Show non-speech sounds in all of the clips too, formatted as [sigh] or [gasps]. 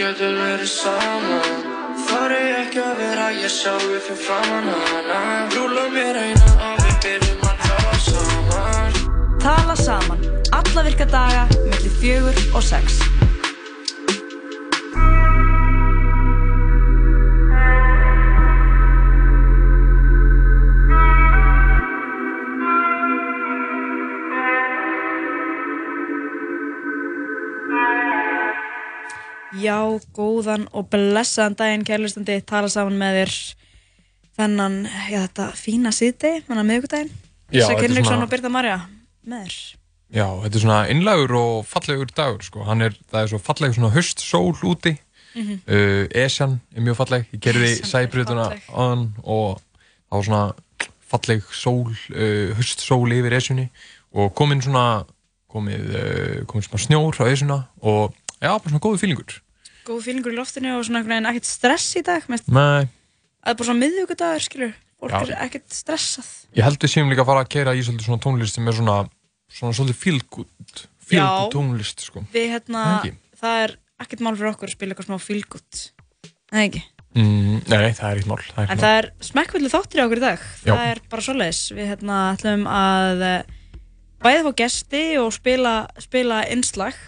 getum verið saman Þar er ekki að vera ég sjálfi fyrir framann hana. Rúla mér eina og við byrjum að tala saman. Tala saman, alla virka daga, mellir fjögur og sex. Já, góðan og blessaðan daginn, kærlustandi, tala saman með þér þennan, já þetta fína síðdegi, þannig að þetta er Henriksson og Birta Marja með þér. Já, þetta er svona innlagur og fallegur dagur sko. Hann er, það er svo falleg svona höstsól úti Mhm. uh, Esjan er mjög falleg Ég gerði er sæbrutuna falleg. aðan og það var svona falleg sól, uh, höstsól yfir Esjunni og komin svona komið, uh, komið svona snjór á Esjuna og já, bara svona góðu fílingur Góð fílingur í loftinu og svona einhvern veginn ekkert stress í dag. Mest, Nei, það er bara svona miðugudagur, skilur. Fólk Já. er ekkert stressað. ég held við séum líka að fara að keira í svolítið svona tónlist sem er svona svona svolítið fílgút Já. fílgút tónlist sko Við hérna, Það er ekkert mál fyrir okkur að spila eitthvað smá fílgút. Það ekki. mm, Nei, það er eitt mál það er En það er smekkvöldu þáttur í okkur í dag. Já. Það er bara svoleiðis. Við hérna ætlum að eh, bæði fá gesti og spila, spila innslag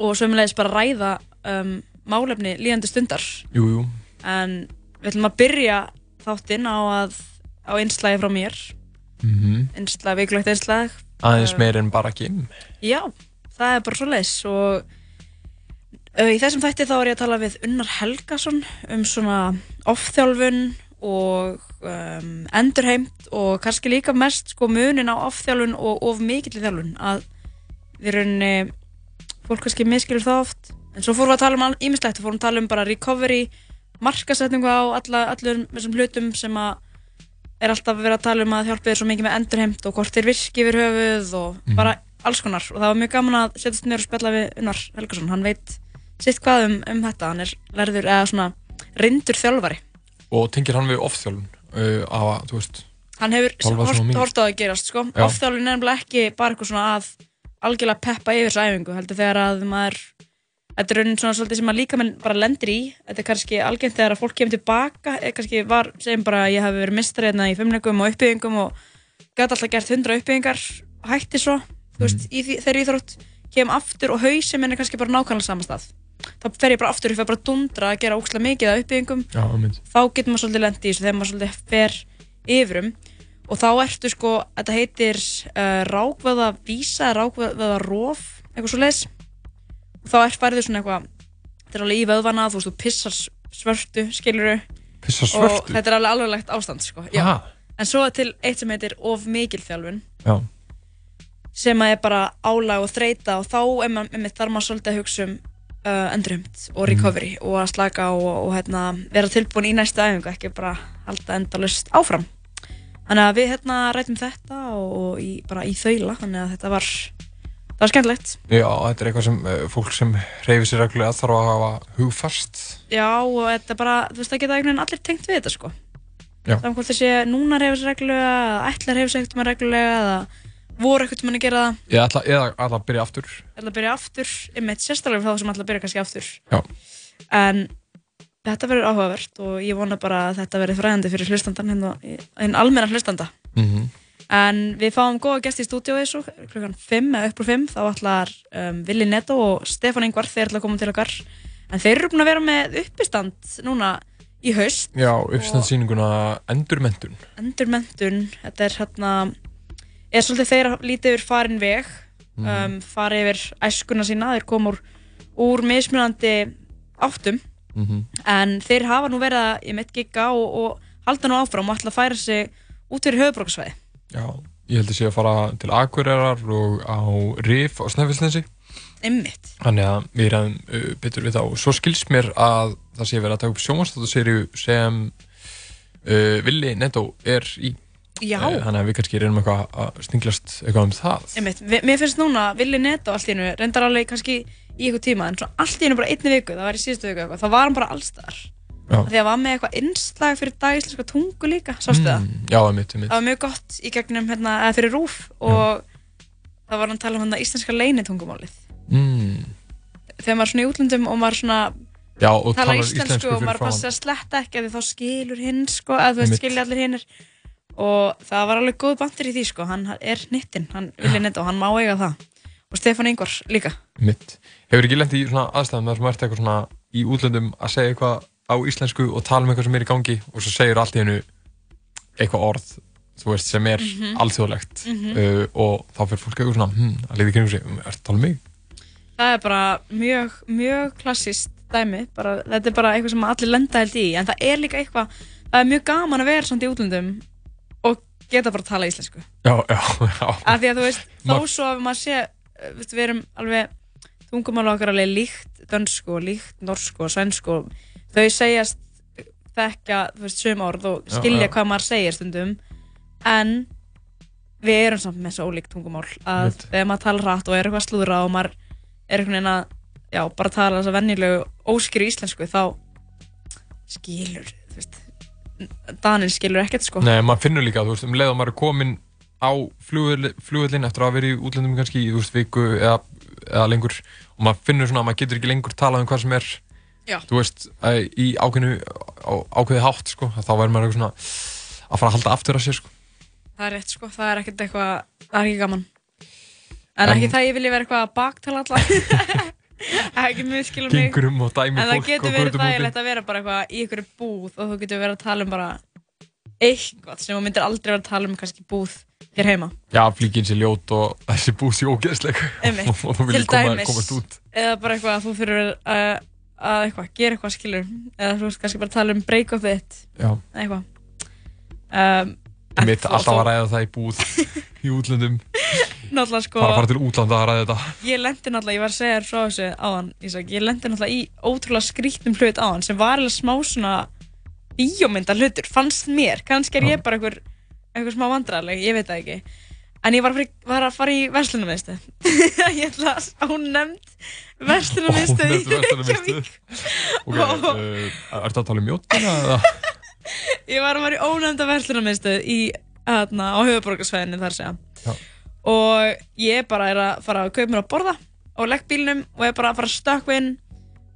og sömulegis bara ræða um, málefni líðandi stundar. Jú, jú, En við ætlum að byrja þáttinn á, að, á innslagi frá mér. mhm Innslag, vikulegt innslag. aðeins Uh, meir en bara gim Já, það er bara svoleiðis og uh, í þessum þætti þá er ég að tala við Unnar Helgason um svona off-þjálfun og um, endurheimt og kannski líka mest sko munin á off-þjálfun og of mikill þjálfun að við rauninni fólk kannski miskilur það oft en svo fórum við að tala um ímislegt, fórum að tala um bara recovery, markasetningu á alla, allur þessum hlutum sem að er alltaf verið að tala um að hjálpa þér svo mikið með endurheimt og hvort þeir virki yfir höfuð og Mhm. bara alls konar og það var mjög gaman að setjast mér og spjalla við Unnar Helgason, hann veit sitt hvað um, um þetta, hann er lærður eða svona reyndur þjálfari og tengir hann við off-þjálfun uh, á að, þú veist hann hefur hort, á að gerast sko. Já. ofþjálfun er nefnilega ekki bara eitthvað svona að algjörlega peppa yfir þessu æfingu heldur þegar að maður þetta er raunin svona svolítið sem maður líka bara lendir í. Þetta er kannski algengt þegar að fólk kemur tilbaka. Kannski var, segjum bara að ég hafi verið mistar hérna í fimmleikum og uppbyggingum og gæti alltaf gert hundra uppbyggingar. Og hætti svo, þú veist, í því, þegar íþrótt kem aftur og hausin minn er kannski bara nákvæmlega sama stað. Þá fer ég bara aftur, ég fer bara að dundra að gera ókslega mikið af uppbyggingum. Já, þá getur maður svolítið lendi í þessu þegar maður svolítið fer yfirum og þá ertu sko, þetta heitir uh, rákveða vísa, rákveða róf, eitthvað svo leiðis og þá er færið svona eitthvað þetta er alveg í vöðvana, þú veist, þú pissar svörtu, skiluru Pissa og svörtu? þetta er alveg alveglegt ástand sko, en svo til eitt sem heitir of mikil þjálfun Já. sem að er bara álag og þreita og þá er maður, þarf maður svolítið að hugsa um uh, endurheimt og recovery og að slaka og, og hérna, vera tilbúin í næstu æfingu, ekki bara halda endalust áfram. Þannig að við hérna rætum þetta og, og í, bara í þaula, þannig að þetta var, það var skemmtilegt. Já, þetta er eitthvað sem uh, fólk sem reyfir sér reglulega þarf að hafa hugfast. Já, og þetta er bara, þú veist, það geta einhvern veginn allir tengt við þetta, sko. Já. Saman hvort þessi núna reyfir sér reglulega, eða ætlar reyfir sér ekkert með reglulega, eða voru ekkert með að gera það. Ég ætla, eða ætla að byrja aftur. ætla að byrja aftur, einmitt sérstaklega þá sem ætla að byrja kannski aftur Já. en þetta verður áhugavert og ég vona bara að þetta verður fræðandi fyrir hlustandan hérna, hinn almenna hlustanda Mm en við fáum góða gæsti í stúdíu þessu klukkan 5 eða upp úr 5 þá ætlar um, Vili Netto og Stefán Ingvar þeir ætla að koma til okkar. En þeir eru búin að vera með uppistand núna í haust. Já, uppstandsýninguna Endurmentun. endurmentun þetta er hérna er svolítið þeir að lítið yfir farin veg Mhm. um, fara yfir æskuna sína þeir koma úr, mismunandi áttum. Mm en þeir hafa nú verið að ég mitt gigga og, og halda nú áfram og ætla að færa sig út fyrir höfubrókarsvæði Já, ég held að sé að fara til Akureyrar og á Rif á Snæfellsnesi. Einmitt. Þannig að við erum uh, betur við þá. Svo skilst mér að það sé verið að taka upp sjónvarstáttaserju sem uh, Willi Netto er í. Já. Uh, þannig að við kannski reynum eitthvað að stinglast eitthvað um það. Einmitt. Mér finnst núna Vili Netto allt í hennu reyndar alveg kannski í eitthvað tíma en svo allt í hennu bara einni viku, það var í síðustu viku eitthvað, þá var hann bara allstar. Því að var með eitthvað innslag fyrir dagisleika tungu líka, sástu það? Mm, já, einmitt, einmitt. Það var mjög gott í gegnum hérna, eða fyrir rúf og það var hann að tala um hérna íslenska leinitungumálið Mm, þegar maður er svona í útlöndum og maður svona Já, og tala íslensku, og maður passa að sletta ekki að því þá skilur hinn sko, að þú veist skilja allir hinnir og það var alveg góð bandir í því sko, hann er hnittinn, hann vilja netta og hann má eiga það. Og Stefán Ingvar líka. Mitt. Hefur ekki lent í svona aðstæðum þar sem ert eitthvað svona í útlöndum að segja eitthvað á íslensku og tala um eitthvað sem er í gangi og svo segir allt í hennu eitthvað orð, þú veist, sem er Mhm. alþjóðlegt Mhm. uh, og þá fyrir fólk eitthvað svona, hm, að liði kringu sig, er það tala um mig? það er bara mjög, mjög klassist dæmi, bara, þetta er bara eitthvað sem allir lenda held í, en það er líka eitthvað það er mjög gaman að vera samt í útlöndum og geta bara að tala íslensku Já, já, já. af því að þú veist, þó Ma- svo að maður sé veist, við erum alveg tungumál okkar alveg líkt dönsku og líkt norsku og svensku og þau segjast þekka, þú veist, söm orð og Já, skilja já. hvað maður segir stundum en við erum samt með svo ólíkt tungumál að Mitt. þegar maður tala hratt og er eitthvað að slúðra og maður er einhvern veginn að já, bara tala þess að venjulegu óskýru íslensku þá skilur, þú veist Danin skilur ekkert sko Nei, maður finnur líka, þú veist, um leið og maður er komin á flugvöllin eftir að verið í útlöndum kannski í, þú veist, viku eða, eða lengur og maður finnur svona að maður getur ekki lengur talað um hvað sem er Já. þú veist, í ákveðinu ákveði hátt, sko, þá verður maður eitthvað svona að fara að halda aftur að sér, sko Það er rétt sko, það er ekkert eitthvað, það er ekki gaman. En, En- ekki það ég vilji vera eitthvað að baktala alla. [laughs] ekki miskilum mig. gengur um og dæmi En það fólk getur og verið götumóti. þægilegt að vera bara eitthvað í einhverju búð og þú getur verið að tala um bara eitthvað sem þú myndir aldrei vera að tala um kannski búð hér heima. Já, flíkin sé ljót og þessi bús sé ógeðsleg [laughs] og þú viljið komast út Eða bara eitthvað að þú fyrir að, að eitthvað, gera eitthvað skilur. Eða þú veist kannski bara tala um break-up þitt. Já, eða Eitthvað. Um, en mitt alltaf að ræða það í búð [laughs] í útlöndum, Náttúrulega sko. fara að fara til útlanda að ræða þetta ég lendi náttúrulega, ég var að segja þér frá þessu áðan, Ísak, ég lendi náttúrulega í ótrúlega skrítnum hlut áðan sem var alveg smá svona bíómynda hlutur, fannst mér, kannski er ég bara einhver, einhver smá vandræðaleg, ég veit það ekki en ég var að fara, í- var að fara í verslunarmiðstu [laughs] ég ætla að ánefnd verslunarmiðstu í verslunarmiðstöð. Reykjavík Ok, uh, ertu að tala um mjóttina eða? [laughs] ég var að fara í ónefnda verslunarmiðstu í, aðna, á höfuborgarsvæðinu þar segja Já. og ég bara er að fara að kaupa mér að borða og legg bílnum og er bara að fara að stökkva inn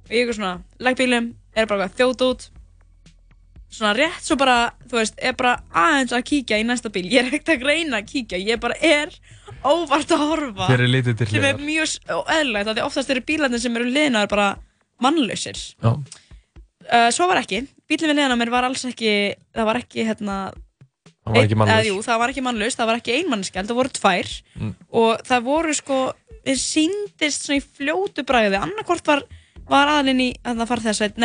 og ég er svona, legg bílnum er bara að þjóta út svona rétt svo bara, þú veist, er bara aðeins að kíkja í næsta bíl. Ég er ekkert að greina að kíkja, ég bara er óvart að horfa. Þér er litið til sem er hliðar? mjög eðlilegt af því oftast eru bílarnir sem eru liðnaður bara mannlausir. Já, uh, svo var ekki, bílinn við liðan á mér var alls ekki það var ekki hérna hann var ekki einn- eða, mannlaus jú, það var ekki mannlaus, það var ekki einmannskjald, það voru tvær. Mm. og það voru sko við síndist svona í fljótu bræði annarkvort var, var aðalinn í að þess að,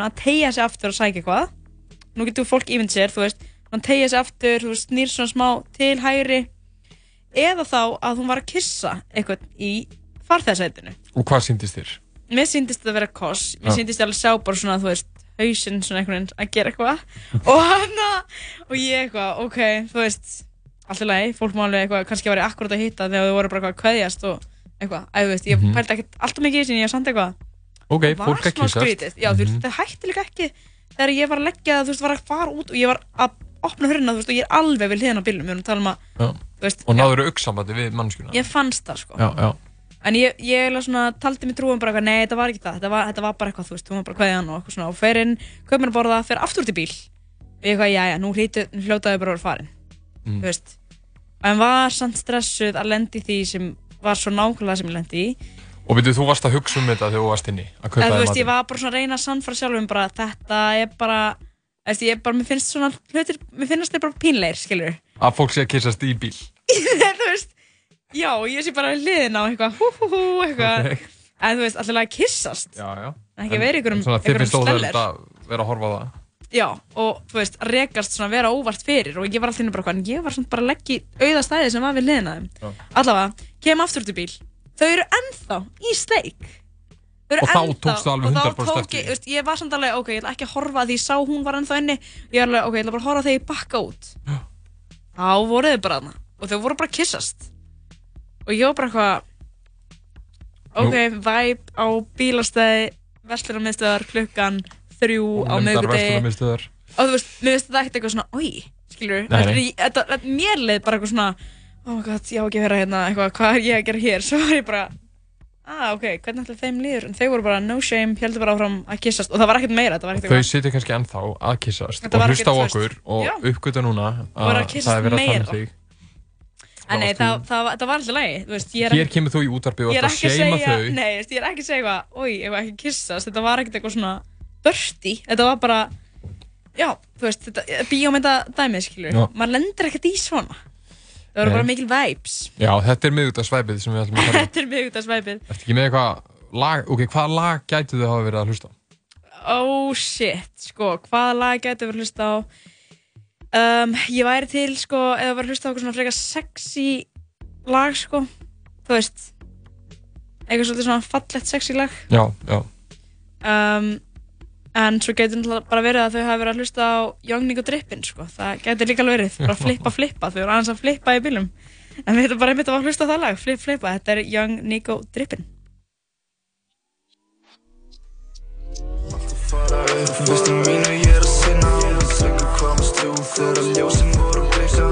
að tegja sig aftur og sækja eitthvað. Nú getur fólk ímynd sér, þú veist hann tegja sig aftur, þú snýr svona smá til hægri. Eða þá að hún var að kissa eitthvað í farþæðsætinu Og hvað síndist þér? mér síndist þetta að vera koss. Mér Já. síndist ég alveg sjá bara svona þú veist hausinn svona einhvern veginn að gera eitthvað. [laughs] Og hann og ég eitthvað, ok, þú veist alltaf leið, fólk má alveg eitthvað kannski að vera akkurat að hitta þegar þau voru bara eitthvað að kveðjast og eitthvað, að þú veist, ég Mhm. pældi ekkert alltaf mikið í þessu en ég samt eitthvað. Ok, fólk já, þú veist, Mhm. það hætti líka ekki þegar ég var að leggja, þú veist, var að fara út og ég var að opna hörna, þú veist, og ég er alveg við hliðina á bílnum, við erum að tala um að, þú veist, Og náður auksamandi við mannskjuna ég fannst það, sko. Já, já. En ég, ég svona taldi mig trúum bara eitthvað, nei þetta var ekki það, þetta var, þetta var bara eitthvað, þú veist, hún var bara kveðjan og eitthvað svona. Og fer inn, kaup mér að borða, fer aftur í bíl. Og eitthvað, já já, nú hljótaði bara að vera farin, Mm. þú veist. En var samt stressuð að lendi því sem var svo nákvæmlega sem ég lendi í Og veitu, þú varst að hugsa um þetta þegar þú varst inni Að kaupa en þú þér veist, ég var bara svona að reyna að sannfara sjálfum bara, þetta er bara þú veist, ég bara, mér finnst svona hlutir, mér finnst þeir bara pínleir, skilur Að fólk sé að kýsast í bíl [laughs] þú veist, já, ég sé bara hliðina á eitthvað, hú hú hú, eitthvað Ok. en þú veist, alltaf að kissast Já, já En ekki verið ykkurum- Svona þið ykkurum finnst óþægilegt sleller. að vera að horfa á það Já, og þú veist, að rekast svona vera óvart fyrir og ég var alltaf inn bara hvað, en ég var svona bara að leggja í auða stæði sem var við. Já. Allavega, kem aftur út í bíl, þau eru ennþá í sleik. Og þá tókstu alveg og þá 100% tók eftir ég, veist, ég var samt alveg, ok, ég ætla ekki að horfa að því sá hún var ennþá inni, ég er alveg, ok, ég ætla bara að horfa þegar ég bakka út. [gasps] Þá voru þau bara þarna. Og þau voru bara að kissast. Og ég var bara eitthvað, ok, vibe á bílastæði, vestlunarmiðstöðar klukkan þrjú á miðgudegi og þú veist, mér finnst þetta ekkert eitthvað svona oi, skilur, mér leið bara eitthvað svona oh god, ég á ekki að vera hérna eitthvað, hvað er ég að gera hér [laughs] svo var ég bara, ah, ok, hvernig ætla þeim líður? En þau voru bara no shame, heldur bara áfram að kissast og það var ekkert meira, þetta var ekkert Þau eitthvað. sitja kannski ennþá að kissast og hlusta á okkur og uppgöta núna að það er verið að tala meira. um þig. En nei, það, það, það var alltaf lægi, þú veist, ég er, Hér kemur þú í útvarpið og ég er ætla að ekki seima þau. nei, ég er ekki að segja eitthvað, oi, ég var ekki að kissast, þetta var ekkert eitthvað svona dirty, þetta var bara, já, þú veist, þetta, bíómynda dæmið, skilur, Já. maður lendir ekkert í svona, það voru bara mikil vibes, Já, þetta er miðugdagsvæpið sem við ætlum að tala um. [laughs] þetta er mjög út af svæpið, Ertu ekki með eitthvað lag, ok, hvaða lag gætu þau hafa verið að hlusta á? oh shit, sko, hvaða lag getur við hlusta á, um, ég væri til, sko, eða verið að hlusta á eitthvað svona frekar sexy lag, sko, þú veist, eitthvað svolítið svona fallett sexy lag, Já, já. um, en svo getur bara verið að þau hafa verið að hlusta á Young Nico Drippin sko. það getur líka alveg verið, bara flippa flippa. Þau eru aðeins að flippa í bílum en við erum bara einmitt að hlusta á það lag, flip flippa. Þetta er Young Nico Drippin. Vistu mínu ég er að sinna Söngu komast þú þegar ljósin voru blika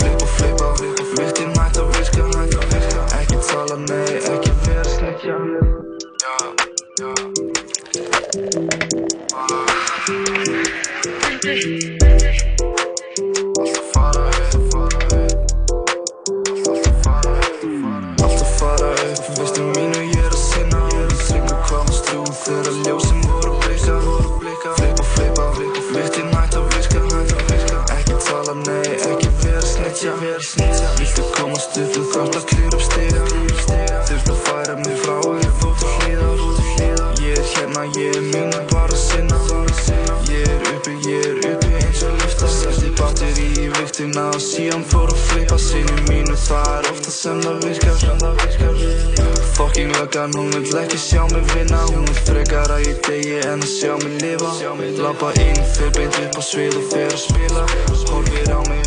Flippa, flippa, viktin mætt að virka Ekki tala, nei, ekki vera sleikja Já, já Alltaf Löggan, hún vill ekki sjá mig vinna. Hún vil frekar að ég degi en að sjá mig lifa. Lappa inn, fer beint upp á svið og fer að spila. Horfir á mig,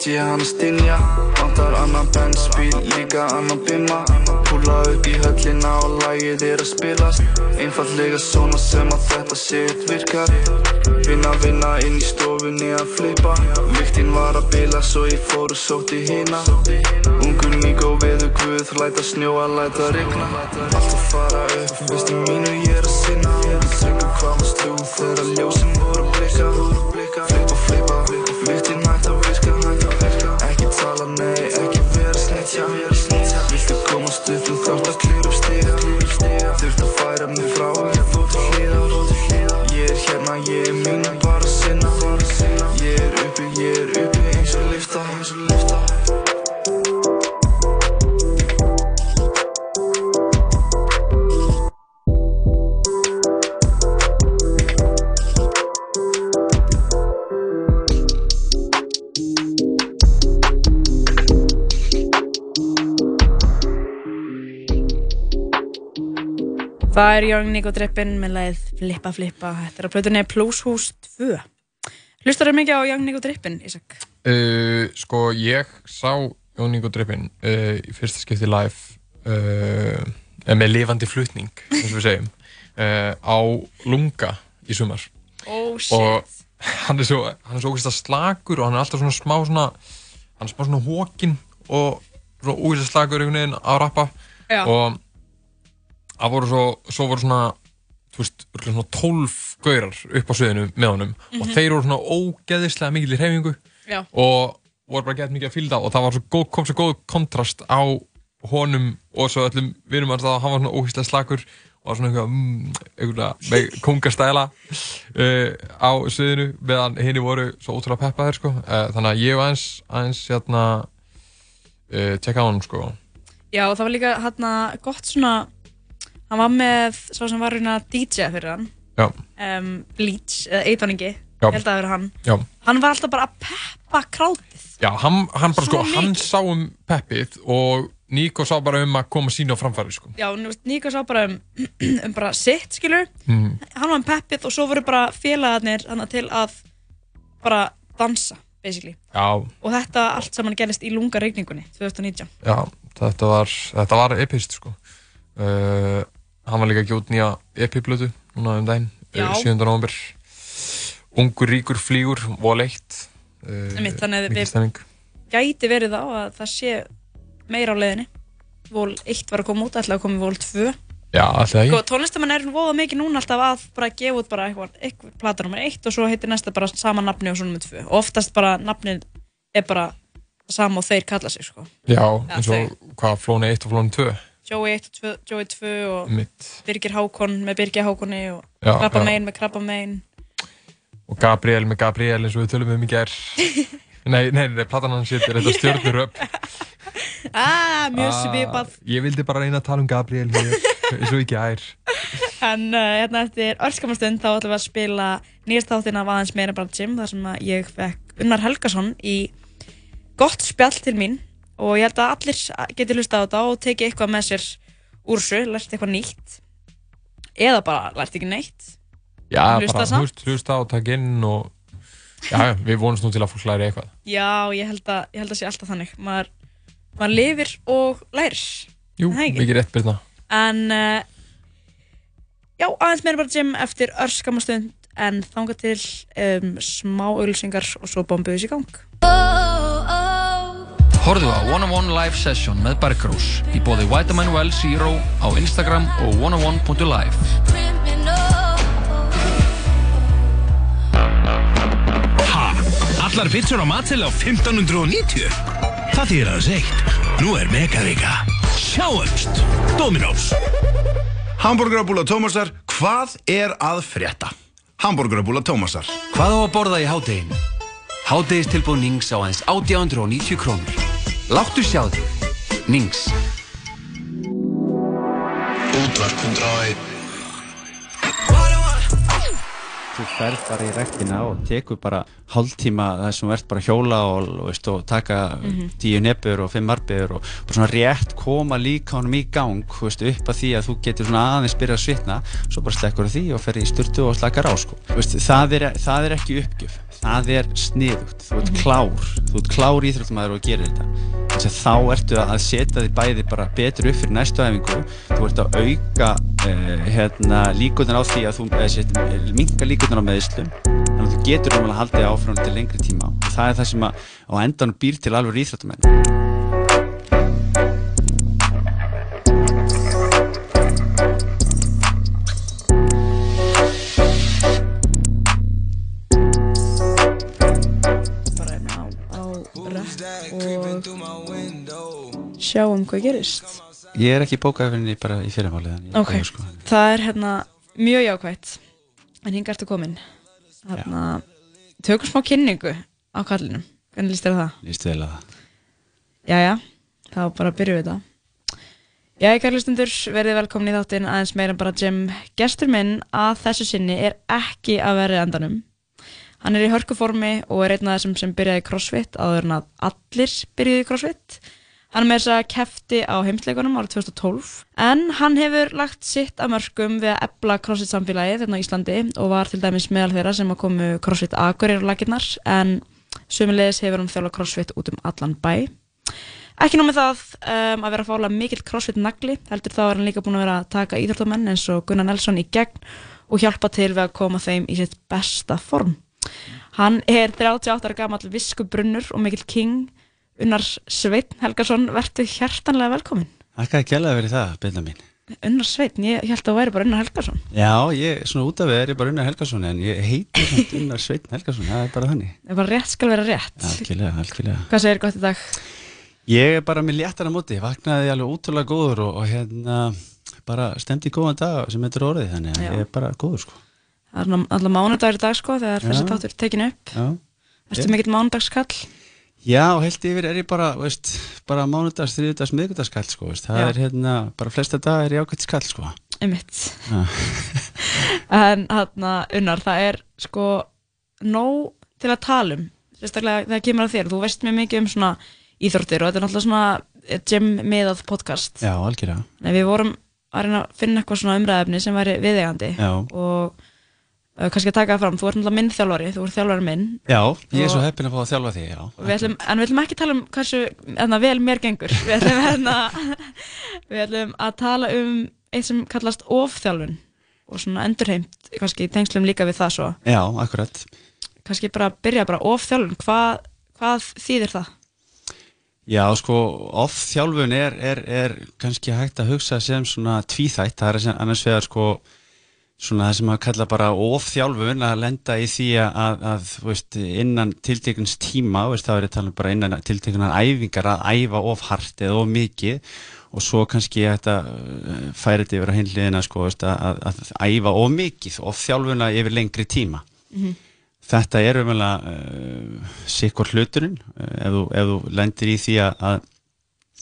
lét ég hann að stinja. Vantar annan bensbíl, líka annan bimma. Púla upp í höllina og lagið er að spilast. Einfallega svona sem að þetta sétt virkar. Vinna, vinna inn í stofunni að flippa. Viktin var að bila svo ég fór og sótti hina. Ungur Níko veður guð, læta snjóa, læta rigna. Alltaf fara upp, veistu mínu ég er að er Young Nico Drippin með leið flippa flippa. Þetta er að plötunni Plúshús 2 hlustar þau mikið á Young Nico Drippin, Ísak? Uh, sko, ég sá Jón Ingo Drippin uh, í fyrsta skipti live uh, með lifandi flutning, eins og við segjum uh, á Lunga í sumar. Oh shit. og hann er svo, hann er svo ógeðslega slakur og hann er alltaf svona smá svona hann er smá svona hókin og svona ógeðslega slakur einhvern veginn á rappa. Já. og það voru svo, svo voru svona þú veist, svona 12 gaurar upp á sviðinu með honum og þeir voru svona ógeðislega mikil í hreyfingu Já. og voru bara gett mikið að fylgda og það var svo góð, kom svo góð kontrast á honum og svo öllum vinum hans að hann var svona ógeðslega slakur og svona eitthvað, mm, með [laughs] kongastæla uh, á sviðinu meðan henni voru svo ótrúlega peppaðir sko. uh, þannig að ég var aðeins, aðeins hérna uh, tjekka á hann sko. Já, og það var líka hérna gott svona hann var með svo sem var hérna DJ fyrir hann um, Bleach, eða Eithoningi Já. ég held að það verið hann Já, hann var alltaf bara að peppa krátið já hann, hann bara Svo sko, hann mikið. sá um peppið og Nico sá bara um að koma sínu á framfæri sko. já, nú veist, Níko sá bara um, [clears throat] um bara sitt, skilur mm. hann var um peppið og svo voru bara félagarnir hann til að bara dansa, basically Já, og þetta allt saman gerist í lunga regningunni 2019 já, þetta var, þetta var epist sko. uh, Hann var líka að gjóta nýja epiblötu núna um daginn, Já. uh, 7. november Ungur ríkur flýgur, vol 1 uh, Einmitt, þannig að við- gæti verið þá að það sé meira á leiðinni. Vol 1 var að koma út, ætlaði að koma Vol 2 Já, alltaf Sko, ekki tónlistamenn er voða mikið núna alltaf að bara gefa út bara eitthvað, eitthvað plata nummer 1 og svo heitir næsta bara sama nafni og svo nummer 2 og oftast bara nafnið er bara sama og þeir kalla sig sko. Já, eins og hvað, flóni 1 og flóni 2 Joey 1 og 2, Joey 2 og Mitt Birgir Hákon með Birgir Hákonni og Já, Krabba já. Mein með Krabba Mein og Gabriel með Gabriel eins og við tölum um í gær. [laughs] Nei, nei, nei, platan hans hér er þetta stjörnuröp [laughs] ah, mjög svipað. Ég vildi bara reyna að tala um Gabriel hér eins og í gær. [laughs] En uh, hérna eftir örskamastund þá ætlum við að spila nýjast þáttin af aðeins meira bara Jim þar sem að ég fekk Unnar Helgason í gott spjall til mín og ég held að allir geti hlusta á þetta og tekið eitthvað með sér úr þessu, lært eitthvað nýtt. Eða bara lært ekki neitt. Já, Hlusta bara samt. hlust, hlusta og taka inn og Já, við vonumst nú til að fólk læri eitthvað. Já, ég held að, ég held að sé alltaf þannig. Maður, maður lifir og lærir. Jú, mikið rétt byrna En uh, já, aðeins meira bara Jim eftir örskamastund en þanga til um, smá auglýsingar og svo bombuðu sér í gang Horðu á One on One Live Session með Bergrós í bóði Vitamin Well Zero á Instagram og oneonone.live Ha? Allar pizzur á matseil á 1590? Það þýr aðeins eitt. Nú er Megaríka. Sjáumst! Dominós. Hamburgerabúla Tómasar, hvað er að frétta? Hamburgerabúla Tómasar. Hvað á að borða í hádeginu? Hádegistilbúð Nings á aðeins 890 krónur. Láttu sjá þig. Nings. Útvarp 101 þú ferð bara í rektina og tekur bara hálftíma það sem þú ert bara hjóla og, og, veist, og taka tíu nebbur og fimm arbur og bara svona rétt koma líka honum í gang veist, upp að því að þú getur svona aðeins byrjað að svitna svo bara slekkur á því og fer í styrtu og slakar á sko. Veist, það, er, það er ekki uppgjöf það er sniðugt, þú ert klár. Þú ert klár íþróttumæður og gerir þetta. Þess að þá ertu að setja því bæði bara betur upp fyrir næstu æfingu. Þú ert að auka uh, hérna, líkunar á því að þú uh, minka líkunar á meðislum þannig að þú getur um að halda þig áfram til lengri tíma. Og það er það sem að á endanum býr til alveg íþróttumenn og sjáum hvað gerist. Ég er ekki bókað fyrir henni bara í fyrirmáli Ok, sko. það er hérna mjög jákvætt. En hinga ertu komin. Hérna, tökum smá kynningu á kallinum, hvernig líst þér á það? líst vel að það. Jæja, þá bara byrjum við þetta Jæja, kærlustundur, verðið velkomin í þáttinn aðeins meira bara Jim Gestur minn að þessu sinni er ekki að verið endanum Hann er í hörkuformi og er einn af þessum sem byrjaði crossfit áður en að allir byrjuði crossfit. Hann er með þess að kefti á heimsleikunum árið 2012 en hann hefur lagt sitt að mörgum við að ebla crossfit samfélagið hérna á Íslandi og var til dæmis meðal þeirra sem að komu crossfit agurir á laginnar en sömulegis hefur hann þjóla crossfit út um allan bæ. Ekki nóg með það um, að vera að fála mikill crossfit nagli, heldur þá er hann líka búin að vera að taka íþróttamenn eins og Gunnar Nelson í gegn og hjálpa til við að koma þeim í sitt besta form. Hann er 38 ára gamall viskubrunnur og mikill king, Unnar Sveitn Helgason, verður hjertanlega velkomin. Þakka að kjælega verið það, byrna mín Unnar Sveitn, ég held að það væri bara Unnar Helgason. Já, ég, svona út af við er ég bara Unnar Helgason en ég heiti samt [laughs] Unnar Sveitn Helgason, það er bara þannig Það er bara rétt skal vera rétt. Algjörlega, algjörlega Hvað segir gott í dag? Ég er bara með léttara móti, vaknaði alveg útrúlega góður og, og hérna bara stemdi í góðan dag sem þetta er orðið þannig að ég er bara góður sko svona alltaf mánudagur í dag sko þegar þessi tátur er tekin upp. Ég- mikill mánudagskall? Já heilt yfir er ég bara, veist, bara mánudags, þriðudags, miðgudaskall sko, veist, það Já. er hérna, bara flesta dag er ég ákvæmt skall sko Einmitt. Já. [laughs] en hann Unnar, það er sko nóg til að tala um sérstaklega þegar kemur að þér, þú veist mjög mikið um svona íþróttir og þetta er náttúrulega svona gym miðað podcast Já, algjörlega Nei, við vorum að reyna að finna eitthvað svona umræðefni sem væri viðegandi Já. og kannski að taka það fram, þú ert náttúrulega minn þjálfari, þú ert þjálfari minn Já, ég er svo heppin að fá að þjálfa því, við ætlum, en við ætlum ekki að tala um hversu enna, vel mér gengur. Við ætlum, enna, [laughs] við ætlum að tala um eitt sem kallast ofþjálfun og svona endurheimt kannski í tengslum líka við það svo. Já, akkurat. Kannski bara byrja bara ofþjálfun hvað, hvað þýðir það? Já, sko, off-þjálfun er, er, er kannski hægt að hugsa sem svona tvíþætt, það er annars vegar sko svona það sem að kalla bara off-þjálfun að lenda í því að, að veist, innan tiltekins tíma, veist, það er að tala um bara innan tiltekinan æfingar að æfa of hart eða of mikið og svo kannski þetta færi þetta yfir að hinliðina sko, veist, að, að, æfa of mikið, off-þjálfuna yfir lengri tíma. Þetta er umvel uh, sikkur hluturinn uh, ef, þú, ef þú lendir í því að,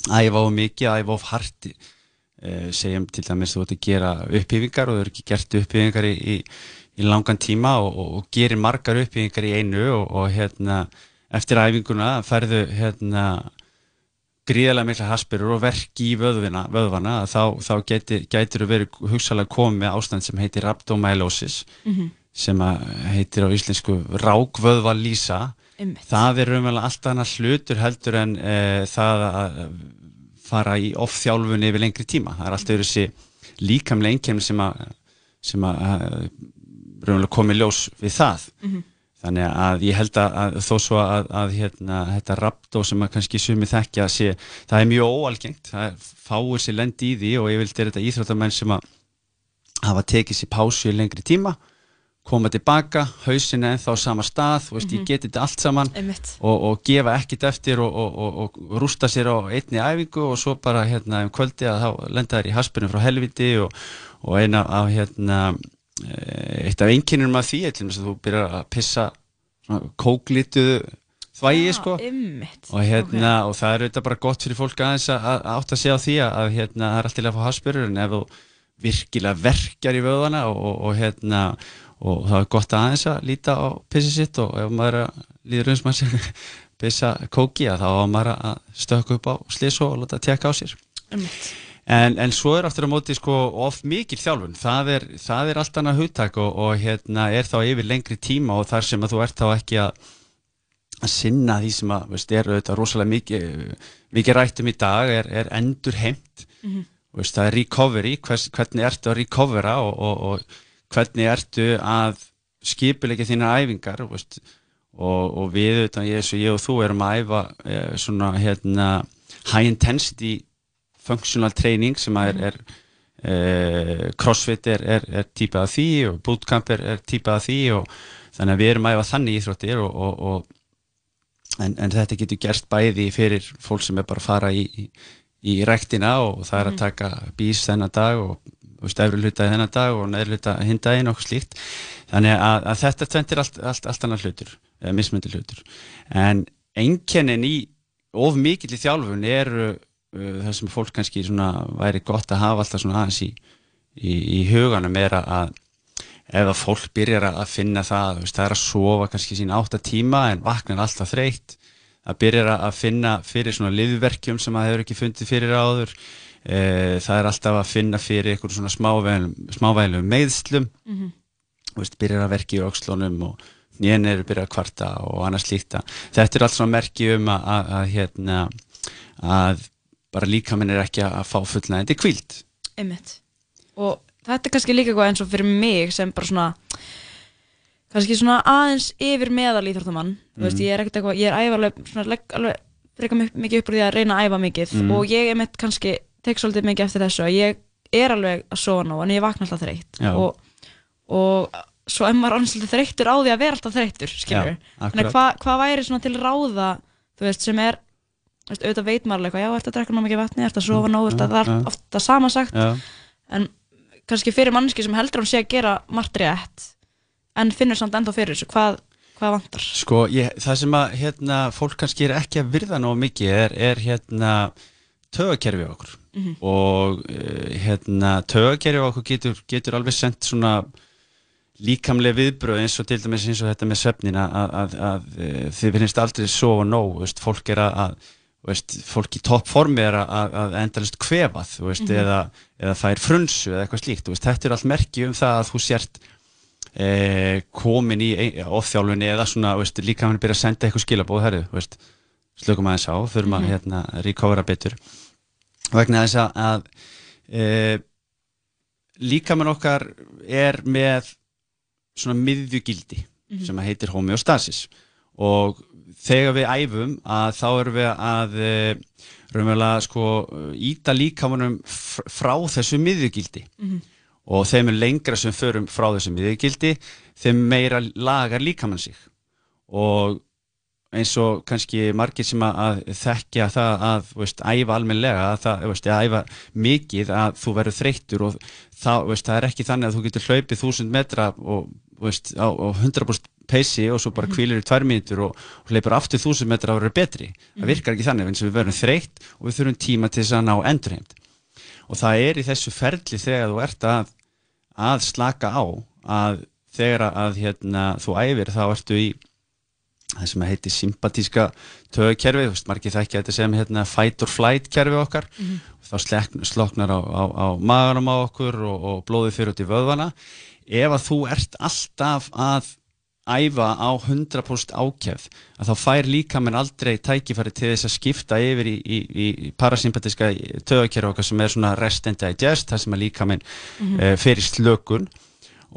æfa of mikið, æfa of harti segjum til dæmis þú ert að gera upphýfingar og þú eru ekki gert upphýfingar í, í, í langan tíma og, og, og gerir margar upphýfingar í einu og, og hérna eftir æfinguna færðu hérna gríðarlega mikla haspirur og verki í vöðvina, vöðvana þá, þá gætir þú verið hugsalega komið með ástand sem heitir rhabdomyolysis sem að heitir á íslensku rákvöðvalýsa. Það er raunverulega allt annað hlutur heldur en e, það að fara í off-þjálfun yfir lengri tíma. Það er alltaf verið þessi líkamlega einkemni sem að, sem að raunverulega komi ljós við það. Þannig að ég held að, að þó svo að, að hérna, þetta raptó sem að kannski sumi þekkja sé, það er mjög óalgengt. Það er fáir sér lendi í því og ég vildi þetta íþróttamenn sem að hafa tekið sér pásu í lengri tíma koma tilbaka, hausin er ennþá sama stað, veist, ég geti þetta allt saman og, og gefa ekkit eftir og, og, og, rústa sér á einni æfingu og svo bara hérna um kvöldi að þá lenda þær í haspinu frá helviti og, og eina af hérna eh, eitt af einkynnum af því eitthvað sem þú byrjar að pissa kóklituðu þvægi sko. og hérna og það er auðvitað bara gott fyrir fólk aðeins að, að átt að segja á því að, hérna það er alltaf að fá haspurur en ef þú virkilega verkjar í vöðana og, og hérna og það er gott aðeins að líta á pissi sitt og ef maður að líður eins maður [laughs] sem pissa kóki þá á maður að stökka upp á slís og láta tekka á sér. Einmitt. En, en svo er aftur á móti sko of mikil þjálfun, það er, það er allt annað hugtak og, og hérna er þá yfir lengri tíma og þar sem að þú ert þá ekki að, að sinna því sem að, veist, er auðvitað rosalega mikið, mikið rættum í dag er, er endur heimt, veist, það er recovery, hvers, hvernig ertu að recovera og, og, og hvernig ertu að skipulegja þína æfingar, veist, og, og við auðvitað, ég, ég og þú erum að æfa eh, svona hérna high intensity functional training sem er, er eh, crossfit er, er, er típað af því og bootcamp er, er típað af því og þannig að við erum að æfa þannig íþróttir og, og, og en, en þetta getur gerst bæði fyrir fólk sem er bara að fara í, í, í rektina og það er að taka bís þennan dag og veist, efri hluta þennan dag og neðri hluta hinn daginn og slíkt. Þannig að, að þetta tventir allt, allt, allt annar hlutur, eða mismöndi hlutur. En einkennin í of mikill í þjálfun eru uh, það sem fólk kannski svona væri gott að hafa alltaf svona aðeins í, í, í huganum er að- að ef að fólk byrjar að að finna það, veist, það er að sofa kannski sín átta tíma en vaknar alltaf þreytt að byrjar að að finna fyrir svona liðverkjum sem það hefur ekki fundið fyrir áður e, það er alltaf að finna fyrir einhverjum svona smávælum, smávælum meðslum þú veist, byrjar að verki í öxlunum og nýjan eru byrjar að kvarta og annars líkta þetta er allt svona merki um að, að, að hérna að bara líkaminn er ekki að fá fullnægandi kvíld Einmitt. Og þetta er kannski líka eitthvað eins og fyrir mig sem bara svona kannski svona aðeins yfir meðal íþróttamann þú veist, ég er ekkert eitthvað, ég er æfarlega svona legg alveg freka mikið upp úr því að reyna að æfa mikið og ég er mitt kannski tek svolítið mikið eftir þessu að ég er alveg að sofa nú en ég vakna alltaf þreytt. Og, og svo er maður annars alltaf þreyttur á því að vera alltaf þreyttur skilur Já, þannig að hvað hva væri svona til ráða þú veist, sem er veist, auðvitað veit maður alveg eitthvað, já, ertu að drekka ná mikið vatni, ertu að sofa nóg, ertu að það er ofta samansagt en kannski fyrir manneski sem heldur hún sé að gera margt rétt en finnur samt ennþá fyrir þessu hvað, hvað vantar? Sko, ég, það sem að hérna, fólk kannski er ekki að virða nóg mikið er, er hérna tögakerfi okkur og uh, hérna tögakerfi okkur getur, getur alveg sendt svona líkamlega viðbröð eins og til dæmis eins og þetta með svefnina að, að, að, að þið finnst aldrei sofa nóg, veist, fólk er að veist, fólk í toppformi er að endalist kvefað veist, mm -hmm. eða, eða fær frunsu eða eitthvað slíkt veist, þetta er allt merki um það að þú sért eh, komin í ofþjálfunni eða svona líka hann byrja að senda eitthvað skilabóð slökum aðeins á, þurfum að mm -hmm. hérna, recovera betur vegna þess að e, líka mann okkar er með svona miðjugildi mm -hmm. sem heitir homeostasis og þegar við æfum að þá erum við að e, raunverulega sko íta líkamannum frá þessu miðjugildi mm -hmm. og þeim er lengra sem förum frá þessu miðjugildi þeim meira lagar líkamann sig og eins og kannski margir sem að þekkja það að veist, æfa almenlega, að það, veist, að æfa mikið að þú verður þreyttur og það, veist, það er ekki þannig að þú getur hlaupið þúsund metra og, á, á 100% peysi og svo bara kvílir mhm. í tvær mínutur og, og hlaupur aftur þúsund metra að vera betri. Það mhm. virkar ekki þannig, eins og við verðum þreytt og við þurfum tíma til þess að ná endurheimt. Og það er í þessu ferli þegar þú ert að, að slaka á að þegar að hérna, þú æfir þá ertu í það sem heitir sympatíska veist, margir þekkja þetta sem hérna, fight or flight kerfi okkar mm -hmm. þá slekn, sloknar á, á, á maganum á okkur og, og blóðið fyrir út í vöðvana ef að þú ert alltaf að æfa á 100% ákjæð að þá fær líka menn aldrei tækifæri til þess að skipta yfir í, í, í parasympatíska tögkerfi okkar sem er svona rest and digest, það sem að líka menn mm -hmm. uh, fer í slökun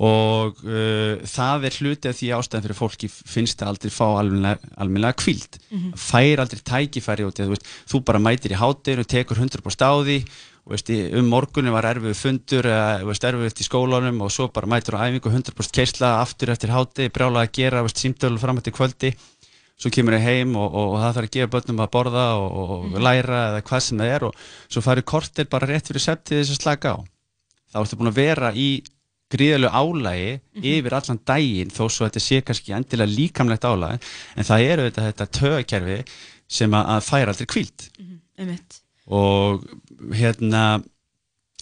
og uh, það er hluti af því ástæðan fyrir fólki finnst það aldrei fá almenlega kvíld mm -hmm. fær aldrei tækifæri og þú, þú bara mætir í hátir og tekur 100% á því veist, um morgunum var erfið fundur erfið í skólanum og svo bara mætir á æfingu 100% keisla aftur eftir háti brjálega að gera símtölu fram eftir kvöldi svo kemur ég heim og, og, og það þarf að gefa börnum að borða og, og mm -hmm. læra eða hvað sem það er og svo farið kortir bara rétt fyrir sept til þess að slaka á þá ertu búin að vera í gríðalegu álægi mm -hmm. yfir allan daginn þó svo þetta sé kannski endilega líkamlegt álægi en það eru þetta, þetta tögakerfi sem að, færa aldrei kvíld mm -hmm. og hérna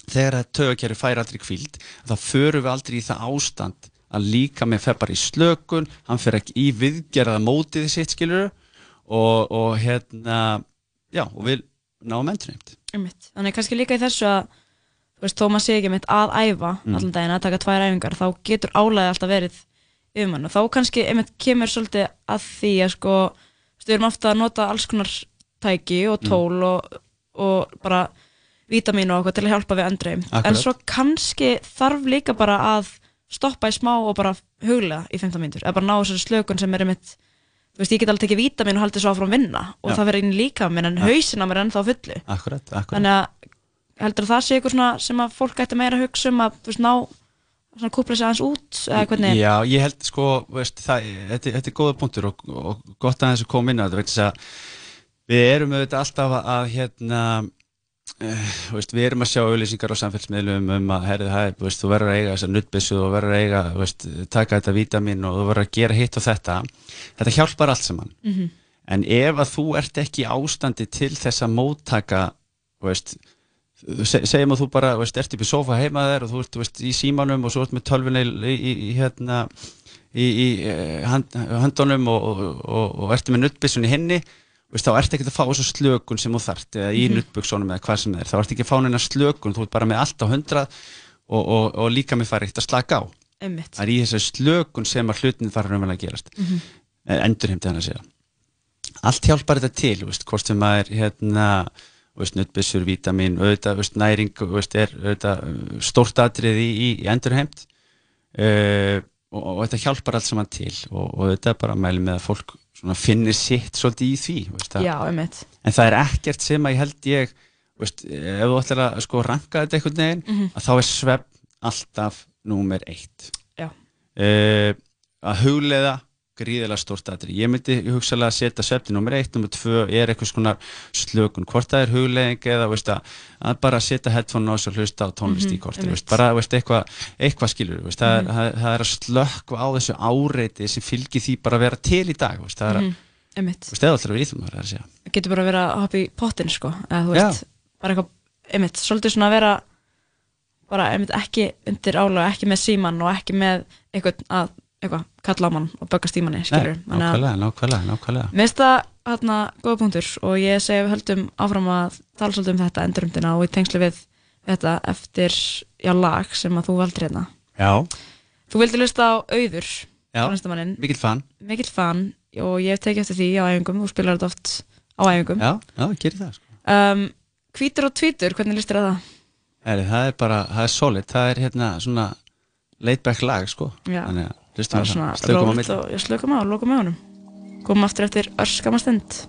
þegar þetta tögakerfi færa aldrei kvíld þá förum við aldrei í það ástand að líka með fer bara í slökun hann fer ekki í viðgerða mótið sitt skilur og, og hérna já og við náum endurinn Þannig kannski líka í þessu að þú veist, þó maður sé ekki mitt að æfa mm. allan daginn að taka tvær æfingar þá getur álæði alltaf verið um hann og þá kannski einmitt kemur svolítið að því að sko við erum ofta að nota alls konar tæki og mm. tól mm. og, og bara vítamínu og okkur til að hjálpa við endreim en svo kannski þarf líka bara að stoppa í smá og bara huglega í 15 mínutur eða bara ná þessari slökun sem er einmitt þú veist, ég get alveg tekið vítamínu og haldið svo áfram vinna og Já. það verður inn í líka minn en ja. hausin á mér er ennþá fullu akkurat, akkurat. þannig að heldur það sé eitthvað sem að fólk ætti meira að hugsa um að þú veist ná svona kúpla sig aðeins út eða hvernig? Já, ég held sko, veist, það, þetta, þetta er góða punktur og, og gott að þessu kom inn á þetta við erum auðvitað alltaf að hérna uh, veist, við erum að sjá auðlýsingar á samfélagsmiðlum um að það, veist, þú verður að eiga þessar nuttbissu og verður að eiga, veist, taka þetta vítamin og þú verður að gera hitt og þetta þetta hjálpar allt saman mm -hmm. en ef að þú ert ekki ástandi til þess að móttaka veist segjum að þú bara veist, ert upp í sofa heima þér og þú ert veist, í símanum og svo ert með tölvunni í, í, í, hérna, í eh, hand, handunum og, og, og, og ert með nuttbissun í henni þá ert ekki að fá þessu slökun sem þú þart eða í mm -hmm. nuttbuksunum eða hvað sem það er þá ert ekki að fá neina slökun, þú ert bara með allt á hundra og líka með fara eitt að slaka á Einmitt. það er í þessu slökun sem að hlutin fara raunverulega að gerast mm -hmm. endurheimti hann að segja allt hjálpar þetta til, hvort sem að er hérna nuttbissur, vítamin, auðvitað næring er auðvitað, uh, stórt atrið í, í endurheimt uh, og, og þetta hjálpar allt saman til og, og þetta er bara að mælu með að fólk finnir sitt svolítið í því veist, Já, en það er ekkert sem að ég held ég ef þú ætlar að sko, ranka þetta einhvern veginn mm -hmm. að þá er svefn alltaf númer eitt. Uh, að huglega gríðilega stórt aðri. Ég myndi hugsalega að setja svefni nr. 1, nr. 2 er eitthvað svona slökun, hvort það er huglegging eða veist, að bara setja headphone á og hlusta á tónlist mm -hmm, í korti, veist, bara veist, eitthvað, eitthvað skilur, mm -hmm. það, er, það, það er að slökku á þessu áreiti sem fylgir því bara að vera til í dag, það er að, mm -hmm, eða alltaf verið íþum að vera að segja. Það getur bara að vera að hoppa í pottin sko, eða þú veist, bara eitthvað, einmitt, svolítið svona að vera bara einmitt ekki undir álega, ekki með síman og ekki með eitthvað að eitthvað, kalla á mann og böggast í manni, nákvæmlega, nákvæmlega, nákvæmlega Mér finnst það hérna góða punktur og ég segi við höldum áfram að tala svolítið um þetta endurumdina og í tengslu við þetta eftir já, lag sem að þú valdir hérna. Já, Þú vildi lusta á Auður, já, tónlistamanninn, mikill fan mikill fan og ég hef tekið eftir því á æfingum, þú spilar þetta oft á æfingum. Já, já, gerir það sko Um, hvítur og tvítur, hvernig listir það? Eri, Það er bara, það er solid, það er hérna svona laid back lag sko Já. Þannig að hlustum Bara á svona það, slökum á rólt milli og ég slökum á og lokum með honum. Komum aftur eftir örskama stund.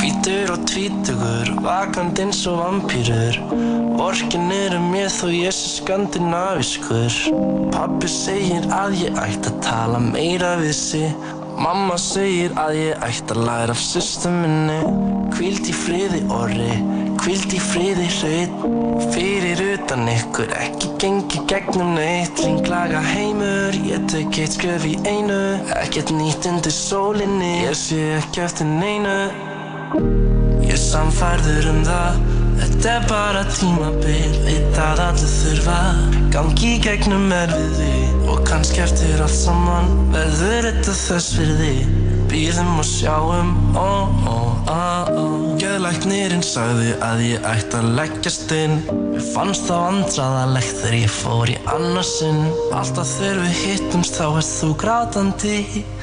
Hvítur og tvítugur, vakand eins og vampýrur Vorkin eru mér þó ég sé skandinaviskur Pappi segir að ég ætti að tala meira við sig Mamma segir að ég ætti að læra af systur minni. Hvíld í friði orri, hvíld í friði hraut Fyrir utan ykkur ekki gengi gegnum neitt. Ringlaga heimur, ég tek eitt skref í einu. Ekkert nýtt undir sólinni, ég sé ekki eftir neinu. Ég samfærður um það Þetta er bara tímabil Veit að allir þurfa Gangi í gegnum erfiði. Og kannski eftir allt saman Verður þetta þess virði. Býðum og sjáum ó, ó, ó, ó. Geðlæknirinn sagði að ég ætti að leggjast inn Mér fannst það vandraðalegt þegar ég fór í annarsinn Alltaf þegar við hittumst þá erst þú grátandi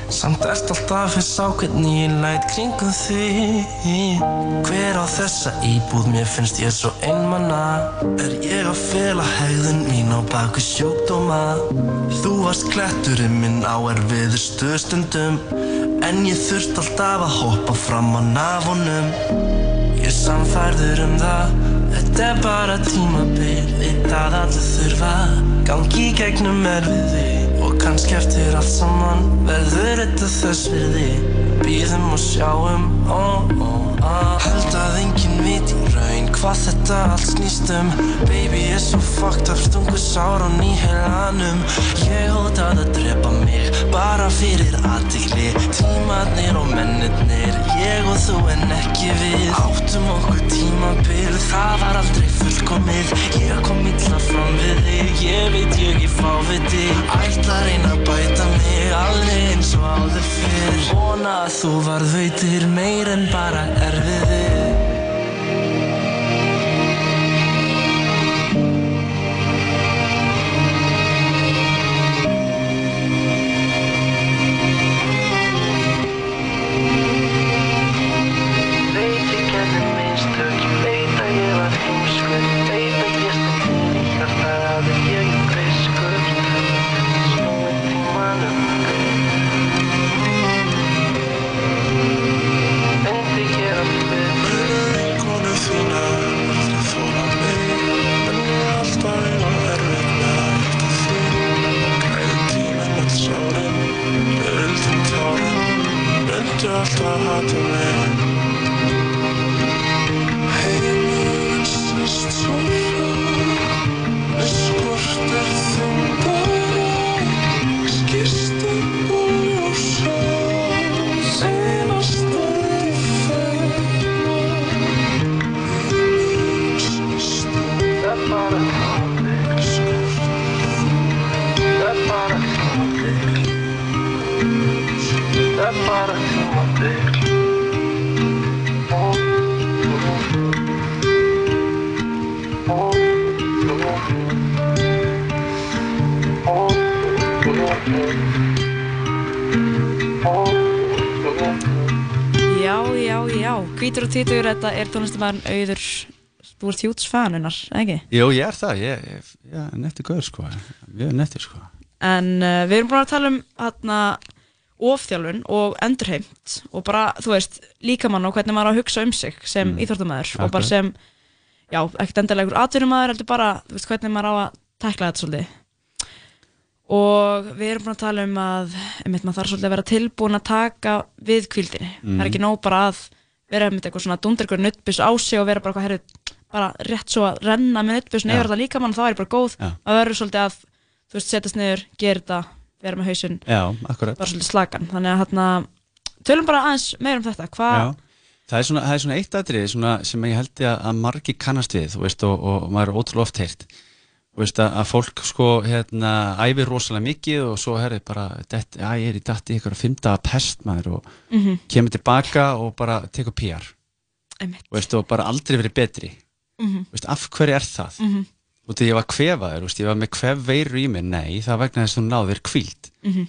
Samt ert alltaf á hvernig ég læt kringum þig. Hver á þessa íbúð? Mér finnst ég svo einmanna Er ég að fela hegðun mín á baku sjúkdóma? Þú varst kletturinn minn á erfiður stöðstundum En ég þurft alltaf að hoppa fram á nafunum Ég samfærður um það. Þetta er bara tímabil. Veit að allir þurfa Gangi í gegnum erfiði kannski eftir allt saman Verður þetta þess virði Býðum og sjáum ó, ó, ó. Held að enginn veit í raun Hvað þetta allt snýst um. Baby er svo fucked up Stungu sár á nýhelanum Ég hótað að drepa mig Bara fyrir aðtikli Tímarnir og mennirnir Ég og þú en ekki við. Áttum okkur tímabil Það var aldrei fullkomið. Ég kom illa fram við þig Ég veit ég ekki fá við þig Ætla reyna að bæta mig Alveg eins og áður fyrr. Vona að þú varð veitir Meir en bara erfiði Myndu alltaf Já, já, já, hvítur og tvítur, þetta er tónlistamæðurinn Auður, þú ert hjúts fanunar, ekki? Jú, ég er það, ég, ég, ég er nettur gaur sko. Mjög nettur sko. En uh, við erum búin að tala um hérna ofþjálfun og endurheimt og bara, þú veist, líkamann og hvernig maður á að hugsa um sig sem mm. íþróttamæður og bara sem, já, ekkert endilega ykkur atvinnumæður, heldur bara, þú veist, hvernig maður á að tækla þetta svolítið og við erum búin að tala um að einmitt, maður þarf svolítið að vera tilbúin að taka við kvildinni, það er ekki nóg bara að vera með eitthvað svona dundur ykkur nuttbus á sig og vera bara hvað herri bara rétt svo að renna með nuttbusun Já. yfir þetta líkamann þá er bara góð, Já. maður verður svolítið að þú veist, setjast niður, gera þetta vera með hausinn Já, bara svolítið slagan þannig að hérna, tölum bara aðeins meir um þetta hvað, Já, það er svona, það er svona eitt svona, sem ég held að, að margi kannast við veist, og, og maður er ótrúlega oft Þú veist, að, að fólk sko hérna, æfir rosalega mikið og svo herri bara, det, já, ég er í dætt í ykkur fymta pest maður og Mhm. kemur tilbaka og bara tekur PR veist, og bara aldrei verið betri. Þú veist, af hverju er það? Mhm. Og þegar ég var kvefaður, ég var með kvef veiru í mér, nei, það vegna þess að þú náðir kvíld Mhm.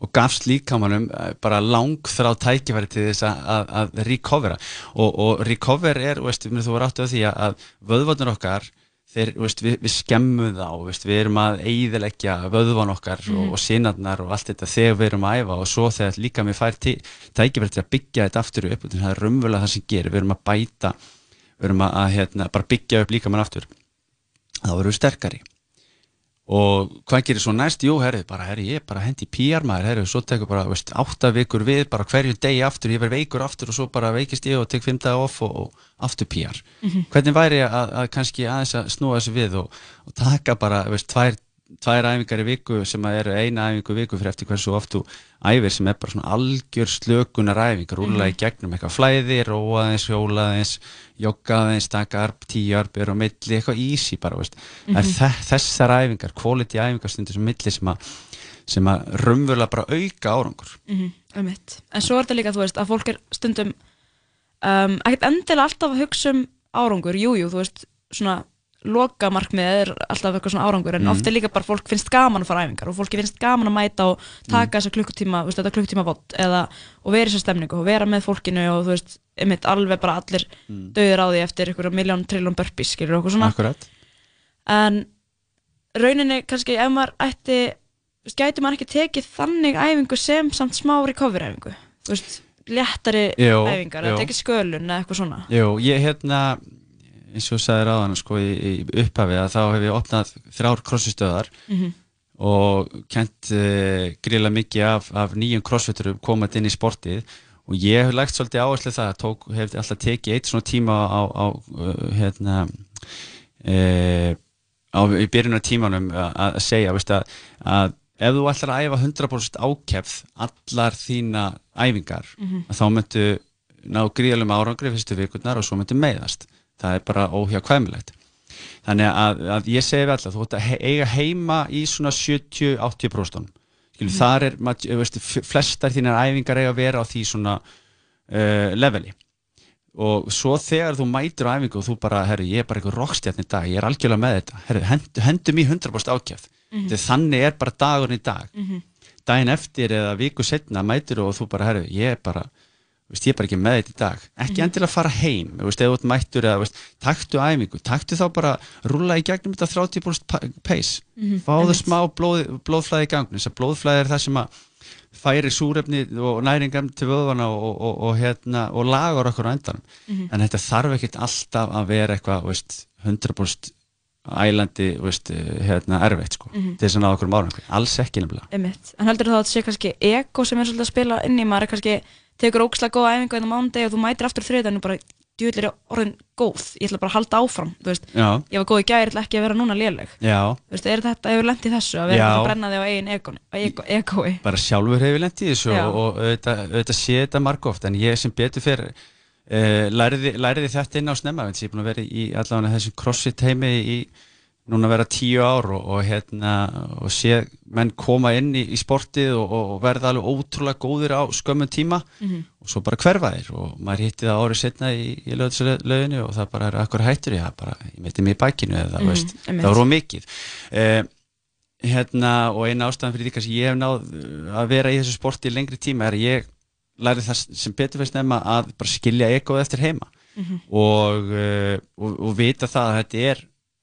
og gafst líkamannum eh, bara lang þrá tækifæri til þess að, að, að recovera og, og recover er, veist, þú var áttu á því að, að vöðvarnir okkar þeir, veist, við, við skemmum þá veist, við erum að eigðileggja vöðvan okkar og, Mhm. og sinarnar og allt þetta þegar við erum að æfa og svo þegar líka mér fær tækifæri til að byggja þetta aftur upp og það er raunverulega það sem gerir, við erum að bæta við erum að, að hérna, bara byggja upp líka aftur þá verðum við sterkari og hvað gerir svo næst? Jú, herri, bara, herri, ég er bara hendi PR maður, herri, svo tekur bara, veist, átta vikur við, bara hverju degi aftur, ég verð veikur aftur og svo bara veikist ég og tek fimm daga off og, og aftur PR. Mhm. Hvernig væri að, að kannski aðeins að snúa þessu við og, og taka bara, veist, tvær, tvær æfingar í viku sem eru eina æfingu í viku fyrir eftir hversu oft þú æfir sem er bara svona algjör slökunar æfingar, rúla í gegnum eitthvað flæði, róa aðeins, hjóla aðeins, jogga aðeins, taka arp, tíu arbir og milli, eitthvað easy bara, er Mhm. þe- þessar æfingar, quality æfingar stundir sem milli sem að, sem að raunverulega bara auka árangur. Mhm, einmitt. En svo er þetta líka, þú veist, að fólk er stundum um, ekkert endilega alltaf að hugsa um árangur, jújú, jú, þú veist, svona loka markmið er alltaf eitthvað svona árangur en Mhm. oft er líka bara fólk finnst gaman að fara æfingar og fólki finnst gaman að mæta og taka þessa klukkutíma, veist, þetta klukkutíma vott eða, og vera í þessa stemningu og vera með fólkinu og þú veist, einmitt alveg bara allir Mm. döður á því eftir einhverja miljón trilljón burpees, skilur okkur svona Akkurat. en rauninni kannski ef maður ætti gæti maður ekki tekið þannig æfingu sem samt smá recovery æfingu veist, léttari Jú, æfingar jú. eða tekið skölun eða eitthvað svona Jú, ég hérna eins og þú sagði ráðan sko, í, í upphafi að þá hef ég opnað þrjár krossistöðar Mhm. og kent uh, grila mikið af, af nýjum crossfiturum komað inn í sportið og ég hef lagt svolítið áherslu það tók, hef alltaf tekið eitt svona tíma á, á uh, hérna uh, á, í byrjun af tímanum að, segja veist, að, að ef þú ætlar að æfa 100% ákefð allar þína æfingar Mhm. að þá myndu ná gríðalum árangri fyrstu vikurnar og svo myndu meiðast það er bara óhjákvæmilegt þannig að, að ég segi við alltaf þú ætti að eiga heima í svona 70-80% Skilu, Mhm. þar er veist, flestar þínar æfingar eiga að vera á því svona uh, leveli og svo þegar þú mætir á æfingu og þú bara, herru, ég er bara eitthvað rockstjarn í dag, ég er algjörlega með þetta herru, hendu, hendu mér 100% ákjæft Mhm. mm þannig er bara dagurinn í dag Mhm. daginn eftir eða viku setna mætir og þú bara, herru, ég er bara veist, ég er bara ekki með þetta í dag ekki Mhm. endilega fara heim, þú veist, þú ert mættur eða, veist, taktu æfingu, taktu þá bara rúla í gegnum þetta 30% pa- pace Mhm, fáðu einmitt. smá blóð, blóðflæði í gangun þess að blóðflæði er það sem að færi súrefni og næringar til vöðvana og, og, og, hérna, og lagar okkur á endanum Mhm. en þetta þarf ekkert alltaf að vera eitthvað þú veist, 100% ælandi þú veist, hérna, erfitt sko, Mhm. til þess að ná okkur árangur alls ekki nefnilega en heldur þá að þetta sé kannski ego sem er svolítið að spila inn í maður kannski tekur ókslega góða æfingu en á mándegi og þú mætir aftur og bara djúðlir er orðin góð. Ég ætla bara að halda áfram ég var góð í gæri, ég ætla ekki að vera núna léleg. Veist, er þetta, hefur lent í þessu að vera að brenna þig á eigin egói, ego, egói. bara sjálfur hefur lent í þessu Já. og, auðvitað, sé þetta margóft en ég sem betur fyrir uh, læriði, læriði þetta inn á snemma ég er búin að vera í allavega þessum crossfit heimi í núna vera tíu ár og, og hérna og sé menn koma inn í, í sportið og, og, verða alveg ótrúlega góðir á skömmun tíma Mhm. og svo bara hverfa þér og maður hitti það árið setna í, í löðinu og það bara er akkur hættur ég, bara, ég meiti mig í bækinu eða Mhm, veist, einmitt. það of mikið uh, hérna og eina ástæðan fyrir því kannski ég hef náð uh, að vera í þessu sporti í lengri tíma er að ég læri það sem betur fyrir snemma að bara skilja ekoð eftir heima og, uh, og, og vita það að þetta er,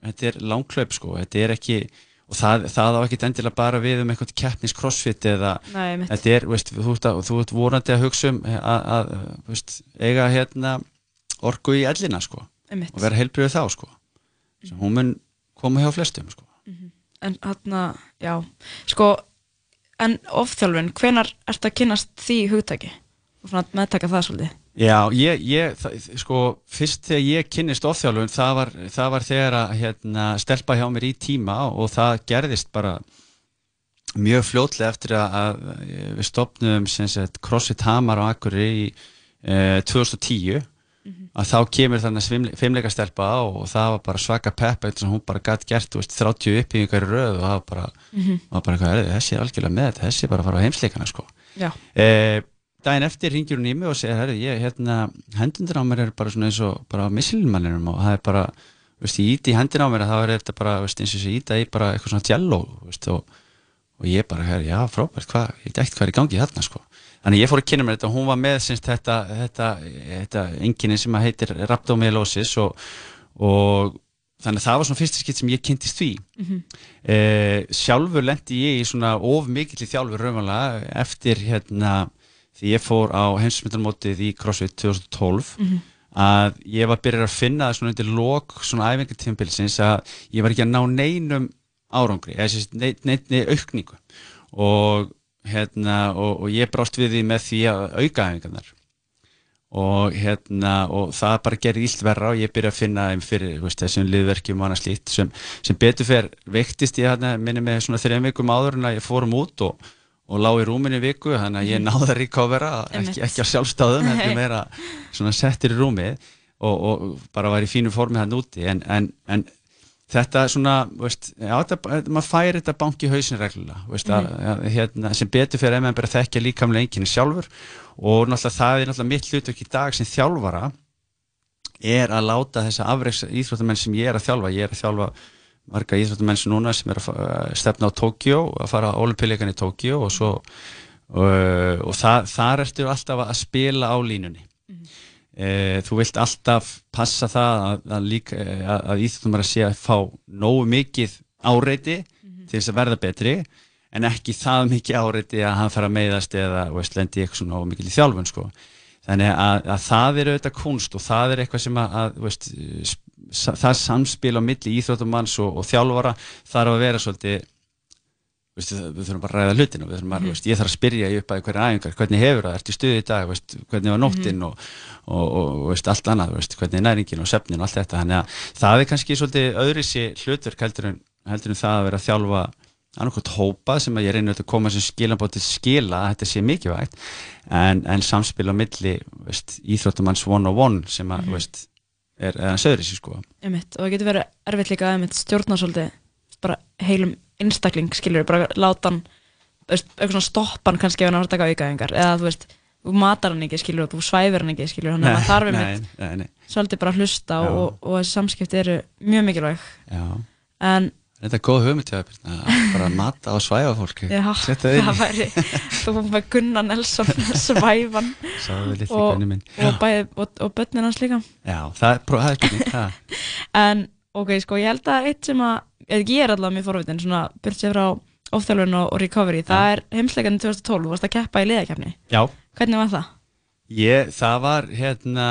þetta er langklaup sko, þetta er ekki og það, það á ekki endilega bara við um eitthvað keppnis crossfit eða Nei, þetta er, veist, þú, ert að, þú ert vorandi að hugsa um að, að veist, eiga hérna orku í ellina sko. Einmitt. og vera heilbriðu þá sko. Sem hún mun koma hjá flestum sko. En hérna, já, sko, en ofþjálfun, hvenar ertu að kynast því hugtaki? Og meðtaka það svolítið. Já, ég, ég það, sko, fyrst þegar ég kynnist ofþjálfun, það var, það var þegar að hérna, stelpa hjá mér í tíma og það gerðist bara mjög fljótlega eftir að, að við stopnum sagt CrossFit Hamar á Akureyri í e, 2010 að þá kemur þannig fimmleika stelpa og það var bara svaka peppa eins og hún bara gætt gert veist, 30 uppbyggingar í röð og það var bara, mm -hmm. var bara hvað, þessi er algjörlega með þetta þessi er bara að fara á heimsleikana sko. e, daginn eftir ringir hún í mig og segir herri, ég, hérna, hendundur á mér er bara svona eins og bara á missilmanninum og það er bara, veist, ég íti í hendin á mér það er þetta bara, veist, eins og ég íta í bara eitthvað svona jello, veist, og, og ég bara, herri, já, frábært, hvað, ég ekkert hvað er í gangi hérna, sko Þannig ég fór að kynna mér þetta hún var með syns, þetta, þetta, þetta enginni sem heitir rhabdomyolysis og, og þannig að það var svona fyrsta skitt sem ég kynntist því. Mm -hmm. eh, sjálfur lendi ég í svona of mikill í þjálfur raunvalega eftir hérna því ég fór á heimsmyndarmótið í CrossFit 2012 mm -hmm. að ég var byrjar að finna svona undir lok svona æfingartímbilsins að ég var ekki að ná neinum árangri, eða neinni aukningu og hérna, og, og ég brást við því með því að auka æfingarnar og, hérna, og það bara gerir ílt verra og ég byrja að finna þeim fyrir veist, þessum liðverkjum og annað slíkt sem, sem betur fer vektist ég hérna, minni með svona þrejum vikum áður en að ég fórum út og, og lág í rúminni viku þannig að ég mhm. náði að recovera ekki, ekki á sjálfstáðum, heldur meira svona settir í rúmið og bara var í fínu formi hann úti en, en, en þetta svona, veist, já, þetta, maður færi þetta banki hausin reglulega, veist, mm. að, að, hérna, sem betur fyrir að maður þekkja líkamlega enginni sjálfur og náttúrulega það er náttúrulega mitt hlutverk í dag sem þjálfara er að láta þessa afreiks íþróttamenn sem ég er að þjálfa, ég er að þjálfa marga íþróttamenn sem núna sem er að stefna á Tókjó, að fara á olimpíuleikan í Tókjó og svo og, og það, þar ertu alltaf að spila á línunni mm. E, þú vilt alltaf passa það að, að, að, að íþjóttumar að sé að fá nógu mikið áreiti mm -hmm. til þess að verða betri en ekki það mikið áreiti að hann fara að meiðast eða veist, lendi eitthvað svona nógu mikið í þjálfun sko. þannig að það er auðvitað kunst og það er eitthvað sem að veist, það samspil á milli íþjóttumanns og, og þjálfara þarf að vera svolítið Veist, við þurfum bara að ræða hlutinu að, mm. veist, ég þarf að spyrja í upphæði hverja æfingar hvernig hefur það, ert í stuði í dag veist, hvernig var nóttinn mm. og, og, og allt annað, hvernig er næringin og söfnin og allt þetta, þannig að það er kannski svolítið öðri sér hlutverk heldur en, heldur en það að vera að þjálfa annarkot hópa sem að ég reynir að koma sem skilabótið skila að þetta sé mikilvægt en, en samspil á milli íþróttumanns one on one sem að mm. Er, er að söður þessi sko. Einmitt, og það getur verið erfitt líka að stjórna svolítið bara heilum einstakling, skilur, bara láta hann eitthvað svona stoppan kannski ef hann har að taka aukaðingar, eða þú veist þú matar hann ekki, skilur, og þú svæfir hann ekki, skilur þannig að það þarf einmitt svolítið bara að hlusta og, og þessi samskipti eru mjög mikilvæg. Já. en Þetta er góð hugmyndið bara að mata og svæfa fólki Já, það væri þú með Gunnar Nelson svæfan. Og, og, og, og börnin hans líka. Já, það er, það er ekki [laughs] En ok, sko, ég held að eitt sem að ég er allavega mjög forvitin svona byrjt sér frá ofþjálfun og, recovery það er heimsleikarinn 2012, þú varst að keppa í liðakefni Já. Hvernig var það? Ég, það var hérna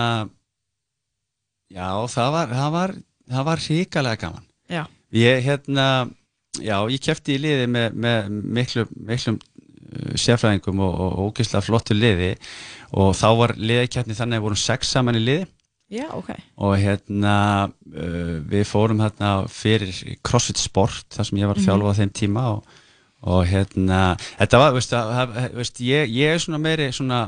já, það var það var, það var ríkalega gaman. Já Ég, hérna, já, ég kefti í liði með, með miklu, miklum uh, sérfræðingum og, og ógeðslega flottu liði. Og þá var liðakefni þannig að við vorum sex saman í liði. Já, ok. Og hérna uh, við fórum hérna fyrir CrossFit Sport þar sem ég var að þjálfa á þeim tíma og, og hérna þetta var, veist, að, veist ég, ég er svona meiri svona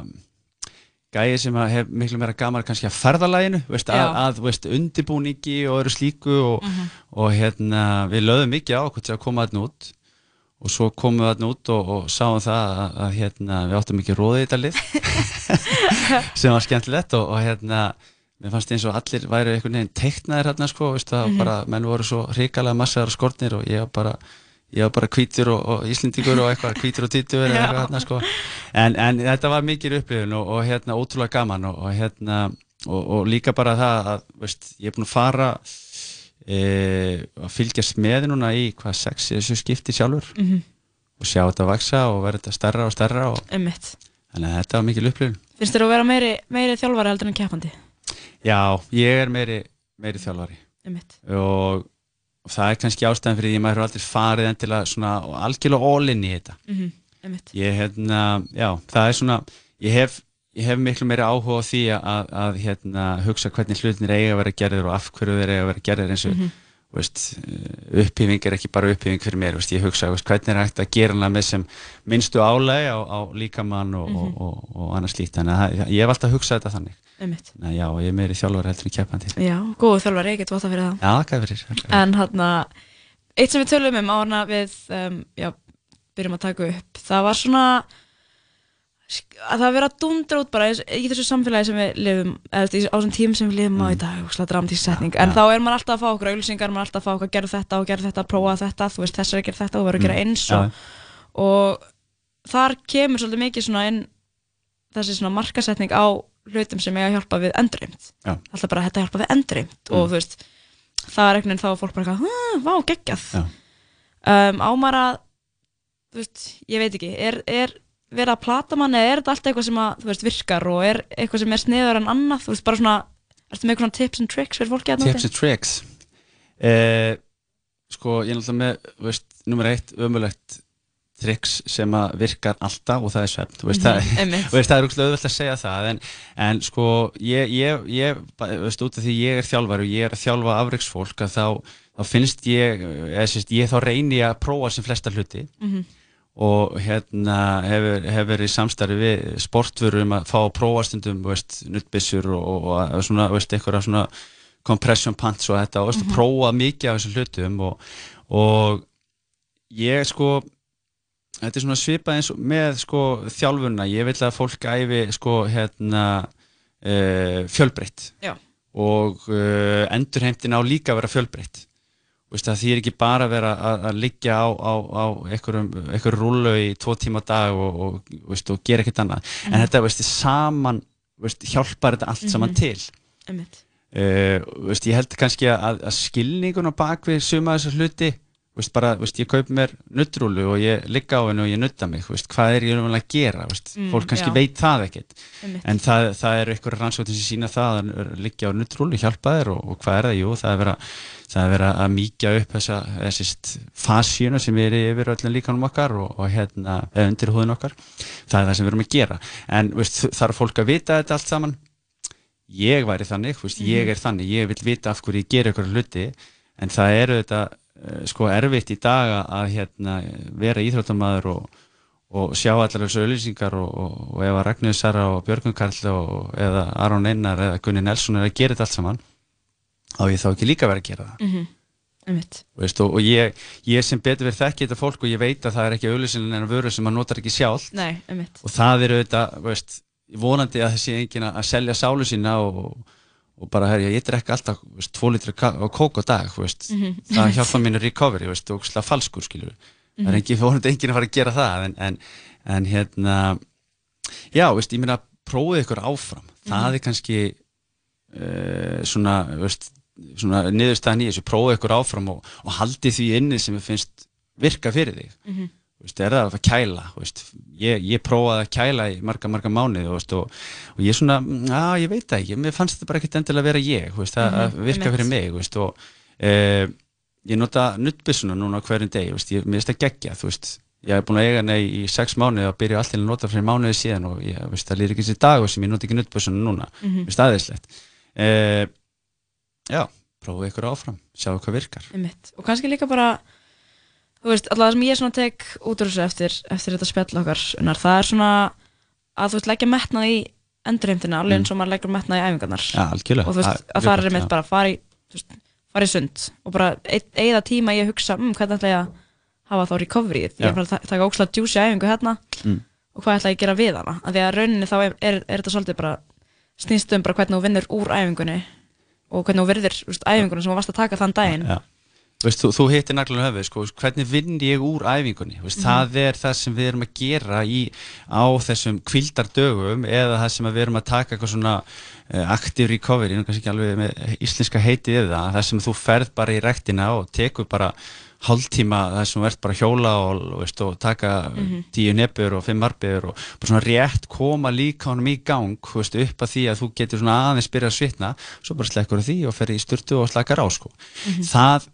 gæði sem hef miklu meira gamar kannski að ferðalæginu, veist, að, að veist, undibúningi og öru slíku og, uh -huh. og hérna við lögum mikið á okkur til að koma þarna út og svo komum við þarna út og, og sáum það að, að hérna við áttum mikið róðið í þetta lið [laughs] sem var skemmtilegt og hérna mér fannst eins og allir væri einhvern veginn teiknaðir hérna sko, veist, mm -hmm. bara, menn voru svo hrikalega massaðar og skortnir og ég bara, ég var bara kvítur og, og íslendíkur og eitthvað kvítur og títur hérna, sko. en, en þetta var mikið upplifun og, og hérna ótrúlega gaman og, og hérna og líka bara það að veist, ég er búin að fara e, að fylgjast með núna í hvað sex þessu skipti sjálfur mm -hmm. og sjá þetta að vaksa og verða þetta stærra og stærra þannig að þetta var mikið upplifun Finnst þér að vera meiri, meiri þjálfari heldur en keppandi? Já, ég er meiri, meiri þjálfari og, og það er kannski ástæðan fyrir því að maður hefur aldrei farið en til að svona algjörlega all-in í þetta mm -hmm. ég hérna, já, það er svona ég hef, ég hef miklu meiri áhuga á því að, að hérna, hugsa hvernig hlutinir eiga að vera gerðir og af hverju þeir eiga að vera gerðir eins og, mm -hmm. Veist, upphýfing er ekki bara upphýfing fyrir mér, veist, ég hugsa veist, hvernig er hægt að gera hana með sem minnstu álæg á, á líkamann og, Mhm. og, og, og annars slíkt. Þannig að ég hef alltaf hugsað þetta þannig. Nei, já, ég er meiri þjálfur heldur en keppandi Já, góðu þjálfari, ég get vota fyrir það. Já, hvað fyrir En hann eitt sem við tölum um ána við um, já, byrjum að taka upp það var svona að það vera dundra út bara í þessu samfélagi sem við lifum eða á þessum tím sem við lifum á í dag og slá dramatísk setning, en þá er maður alltaf að fá okkur auðlýsingar, maður er alltaf að fá okkur að gera þetta og gera þetta, prófa þetta, þú veist, þessar að gera þetta og verður að gera Mm. eins og, og þar kemur svolítið mikið svona inn þessi svona markasetning á hlutum sem eiga að hjálpa við endurreimt Já. alltaf bara þetta hjálpa við endurreimt og þú veist, það er einhvern veginn þá að fólk bara eitthvað, "Hm, vá, geggjað. Um, ámar að þú veist, ég veit ekki er, er verið að plata mann eða er þetta alltaf eitthvað sem að, veist, virkar og er eitthvað sem er sniður en annað, þú veist, bara svona ertu með eitthvað svona tips and tricks fyrir fólki að Tips and tricks? Eh, Sko, ég er náttúrulega með veist, nummer eitt, ömulegt tricks sem að virkar alltaf og það er svefn. Þú veist, Mhm, það, [laughs] veist, það er auðvelt að segja það en, en sko, ég, ég, ég veist, út af því ég er þjálfari og ég er að þjálfa afreiksfólk að þá, þá finnst ég eða, sérst, ég þá reyni að prófa sem flesta hluti. Mhm. Og hérna hefur, hefur í samstarfi við sportvöru um að fá að prófa stundum veist, nuttbissur og, og, og svona, veist, eitthvað svona compression pants og þetta. Og veist, Mhm. prófa mikið af þessum hlutum og, og ég sko þetta er svona svipað eins og með sko þjálfuna, ég vil að fólk æfi sko hérna uh, fjölbreytt. Og uh, endurheimtin á líka vera fjölbreytt Veist, það þýr ekki bara að vera að, að liggja á, á, á einhverjum, rúlu í tvo tíma dag og, og, veist, og gera ekkert annað. En Mhm. þetta veist, saman veist, hjálpar þetta allt saman Mhm. til. Uh, veist, ég held kannski að, að skilningun á bakvið suma þessar hluti veist, bara, veist, ég kaup mér nuttrúlu og ég ligga á hennu og ég nutta mig veist, hvað er ég raunverulega að gera Mm, fólk kannski já. veit það ekkert. En það, það eru einhverja rannsóknir sem sína það að liggja á nuttrúlu hjálpa þér og, og hvað er það, jú, það er vera það er verið að mýkja upp þessa þessist fasíuna sem er yfir öllum líkanum okkar og, og hérna undir húðin okkar, það er það sem við erum að gera. En veist, þarf fólk að vita þetta allt saman? Ég væri þannig, veist, ég Mhm. er þannig. Ég vil vita af hverju ég ger eitthvað hluti. En það eru þetta uh, sko erfitt í dag að- hérna, vera íþróttamæður og, og sjá allar þessu auðlýsingar og, og, og ef að Ragnhildur Sara og Björgun Karl og, eða Aron Einar eða Gunni Nelson er að gera þetta allt saman þá ég þá ekki líka verið að gera það Mhm. Einmitt. Veist, og, og ég, ég sem betur verið þekki þetta fólk og ég veit að það er ekki auðlýsingin en vöru sem maður notar ekki sjálf Nei, og það er auðvitað veist, vonandi að þessi enginn að selja sálu sína og, og bara herja, ég drekka alltaf veist, tvo litri og kók á dag veist, Mhm. það hjálpa mínu recovery og slag falskur skilur það er Mhm. ekki [laughs] vonandi enginn að fara að gera það en, en, en hérna já, ég meina prófið ykkur áfram það Mhm. er kannski uh, svona, veist, svona niðurstaðan í þessu, prófið ykkur áfram og, og haldið því inni sem þið finnst virka fyrir þig Mhm. veist, er það að kæla veist, ég, ég prófaði að kæla í marga marga veist, og, og ég svona, að ég veit það ekki mér fannst þetta bara ekkert endilega að vera ég veist, að, að virka fyrir mig veist, og e, ég nota nuttbissuna núna hverjum veist, ég, mér finnst það geggja þú veist, ég hef búin að eiga hana í, sex mánuði og byrja allir að nota fyrir mánuði síðan og ég, veist, það lýr ekki þessi dag sem ég nota ekki nuttbissuna núna Mhm. veist, aðeinslegt e, já, prófið ykkur áfram sjáu hvað virkar Einmitt. og kannski líka bara þú veist, alltaf það sem ég tek út úr þessu eftir, eftir þetta spjall okkar unnar, það er svona að þú veist leggja metnað í endurheimtina alveg eins og maður leggur metnað í æfingarnar Mm. Algjörlega. og þú veist, að það er mitt bara að fara í þú veist, fara í sund og bara eigða tíma í að hugsa um, hvernig ætla ég að hafa þá recoveryð, ég er bara að ta- taka ókslega djúsi æfingu hérna Mm. og hvað ætla ég að gera við hana, af því að rauninni þá er, er, er þetta svolítið bara snýst um bara hvernig þú vinnur úr æfingunni og hvernig þú veist, æfingunni sem þú varst að taka þann daginn Já. Veist, þú, þú hittir naglan höfuð, sko, hvernig vinn ég úr æfingunni, veist, Mhm. það er það sem við erum að gera í, á þessum kvildardögum eða það sem við erum að taka eitthvað svona uh, active recovery, kannski ekki alveg með íslenska heitið það, það sem þú ferð bara í rektina og tekur bara hálftíma það sem þú ert bara að hjóla og, veist, og taka Mhm. tíu nefnur og fimm arbeigur og bara svona rétt koma líka honum í gang veist, upp að því að þú getur svona aðeins byrja að svitna, svo bara slekkur því og fer í sturtu og slakar á sko. Mhm. það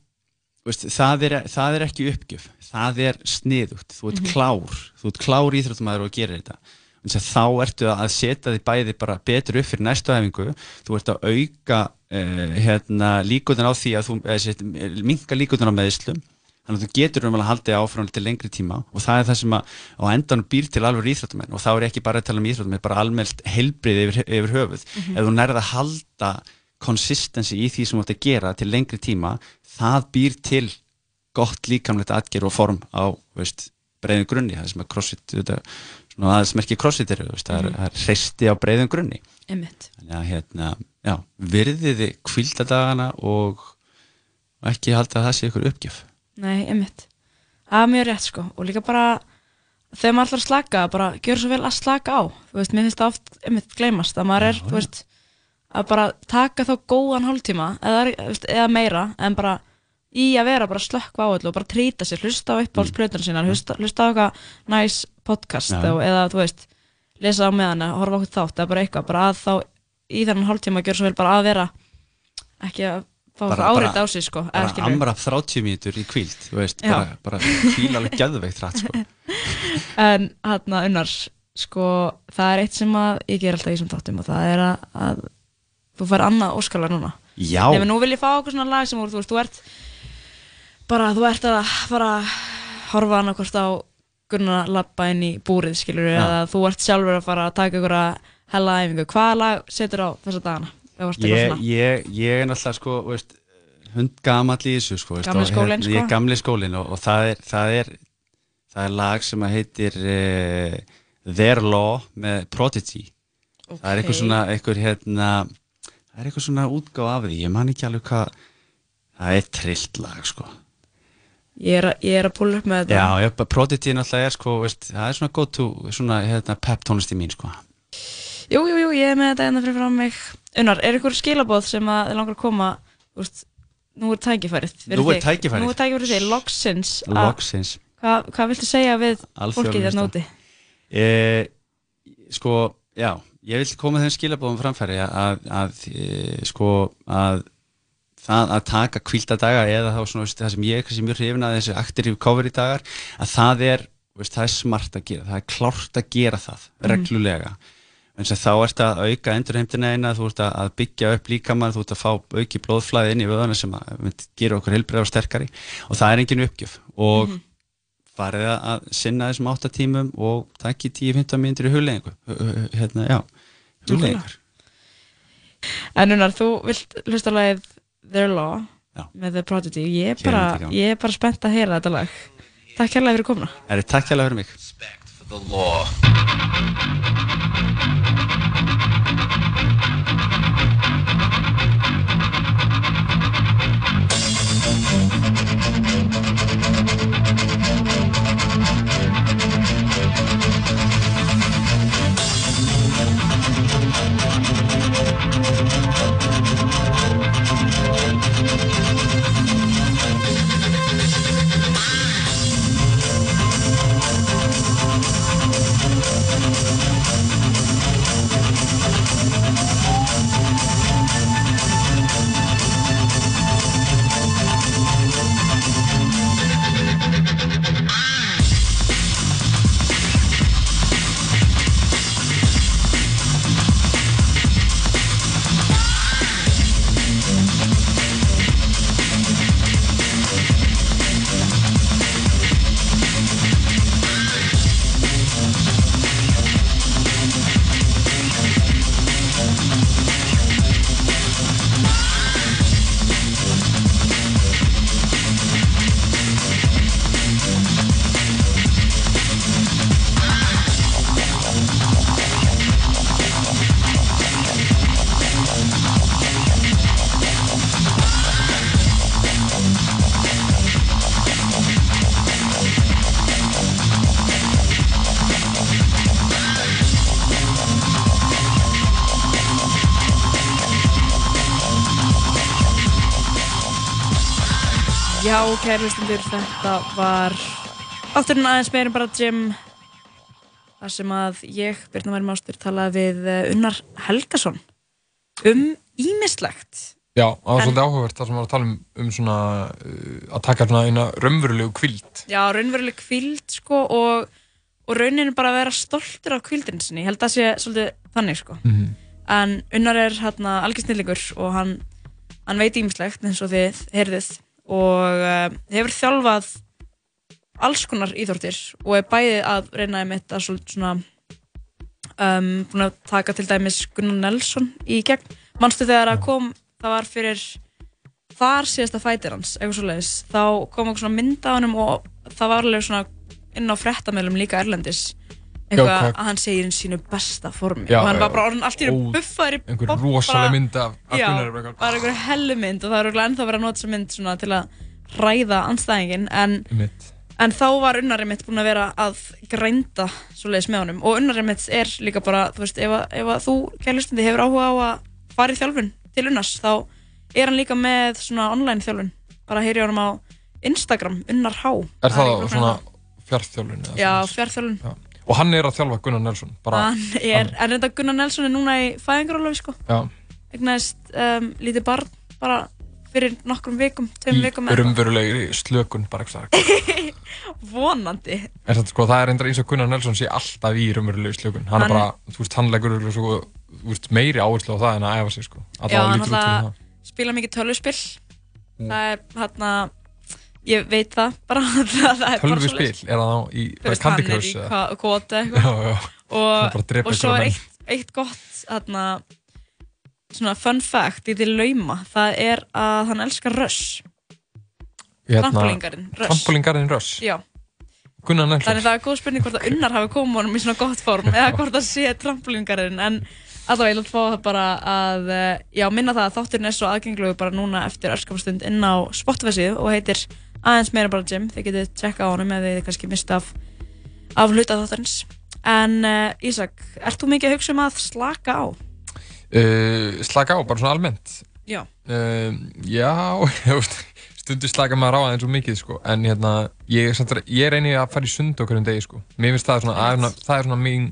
Veist, það, er, það er ekki uppgjöf það er sniðugt, þú ert Mhm. klár þú ert klár íþróttumæður og gerir þetta að þá ertu að setja því bæði bara betur upp fyrir næstu æfingu, þú ert að auka uh, hérna, líkutin á því að þú, eða, minka líkutin á meðislum, þannig að þú getur um að halda áfram til lengri tíma og það er það sem að á endan býr til alveg íþróttumenn og þá er ekki bara að tala um íþróttumenn, bara almennt heilbrið yfir, yfir höfuð. Mm -hmm. Ef þú nærða að halda konsistensi í því sem þú ætti að gera til lengri tíma, það býr til gott líkamlegt atgerð og form á breiðin grunni, það sem að crossfit, þetta svona aðeins merkir crossfit eru, það er, Mhm. er hreisti á breiðum grunni þannig að hérna, já, virðiði kvildadagana og og ekki halda að það sé ykkur uppgjöf Nei, einmitt. Það er mjög rétt sko. Og líka bara þegar maður ætlar að slaka, bara gjör svo vel að slaka á. Þú veist, mér finnst það oft einmitt gleymast að maður er, þú veist, að bara taka þá góðan hálftíma eða, eða meira, en bara í að vera bara að slökka á öllu og bara trýta sér hlusta á uppáhaldsplötunar sína, hlusta, hlusta á eitthvað næs podcast Já. eða þú veist lesa á meðan eða horfa okkur þátt eða bara eitthvað, bara að þá í þennan hálftíma gjör svo vel bara að vera ekki að fá árið á sig sko bara skilurðu. amra 30 mínútur í kvíld veist, bara, bara kvíla alveg gæðveikt rætt sko. [laughs] En hann unnar, sko, það er eitt sem að ég ger alltaf í þessum þáttum og það er að, að þú fær annað óskala núna. já, Nefnir nú vil ég fá okkur svona lag sem úr, þú veist, þú ert bara, þú ert að fara að horfa annarkvort á Gunnar lappa inn í búrið, skilur Já. eða þú ert sjálfur að fara að taka ykkur að hella æfingu. Hvaða lag setur á þessa dagana? Ég, ég, ég er náttúrulega sko, veist, hundgamall í þessu sko, veist, og hérna, ég sko. er gamli skólinn og, og það, er, það, er, það er lag sem heitir uh, Their Law með Prodigy. Það er eitthvað svona eitthvað, hérna, það er eitthvað svona útgáð af því ég man ekki alveg hvað það er trillt lag sko. Ég er, að- ég er að púla upp með þetta. já, ég, Prodigy náttúrulega er sko veist, það er svona svona hérna, pep tónlist í mín sko Jú, jú, jú, ég er með þetta einnig fyrir frá mig. Unnar, er ykkur skilabóð sem að langar að koma, þú veist, nú er tækifærið. Nú er tækifærið. Nú er tækifærið þig, loksins. loksins Hvað, hvað viltu segja við fólkið þérna úti? e, sko, já ég vil koma þeim skilabóðum framfæri að, að e, sko að það að taka kvíldadaga eða þá svona veist, það sem ég er kannski mjög hrifin að þessi aktiv cover í dagar að það er, veist, það er smart að gera það er klárt að gera það reglulega en þá ert að auka endurheimtina eina, þú ert að að byggja upp líkamann, þú ert að fá auki blóðflæði inn í vöðana sem gera okkur heilbrið og sterkari. Og það er engin uppgjöf. Og farið að- sinna þessum áttatímum og takki 10-15 mínútur í huglegingu hérna, já, huglegingar En Unnar, þú vilt hlusta lagið Their Law Já. með The Prodigy. Ég er bara, er bara spennt að heyra þetta lag. Takk hérlega fyrir komuna. Er þið takk hérlega fyrir mig Já, kærlustundur, þetta var átturinn aðeins meira en bara gym þar sem að ég, Birna Mæri Mástur, talaði við eh, Unnar Helgason um ímislegt. Já, það var En- svolítið áhugavert þar sem var að tala um, um svona uh, að taka svona eina raunverulegu kvild Já, raunveruleg kvild sko og og rauninni bara að vera stoltur af kvildinu sinni, ég held að það sé svolítið þannig sko Mhm. en Unnar er hérna algjör snillingur og hann, hann veit ímislegt eins og þið heyrðið og uh, hefur þjálfað alls konar íþórtir og er bæði að reyna að svolítið svona um, búin að taka til dæmis Gunnar Nelson í gegn. Manstu þegar að kom, það var fyrir þar síðasta fætir hans eitthvað svo leiðis, þá kom eitthvað svona mynd af honum og það var alveg svona inn á frettamælum líka Erlendis eitthvað að hann segir í sínu besta formi. Já, og hann var bara orðin allt í einu buffaður í einhver bobb, rosaleg bara- mynd af, Gunnar eitthvað. bara einhver hellu mynd og það er örugglega ennþá verið að nota þessa mynd svona til að ræða anstæðingin en, en þá var Unnari mitt búin að vera að grænda svoleiðis með honum. Og Unnari mitt er líka bara, þú veist, ef, ef þú kærlustandi hefur áhuga á að fara í þjálfun til Unnars, þá er hann líka með svona online þjálfun, bara heyri honum á Instagram, Unnar Há Er það einhver svona fjárþjálfun? eða Já, svoleiðis? Já. Og hann er að þjálfa Gunnar Nelson bara, Hann er, en reynda Gunnar Nelson er núna í fæðingarálofi sko Já, egnaðist um, lítið barn bara fyrir nokkrum vikum, tveim í vikum eitthvað. rumverulegri slökun bara það [laughs] vonandi En þetta sko, það er reyndar eins og Gunnar Nelson sé alltaf í rumverulegri slökun Hann, Hann- er bara, þú veist, hann leggur veist, meiri áherslu á það en að æfa sig sko Já, Alla hann alltaf spila mikið tölvuspil Mm. það er hérna ég veit það bara [laughs] það er er það þá í Candy hann er Crush í Já, eitthvað. og, og svo er eitt, eitt gott hérna, svona fun fact í til lauma, það er að hann elskar Rush. Hérna, Trampolíngarinn, Rush. Trampolíngarinn Rush? Þannig það er góð spurning hvort að unnar hafi komið honum í svona gott form eða hvort að sé trampolíngarinn en allavega ég vil fá það bara að eh, já, minna það að þátturinn er svo aðgengluðu bara núna eftir örskapastund inn á Spotify síðu og heitir aðeins meira bara gym þið getið tjekka á honum ef þið kannski mista af, af hluta þáttarins. En uh, Ísak, ert þú mikið að hugsa um að slaka á? uh, Slaka á, bara svona almennt? Já, uh, Já, [laughs] stundu slaka maður á aðeins og mikið sko. En hérna, ég, að- ég reyni að fara í sund okkur um degi sko. Mér finnst það svona, er svona, það er svona mín,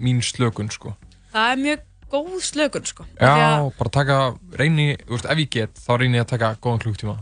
mín slökun sko. Það er mjög góð slökun sko. Já, að, bara taka, reyni, þú veist, ef ég get, þá reyni ég að taka góðan klukktíma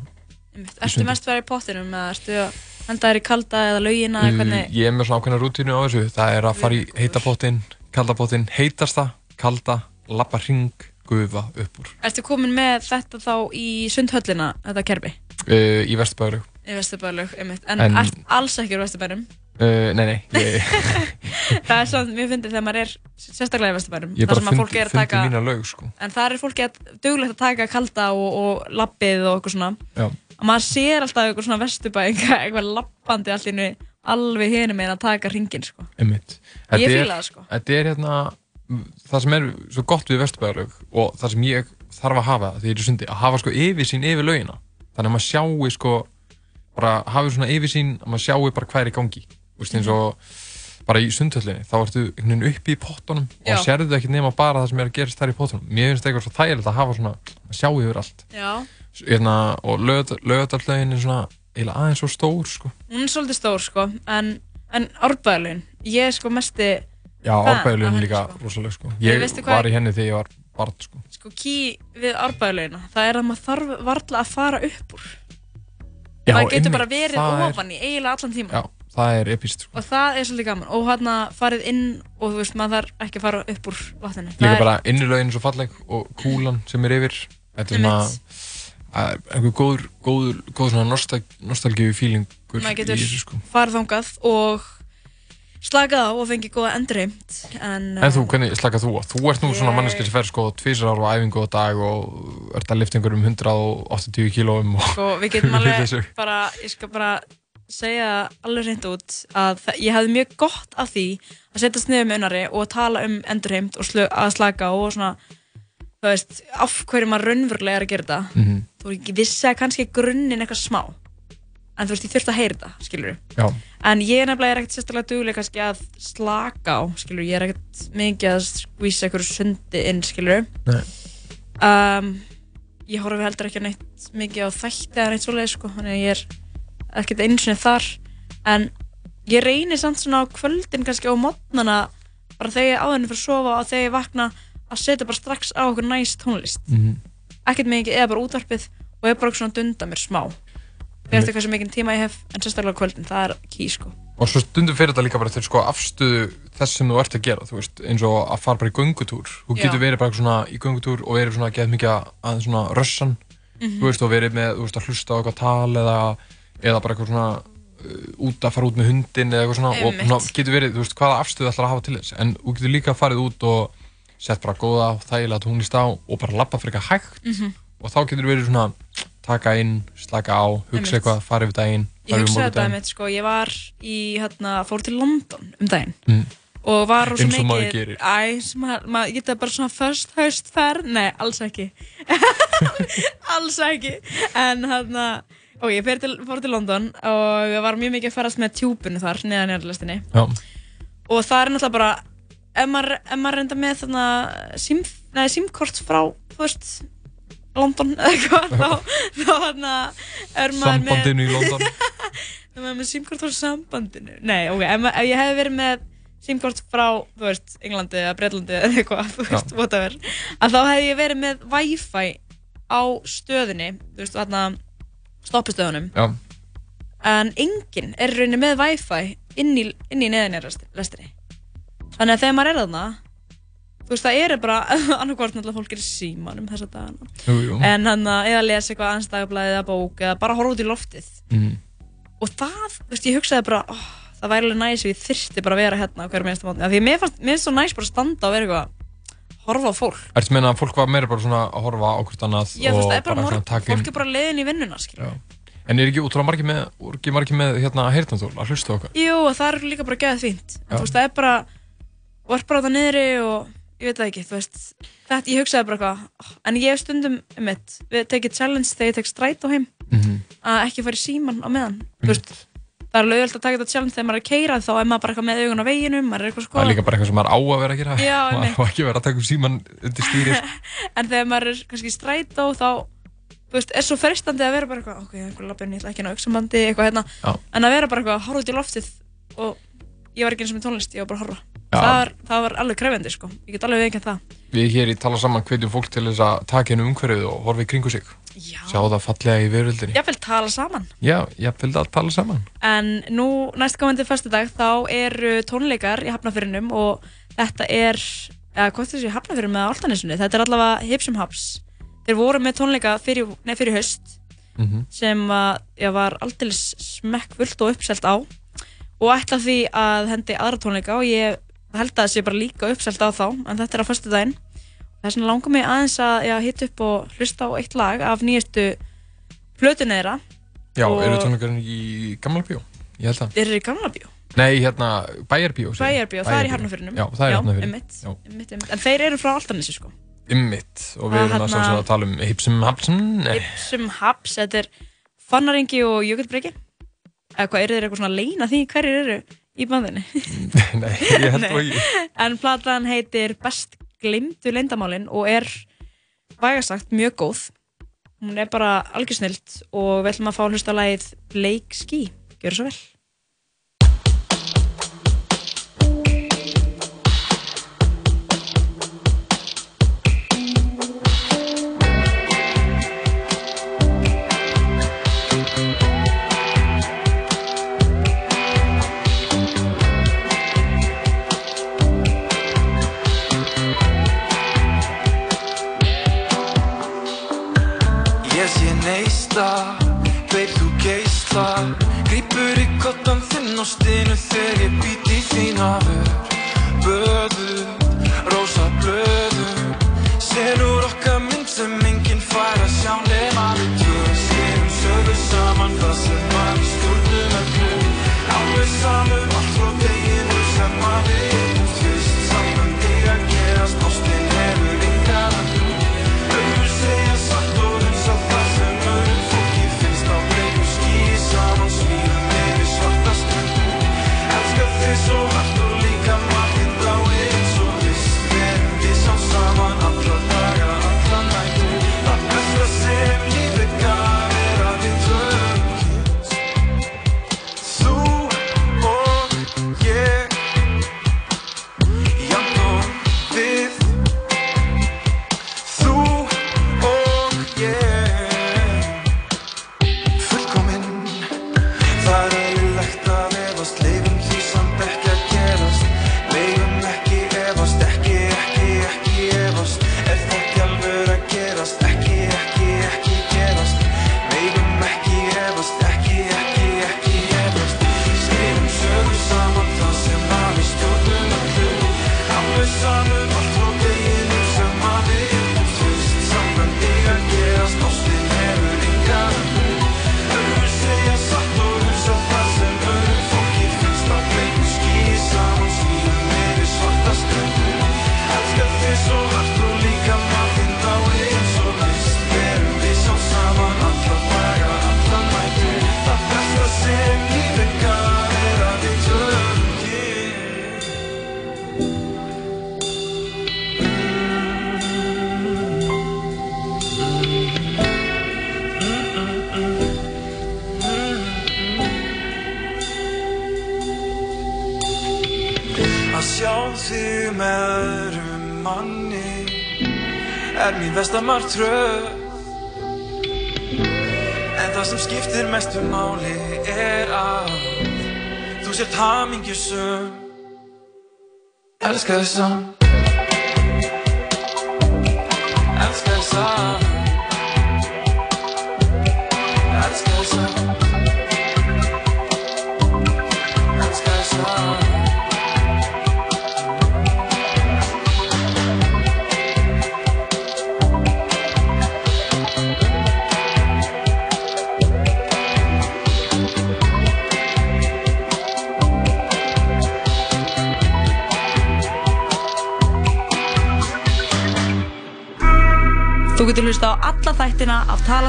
sundi. mest verið í pottinum eða ertu að henda þér í kalda eða laugina eða Uh, hvernig Ég er með svona ákveðna rútínu á þessu Það er að fara í heitapottin, kaldapottin, heitasta, kalda, lappa hring, gufa upp úr Ertu komin með þetta þá í sundhöllina, þetta kerfi? uh, Í Vesturbæðurug Í Vesturbæðalög, einmitt. En, En- ert alls ekki úr Vesturbænum. Uh, Nei, nei, ég, [laughs] það er svona, mér finnir þegar maður er sérstaklega í Vesturbænum. ég þar sem að fólk fundi, er að taka, mína lög sko en það er fólki að duglegt að taka kalda og, og lappið og eitthvað svona. Já. Og maður sér alltaf eitthvað svona Vesturbæinga, [laughs] eitthvað lappandi allir innu alveg hinum með að taka ringin, sko. Einmitt. Ég fíla það, sko. Þetta er hérna það sem er svo gott við Vesturbæðarlaug og það sem ég þarf að hafa þegar ég er í sundi, að hafa sko yfirsýn yfir laugina þannig að maður sjáu sko bara hafi svona yfirsýn að maður sjáu bara hvað er í gangi veist, eins og bara í sundhöllinni, þá ertu uppi í pottunum Já. og sérðu ekki nema bara það sem er að gerast þær í pottunum mér finnst eitthvað svo þægilegt að hafa svona að sjá yfir allt Já. hérna, og lögadallegin er svona eiginlega aðeins svo stór sko. Hún er svolítið stór, sko, en, en árbæðalögin, ég er sko mesti, já, Fan af árbæðilegin henni, líka sko. rosaleg sko. Ég var í henni þegar ég var barn sko. sko, ký við árbæðalögina, það er að maður þarf varla að fara upp úr. Já, maður getur bara verið það er- ofan í eiginlega allan tíma. Já, það er epist sko. og það er svolítið gaman. Og hann farið inn og þú veist maður þarf ekki að fara upp úr vatninu. Líka er- bara er svo falleg og kúlan sem er yfir. Þetta er svona að- einhver góður, góður, góður svona nostal, nostalgíu fílingur maður getur sko. farið þangað og slakað á og fengið góða endurheimt en, En þú, hvernig slakað þú á? Þú ert nú svona Ég- manneski sem fer sko tvísar ára á æfingu á dag og ert að lifta einhverjum 180 kílóum og sko, við [laughs] getum alveg bara, ég skal bara segja alveg reynd út að ég hefði mjög gott af því að setjast niður með unnari og tala um endurheimt og að slaka og svona þú veist, af hverju maður raunverulega er að gera þetta Mhm. þú veist, ég vissi að kannski grunninn eitthvað smá en þú veist, ég þurfti að heyra þetta, skilur Já, En ég er nefnilega er ekkert sérstaklega dugleg kannski að slaka á, skilur, ég er ekkert mikið að skvísa einhverju sundi inn, skilur. Um, ég horfi heldur ekki á neitt mikið á þætti eða neitt svoleið, sko, þannig að ég er ekkert eins og þar. En ég reynir samt svona á kvöldin kannski á mótnana, bara þegar ég áðurinn fyrir að sofa og þegar ég vakna að setja bara strax á okkur næst tónlist. Mhm. Ekkert mikið, eða bara útvarpið og ég bara svona dunda mér smá. fyrir eftir hversu mikinn tíma ég hef en sérstaklega kvöldin, það er ký sko Og svo stundum fyrir þetta líka bara til sko afstöðu þess sem þú ert að gera, þú veist, eins og að fara bara í göngutúr. Þú getur verið bara svona í göngutúr og verið svona að geta mikið að svona rössan, Mhm. þú veist, og verið með, þú veist, að hlusta á eitthvað tal eða, eða bara eitthvað svona uh, út að fara út með hundin eða eitthvað svona og Einmitt. svona, getur verið, þú veist, hvaða afstöðu ætlar að hafa til þess. En þú getur líka farið út og sett bara góða, þægilega tónlist á og bara lappa fyrir eitthvað hægt Mhm. og þá getur verið svona taka inn, slaka á, hugsa Einmitt. eitthvað, fara yfir daginn, Ég hugsaði þetta morgundaginn. einmitt sko, ég var í, hérna, fór til London um daginn Mm. og var rosa Eins og maður mikið gerir. Æ, sem maður, maður geta bara svona first haust ferð, nei, alls ekki [laughs] alls ekki en hérna, og ég til, fór til London og var mjög mikið að farast með tjúbunu þar, neðan nýjarlistinni Já. og það er náttúrulega bara ef maður, ef maður reynda með þarna simkort frá, veist London eða eitthvað þá, [laughs] þá hérna er maður með Sambandinu í London. [laughs] Maður er með simkort frá sambandinu Nei, ok, ef, ef ég hefði verið með simkort frá, þú veist, Englandi eða Breitlandi eða eitthvað, þú veist, whatever að þá hefði ég verið með Wi-Fi á stöðinni, þú veist, þarna stoppistöðunum Já. en enginn er rauninni með Wi-Fi inn í, inn í neðinni þannig að þegar maður er þarna þú veist, það eru bara [laughs] annarkvort náttúrulega fólk er símanum þessa dagana Jú, jú. en hann að eða lesa eitthvað annars dagablaðið eða bók eða bara horfa út í loftið Mm. og það, þú veist, ég hugsaði bara oh, það væri alveg næs ef ég þyrfti bara að vera hérna á hverju minnsta mánu, af því að mér finnst svo næs bara að standa og vera eitthvað horfa á fólk Ertu að meina að fólk var meira bara svona að horfa á hvort annað Já, þú og er bara svona taka inn fólk er bara leiðin í vinnuna, skilja. En er ekki útrúlega margir með, er ekki margir með hérna heyrnandól að hlusta á okkar? Jú, og það er líka bara geðað fínt. En þú veist, það er bara, þú ert bara það niðri og ég veit það ekki, þú veist, þetta, ég hugsaði bara eitthvað, en ég hef stundum, um mitt, við tekið challenge þegar ég tek strætó heim, Mhm. að ekki fara í síman á meðan, þú veist, það er alveg auðvitað að taka þetta challenge þegar maður er að keira, þá er maður bara eitthvað með augun á veginum, maður er eitthvað að Það er líka bara eitthvað sem maður á að vera að gera. Já, [laughs] maður á ekki að vera að taka um síman undir stýri. [laughs] en þegar maður er kannski í strætó þá þú veist, er svo fristandi að vera bara eitthvað ok, einhver lappin, ég ætla ekki að ná auksambandi eitthvað hérna, Já. en að vera bara eitthvað horfa út í loftið og ég var ekki eins og með tónlist, ég var bara að horfa það var, það var alveg krefendi sko, ég get alveg veikinn það Við hér í tala saman hvetjum fólk til þess að taka hennu umhverfið og horfa í kringu sig. Já. Sjá það fallega í veröldinni. ég vil tala saman Já, ég vil að tala saman. en nú næstkomandi fyrstudag þá eru tónleikar í Hafnafyrinum og þetta er eða hvort þessi Hafnafyrinum eða Áltanesunni þetta er allavega Hipsum Haps þeir voru með tónleika fyrir, nei, fyrir haust Mhm. sem að, já, var aldrei smekkfullt og uppselt á og ætla því að hendi aðra tónleika og ég held að það sé bara líka uppselt á þá en þetta er á förstu daginn þess vegna langar mig aðeins að já, hitta upp og hlusta á eitt lag af nýjastu plötunni þeirra Já, eru tónleikarinn í Gamla Bíó? Ég held það. þeir eru í gamla bíó Nei, hérna, ég. Bæjarbíó, það er í Hafnarfyrinum Já, það er í einmitt, Já. einmitt, einmitt. en þeir eru frá Altanesi sko Ymmitt. Og við Það erum að hérna- að tala um Hipsum Hapsum. Nei. Ipsum Haps, þetta er Fannarengi og Jökulbreki eða hvað, eru þeir eitthvað svona að leina því hverjir eru í bandinni [laughs] Nei, ég held Nei. Það glimtu leyndamálin og er vægasagt mjög góð. Hún er bara algjör snilt og við ætlum að fá að hlusta á lagið Blake Ski, gjör svo vel á stinu þegar ég být í þín hafur. Böðu, rósa blöðu Senur okkar mynd sem enginn fær að sjá nema við tvö. Skerum sögu saman það sem var í stjórnum öllu. Alveg samum allt frá deginu sem að við Elskar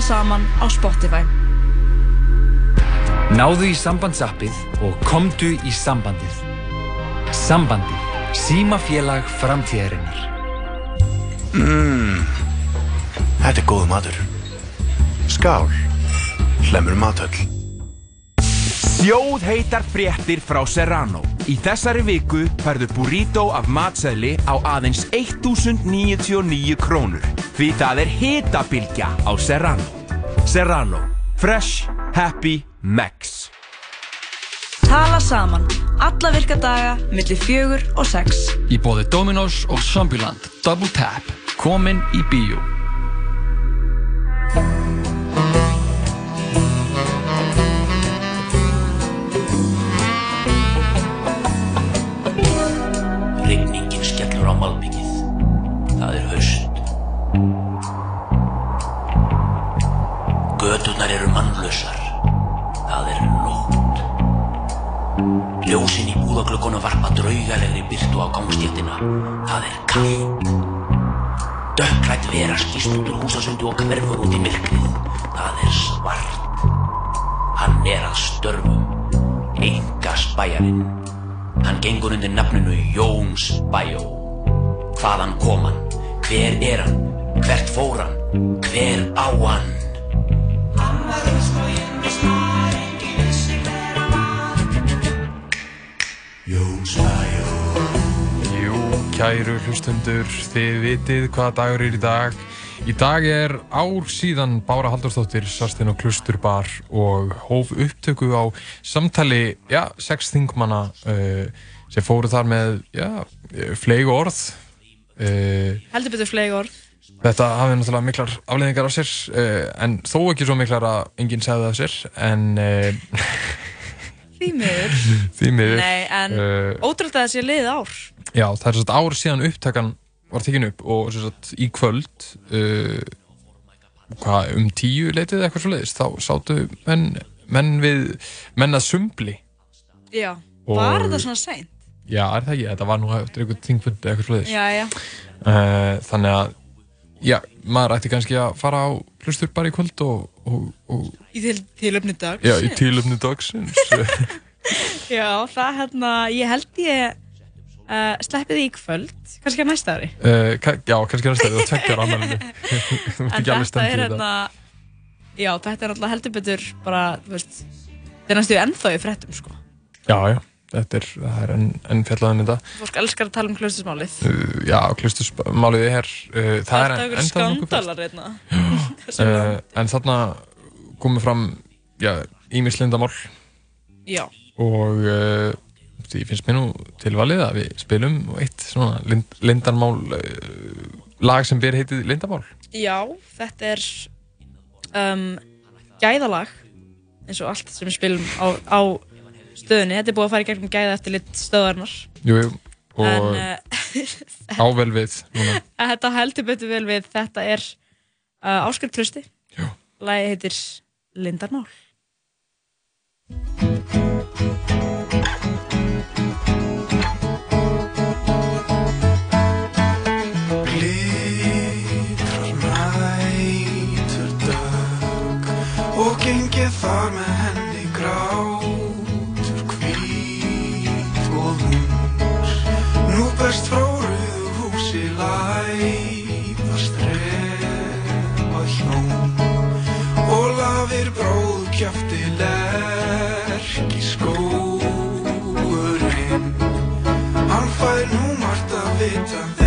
Saman á Spotify. Náðu í sambandsappið og komdu í sambandið. Sambandið. Símafélag framtíðarinnar. Mmm, þetta er góð matur. Skál, hlemur matöll. Sjóðheitar fréttir frá Serrano. Í þessari viku færðu burrito af matseðli á aðeins 1099 krónur. Því það er hitabilgja á Serrano. Serrano. Fresh. Happy. Max. Tala Saman. Alla virka daga, millir fjögur og sex. Í bóði Dominos og Zombieland Double Tap Komin í bíó og hverfur út í myrkrið. Það er svart. Hann er að störfum. Enga spæjarinn. Hann gengur undir nafninu Jóns Bæjó. Hvaðan kom hann? Hver er hann? Hvert fór hann? Hver á hann? Hann var umslóginn og snar, engin vissi hver hann var. Jóns Bæjó Jú, kæru hlustundur, þið vitið hvaða dagur er í dag. Í dag er ár síðan Bára Halldórsdóttir sast inn á Klusturbar og hóf upptöku á samtali, já, sex þingmanna uh, sem fóru þar með, já, flegu orð. Uh, Heldur betur flegi orð. Þetta hafði náttúrulega miklar afleiðingar af sér, uh, en þó ekki svo miklar að enginn segði það af sér, en [laughs] Því miður. því miður. Nei, en ótrúlega sé liðið ár. Já, það er svona ár síðan upptakan var tekin upp og svona í kvöld uh, hvað, um tíu leitið eitthvað svo leiðist þá sátu menn, menn við menn að sumbli Já. Og- Var það svona seint? Já, er það ekki, þetta var nú eftir einhvern þingfund eitthvað svo leiðist Já, já. uh, Þannig að já, maður ætti kannski að fara á hlustur bara í kvöld og, og, og Í til, tilöfni dag. já, í tílöfni dagsins [laughs] Já, það hérna, ég held ég uh, sleppi því í kvöld, kannski að næsta ári. uh, Já, kannski næsta það tveggjar ammælinu [laughs] En þetta er hérna, já, þetta er alltaf heldur betur bara, þú veist, þetta er næstu ennþá í fréttum, sko. Já, já, þetta er, það er enn en fjallaðum þetta Fólk elskar að tala um klustusmálið. Uh, já, klustusmálið er það er ennþá skandalar hérna. [laughs] en þarna komið fram já, ímis lindamál Já. og því finnst mér nú tilvalið að við spilum eitt svona lind, lindarmál uh, lag sem ber heitið lindamál Já, þetta er um, gæðalag eins og allt sem við spilum á, á stöðunni. Þetta er búið að fara í gegnum gæða eftir lit stöðarnar. jú, jú, og uh, [laughs] ável við [laughs] þetta heldur betur vel við. Þetta er uh, Áskar Trösti. Lagi heitir Lindarmál. Glitrar ég þar með henni grátur kvít og vunur nú best fráruðu húsi læð að strefa hjón. Og lafir bróðu kjæfti lerk í skóurinn hann fær nú margt að vita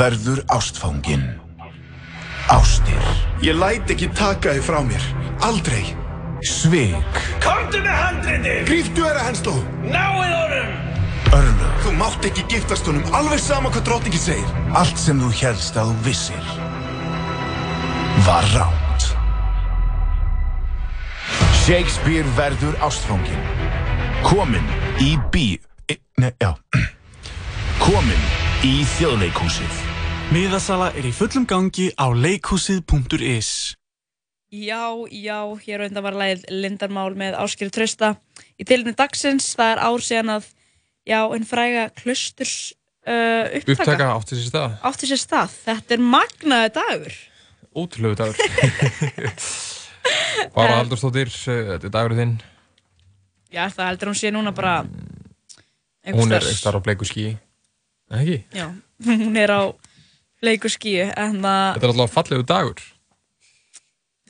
verður ástfangin. Ástir. Ég læt ekki taka þið frá mér. Aldrei. Svik. Komdu með handriðið! Gríftu þeirra hensló! Náið honum! Örlög. Þú mátt ekki giftast honum, alveg sama hvað drottningi segir. Allt sem þú helst að þú vissir var ránt. Shakespeare verður ástfangin. Komin í bí... e- Nei, já. [clears throat] Komin í þjóðleikhúsið. Miðasala er í fullum gangi á leikhúsið.is Já, já, hér á undan var lagið Lindarmál með Áskýri Trausta í tilinu dagsins, það er ár síðan að já, einn fræga klusturs uh, upptaka, Upptaka átti sér stað. átti sér stað þetta er magnaði dagur Ótrúlegu dagur. [laughs] Bara Haldurstóttir, þetta er dagurinn þinn. Já, það heldur hún sé núna bara Hún er starf á bleiku skíi. Nei, ekki? Já, [laughs] hún er á leiku skíu Þetta er alltaf fallegu dagur.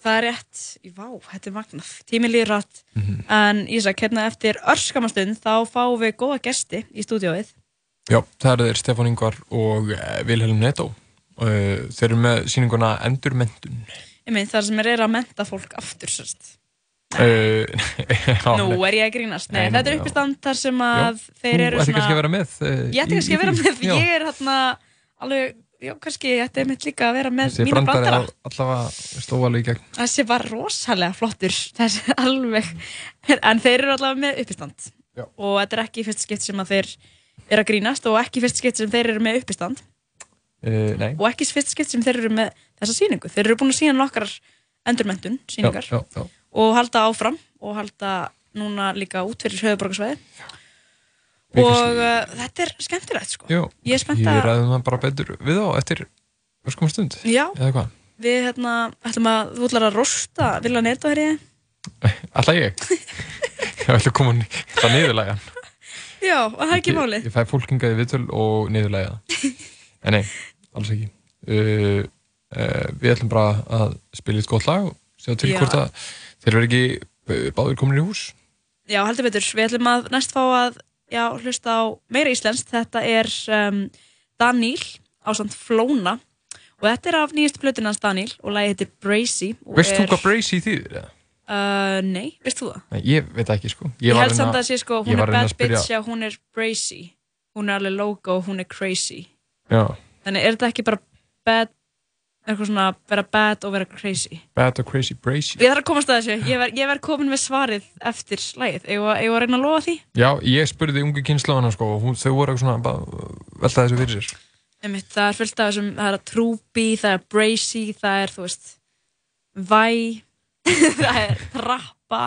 það er rétt, vá, þetta er magnað, tími líður rætt Mhm. en Ísak, hérna eftir örskamastund þá fáum við góða gesti í stúdióið Já, það þeir Stefán Ingvar og uh, Vilhelm Netto. Uh, þeir eru með síninguna Endurmentun. ég meint það sem er, er að menta fólk aftur sérst Uh, [laughs] já, Nú er ég að grínast, nei, þetta er já. uppistand þar sem að Já, þeir þú eru ætti kannski að vera með, eh, Ég ætti kannski að vera með, ég er hérna alveg, já kannski ég ætti mitt líka að vera með Þessi mína brandari brandara allavega stóð alveg í gegn. Þessi var rosalega flottur, þessi er [laughs] alveg, en þeir eru allavega með uppistand Já. og þetta er ekki fyrst skipt sem að þeir eru að grínast og ekki fyrst skipt sem þeir eru með uppistand Uh, nei. og ekki fyrst skipt sem þeir eru með þessa síningu. Þeir eru búin að sína nokkrar endurmentun síningar Já, já, já. og halda áfram og halda núna líka út fyrir höfuborgarsvæði og uh, þetta er skemmtilegt sko. Jú, Ég er spennt Ég að ræðum það bara betur við þá eftir öskum stund. Já. Við hérna ætlum að þú ætlar að rosta Villa Neto hér í Alltaf ég? [laughs] Ég [laughs] ætla að koma í það niðurlægan. Já, og það er ekki máli Ég fæ fólkingaði viðtöl og niðurlæga. [laughs] En nei, alls ekki. Uh, uh, við ætlum bara að spila eitt gott lag og sjá til Já. hvort að þeir verði ekki uh, báður komin í hús. Já, heldur betur, við ætlum að næst fá að já, hlusta á meira íslenskt þetta er um, Daníl á samt Flóna og þetta er af nýjastu plötunans Daníl og lagi heitir Bracy og Veist þú er- hvað Bracy þýðir? eða? Uh, nei, veist þú það? Nei, ég veit það ekki sko. Ég, var held samt að sé sko, ég hún er bad bitch já, hún er Bracy hún er alveg logo, hún er crazy Já, þannig er þetta ekki bara bad eitthvað svona, vera bad og vera crazy Bad or Crazy Bracy. Ég þarf að komast að þessu, ég verð ver komin með svarið eftir slæðið, ég var að reyna að lofa því Já, ég spurði ungu kynnslóðana sko og þau voru eitthvað svona bara velta þessu fyrir sér. Einmitt, það er fullt af þessum, það er trúbi, það er bracy, það er, þú veist, væ, [laughs] það er trappa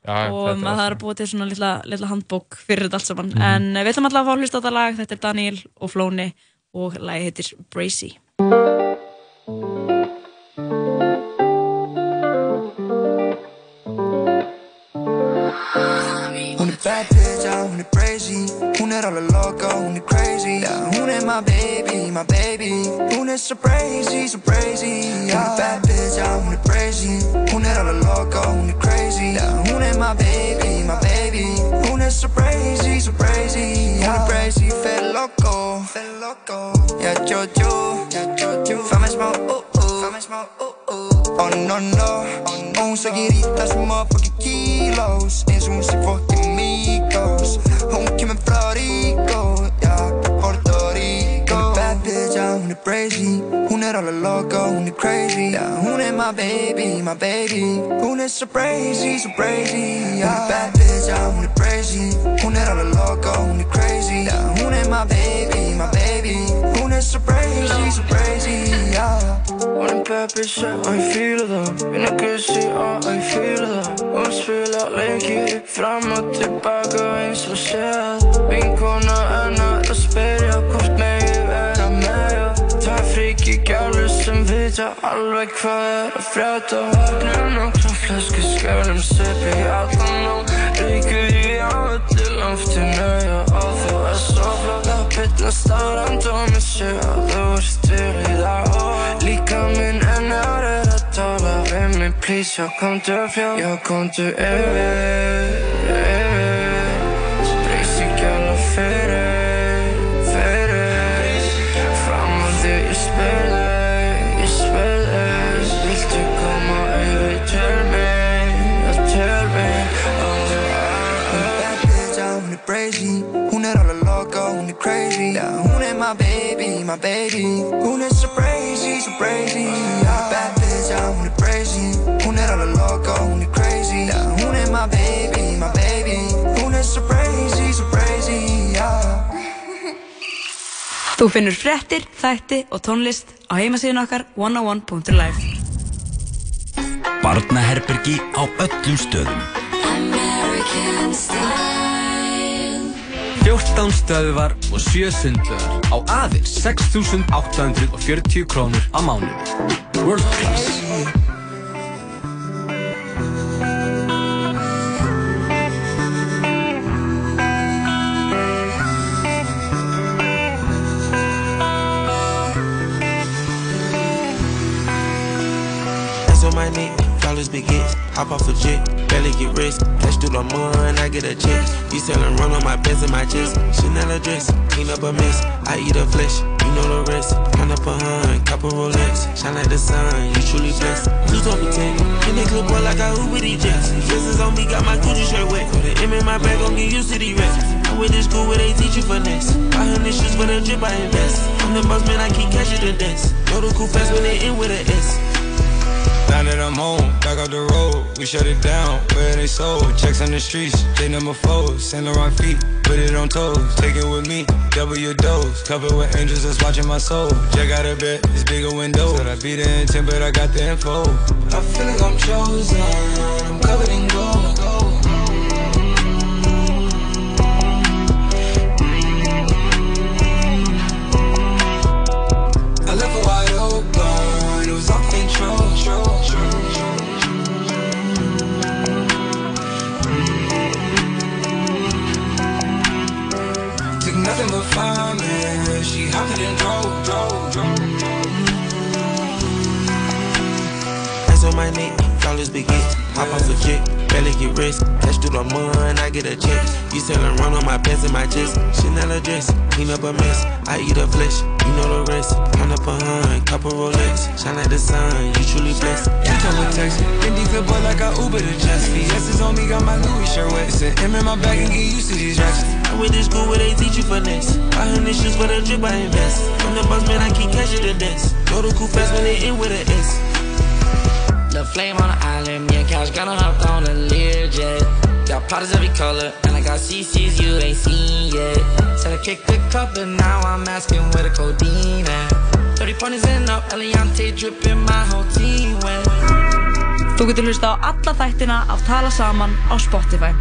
Já, og maður það er að búa til svona litla, litla handbók fyrir þetta allt saman. Mhm. En eh, við ætlum alltaf að fá að hlusta á þetta lag, þetta er Daniel og Flóni og lagi heitir Bracy. Hún er bad bitch, já, hún er crazy Hún er alveg loco, hún er crazy. Já, hún er my baby, my baby. Hún er so crazy, so crazy Já, hún er bad bitch, já, hún er crazy Hún er alveg loco, hún er crazy. Já, hún er my baby, my baby. Hún er so crazy, so crazy er crazy, fer loco. Fer loco. Já, Jojo, já, Jojo Fær mig smá, uh, uh. Fær mig smá, uh, uh. Oh no no, oh no. Hún sækir í þessum motherfucking kilos. Eins og hún sé fucking Migos Hún kemur frá Ríko, já, Puerto Rico já, hún er crazy. Hún er alveg loco, hún er crazy. Já, hún er my baby, my baby. Hún er so crazy, so crazy. Já, hún er bad bitch, já, hún er crazy. Hún er alveg loco, hún er crazy. Já, hún er my baby, my baby. Hún er so crazy, so crazy. Já Hún er bad bitch, já, ég fíla það Vinn að gussi, já, ég fíla það Hún spila leiki fram og tilbaka eins og séð Vinkona hennar að spyrja hvort vita alveg hvað er að frétta Vaknum nokkrum flösku skjölum sippi allan nóg Ríkur í á öllu loftinu, og þú er svo flott að bytna og mér sé að þú ert til í það. Og Líka minn ennar er að tala við mig, please, já, komdu fjá, já, komdu yfir, my baby Hún er so crazy, so crazy yeah. Bad bitch, já, hún er crazy Hún er alveg loco, hún er crazy yeah. Hún er my baby, my baby Hún er so crazy, so crazy yeah. Þú finnur fréttir, þætti og tónlist á heimasíðun okkar 101.life Barnaherbergi á öllum stöðum. 14 stöðuvar og 7 sundlöðar á aðeins 6.840 krónur á mánuði. World Class. That's on my flawless big hits. Hop off a jet, barely get rest. Cash through the mud, I get a check. You selling run on my pants and my chest. Chanel dress, clean up a mess. I eat a flesh, you know the rest. Count up a hun, couple Rolex. Shine like the sun, you truly blessed. Top of ten, in the club boy like I Uber these jets. Faces on me, got my Gucci shirt wet. Put an M in my bag, gon' get used to these rest. I went to school where they teach you finesse. Buy hundred shoes for the drip, I invest. I'm the boss man, I keep cash at the desk. Know the cool fast when they in with a S. Now that I'm home, back up the road, we shut it down. Where they sold, checks on the streets, they number four. Saint Laurent feet, put it on toes. Take it with me, double your dose. Covered with angels that's watching my soul. Check out a bed, it's bigger window. Said I beat the intent, but I got the info. I feel like I'm chosen. I'm covered in gold. Big hits. Hop off a jet, barely get rest. Cash through the mud, I get a check. You selling run on my pants and my chest. Chanel dress, clean up a mess. I eat a flesh, you know the rest. Count up a hun, couple Rolex. Shine like the sun, you truly blessed. You come with text, boy like I Uber to just Fiestas on me, got my Louis shirt wet. It's M in my bag and get used to these racks. I went to school where they teach you finesse. Buy hundred shoes for the drip, I invest. I'm the boss man, I keep cash at the desk. Go to cool fast when they in with a S. The flame on the island, me and Cash gonna hop on a Learjet. Got potters every color, and I got CCs you ain't seen yet. Said I kicked the cup, and now I'm asking where the codeine at. 30 pointers and up, Eliante dripping my whole team wet. Þú getur hlusta á alla þættina af Tala Saman á Spotify.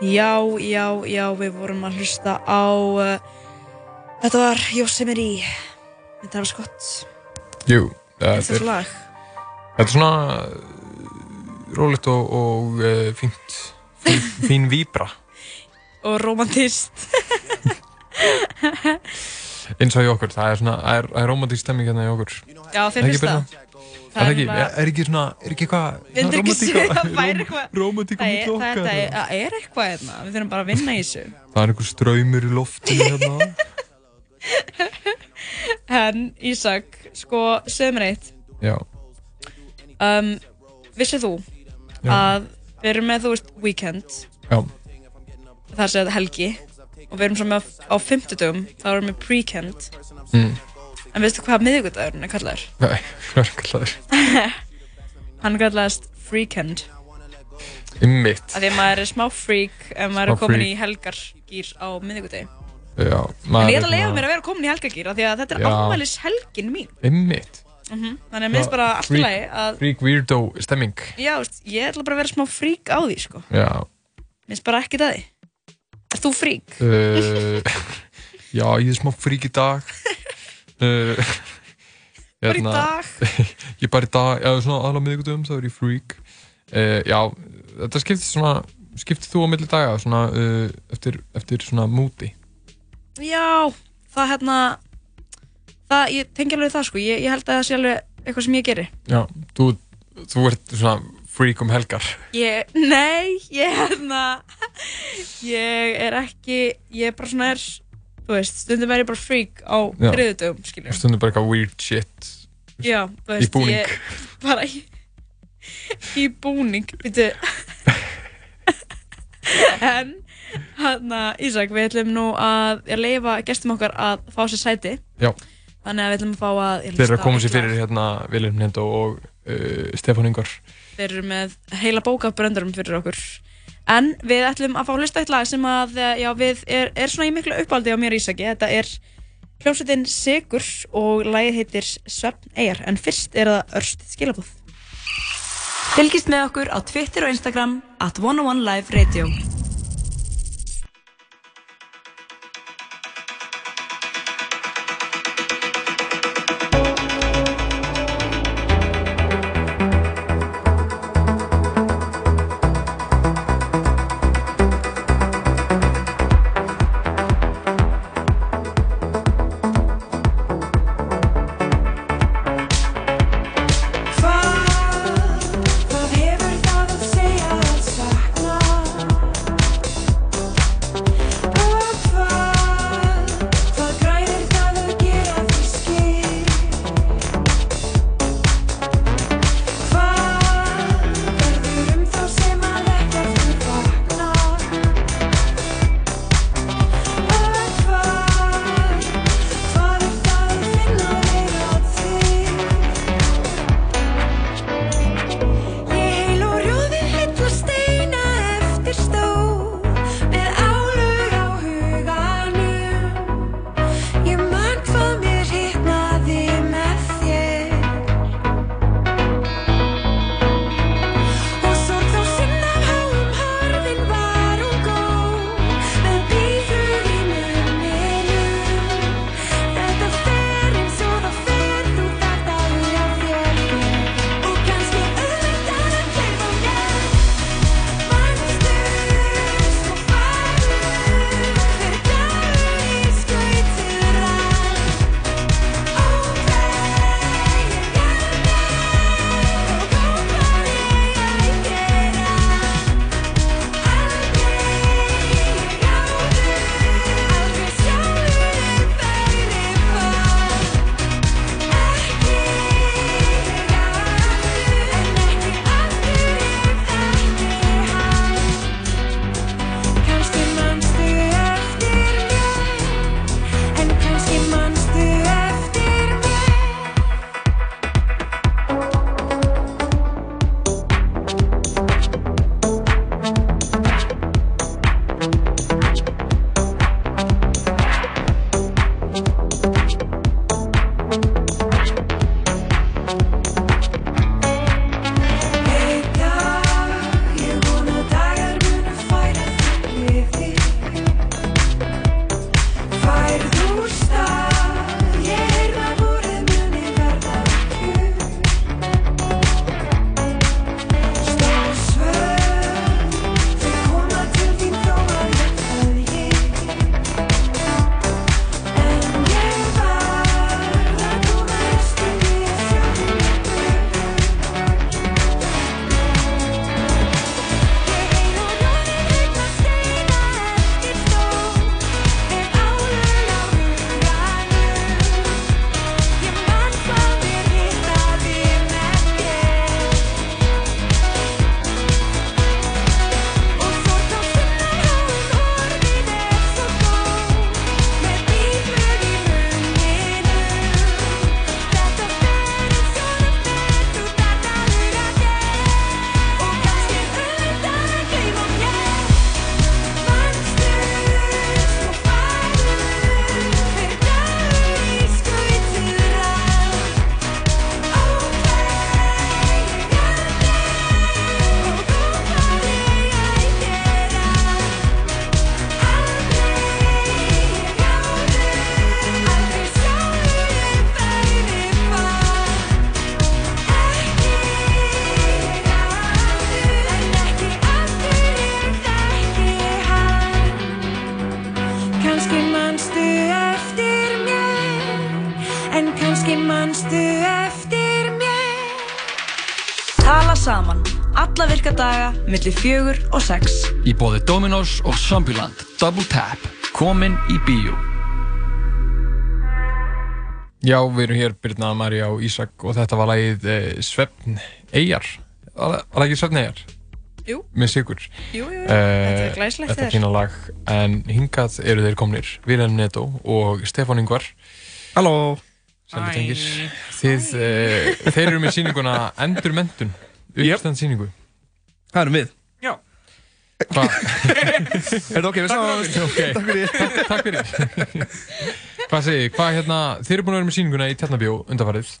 Já, já, já, við vorum að hlusta á, uh, þetta var Yosemite, með Travis Scott. Jú, Þetta er lag. þetta er svona uh, rólegt og, og uh, fínt, fín, [laughs] fín víbra Og romantist. [laughs] eins og í okkur, það er svona, það er, það er romantísk stemming hérna í okkur. Já, Ekki finnst Birna? það? Er það ekki, er, ekki svona, er ekki eitthvað Vildu ekki rómantík á- segja að væri [laughs] eitthvað Það milli er- okkar, það er eitthvað hérna Við þurfum bara að vinna í þessu Það er einhver ströymur í loftinu hérna. En Ísak, sko, segð mér eitt Já. um, Vissið þú Já. að við erum með, þú veist, weekend Já. Það er segð helgi Og við erum svo með á fimmtudum þá erum við pre-kend Mm. En veistu hvað miðvikudagurinn er kallaður? Nei, hvað er kallaður? [laughs] Hann kallaðist freakend Ymmit. Af því að maður er smá freak ef maður er Smá komin freak. í helgargýr á miðvikudegi Já, En ég ætla að leiða mér að vera komin í helgargýr af því að þetta er Já. afmælis helgin mín Ymmit. Mhm, Þannig að minnst bara allt í lagi að Freak weirdo stemming. Já, veist, ég ætla bara að vera smá freak á því sko Já. Minnst bara ekkert að því Er þú freak? Uh, [laughs] já, ég er smá freak í dag. Uh, [laughs] Bara í dag? [laughs] ég er bara í dag, já, svona aðla miðgudum, þá er ég freak. Uh, já, þetta skiptir svona, skiptir þú á milli daga, svona, uh, eftir, eftir svona múti. Já, það hérna Það, ég tengi alveg það sko Ég, ég held að það sé alveg eitthvað sem ég geri Já, þú, þú ert svona freak um helgar. Ég, nei, ég hérna Ég er ekki Ég er bara svona er Þú veist, stundum er ég bara freak á Já. þriðudögum, skiljum Stundum bara eitthvað weird shit. Já, þú veist, Í búning. ég bara í, í búning Býtu [laughs] en hann Ísak, við ætlum nú að leifa gestum okkar að fá sér sæti. Já. þannig að við ætlum að fá að Þeir eru að koma sér fyrir hérna Viljum Nendo og uh, Stefán Ingvar. Þeir eru með heila bók af bröndurum fyrir okkur. En við ætlum að fá að hlusta eitt lag sem að, eh, já, við er, er svona í miklu uppáldi á mér Ísaki. Þetta er hljómsveitin Sigur og lagið heitir Svefn Eyjar. En fyrst er það Örst skilabúð Fylgist með okkur á Twitter og Instagram at 101 Live Radio alla virka daga millir fjögur og sex. Í bóði Dominos og Zombieland. Double Tap. Komin í bíó. Já, við erum hér Birna, Marja og Ísak og þetta var lagið eh, Svefn Eyjar. Var það ekki Svefn Eyjar? Jú. með sigur Jú, jú, jú. Eh, Þetta er glæsilegt Þetta hjá er þér. fína lag. En hingað eru þeir komnir Vilhelm Netto og Stefán Ingvar. Halló. Tengir. Þið, uh, Þeir eru með sýninguna Endurmentun. Uppstand sýningu Það erum við? Já. Hvað? [laughs] Er það ok, við sáum Ok, takk fyrir. Takk, takk fyrir. [laughs] Hvað segir, hvað hérna Þeir eru búin að vera með sýninguna í Tjarnabjó undanfarið?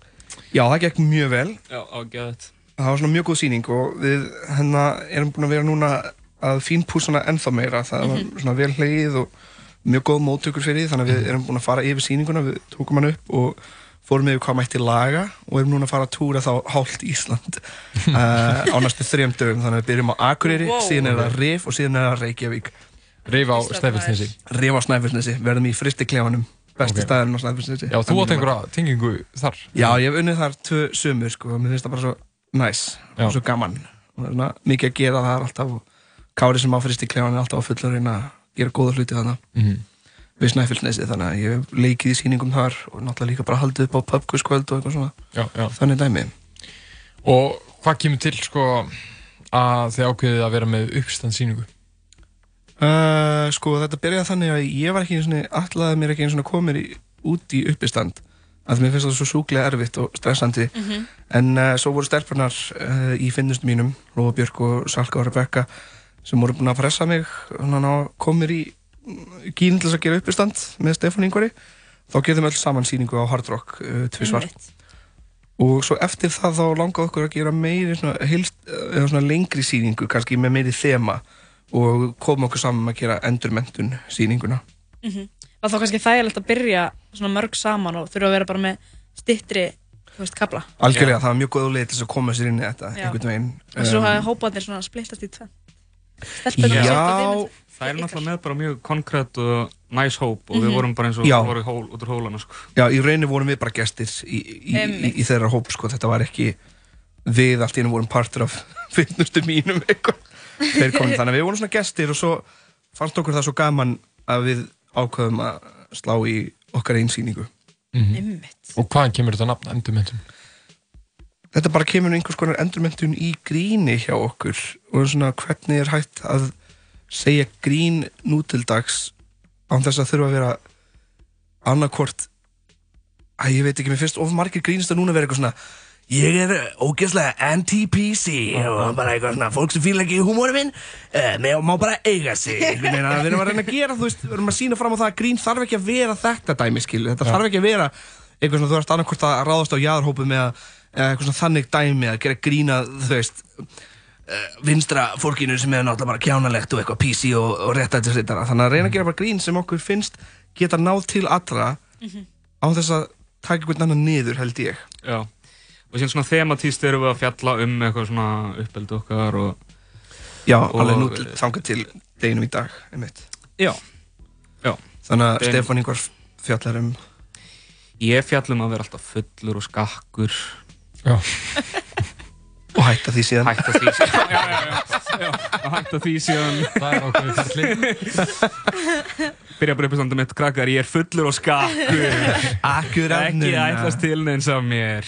Já, það gekk mjög vel. Já, ágæðið Það var svona mjög góð sýning og við hérna erum búin að vera núna að fínpúsa hana ennþá meira. Það var Mhm. svona vel hlegið og mjög góð móttökur fyrir því þannig að við erum búin að fara yfir sýninguna, við tókum hann upp og fórum yfir hvað mætti laga og erum núna að fara að túra þá hálft Ísland uh, [laughs] á næstu þrejum dögum þannig að við byrjum á Akureyri, Wow. síðan er það Rif og síðan er það Reykjavík. Rif á Snæfellsnesi. Rif á Snæfellsnesi, verðum í fristiklefanum, besti Ok. staðurinn á Snæfellsnesi. Já, þú átt einhverja tengingu þar Já, ég hef unnið þar tvö sömur sko, og mér finnst það bara svo næs Já. og svo gaman og það er svona mikið að gera það er alltaf og Kári sem áfyrist í klefan er alltaf á fulla að reyna að gera góða hluti þannig Mhm. Við Snæfellsnesi þannig að ég hef leikið í sýningum þar og náttúrulega líka bara haldið upp á pubquizkvöld og eitthvað svona Já, já. þannig dæmi Og hvað kemur til sko að þið ákveðið að vera með uppstand sýningu? uh, Sko þetta byrjaði þannig að ég var ekki einu svona allaði mér ekki einu svona komir í, út í uppistand að mér finnst það svo súklega erfitt og stressandi Mhm. en uh, svo voru stelpunar uh, í finnustum mínum Lóa Björk og Salka og Rebecca sem voru búin að pressa mig að komir í gínin til þess að gera uppistand með Stefán Ingvari þá getum við öll saman sýningu á Hard Rock uh, tvisvar og svo eftir það þá langaði okkur að gera meiri svona, hilst, eða svona lengri sýningu kannski með meiri þema og koma okkur saman að gera endurmentun sýninguna Mhm. Var þá kannski þægilegt að byrja svona mörg saman og þurfa að vera bara með stittri, þú veist, algjörlega, það var mjög góð leið til að koma sér inn í þetta Já. Og svo Um, hafa hópaðir svona splittast í tvenn. Já. með- Það er náttúrulega með bara mjög konkrétt og næs hóp og við Mhm. vorum bara eins og Já. voru í hól, út úr hólana sko. Já, í rauninni vorum við bara gestir í, í, í, í þeirra hóp, sko, þetta var ekki við allt í einu vorum partur af [laughs] finnustu mínum eitthvað þannig að við vorum svona gestir og svo fannst okkur það svo gaman að við ákveðum að slá í okkar einsýningu Mm Og hvaðan kemur þetta nafn endurmentun? Þetta bara kemur einhvers konar endurmentun í gríni hjá okkur og svona hvernig er hægt að segja grín nútildags án þess að þurfa að vera annarkvort að ég veit ekki, mér finnst of margir grínist að núna vera eitthvað svona ég er ógeðslega anti-PC og bara eitthvað svona, fólk sem fíla ekki húmóri minn uh, má bara eiga sig. Við erum að reyna að gera, þú veist við erum að sína fram á það að grín þarf ekki að vera þetta dæmi skil, þetta þarf ekki að vera eitthvað svona, þú ert annarkvort að ráðast á jáðarhópu með að, eða eitthvað svona þannig dæmi að gera grína, þú veist uh, vinstra fólkinu sem er náttúrulega bara kjánalegt og eitthvað PC og, og réttættisritara þannig að reyna að gera bara grín sem okkur finnst geta náð til allra Mhm. á þess að taka einhvern annan niður held ég Já. Og síðan svona thematíst erum við að fjalla um eitthvað svona uppeldu okkar og Já, og, alveg nú til, þangað til deginum í dag, einmitt. Já. Já. Þannig að. Stefán Ingvar fjallar um Ég fjallum að vera alltaf fullur og skakkur [laughs] Og hætta því síðan. Hætta því síðan. [laughs] Já, já, já, já Og hætta því síðan. Það er ákveðið ferli [laughs] Byrja bara upp í standum mitt krakkar Ég er fullur og skakkur Akkur Ekki ætlast til neins af mér.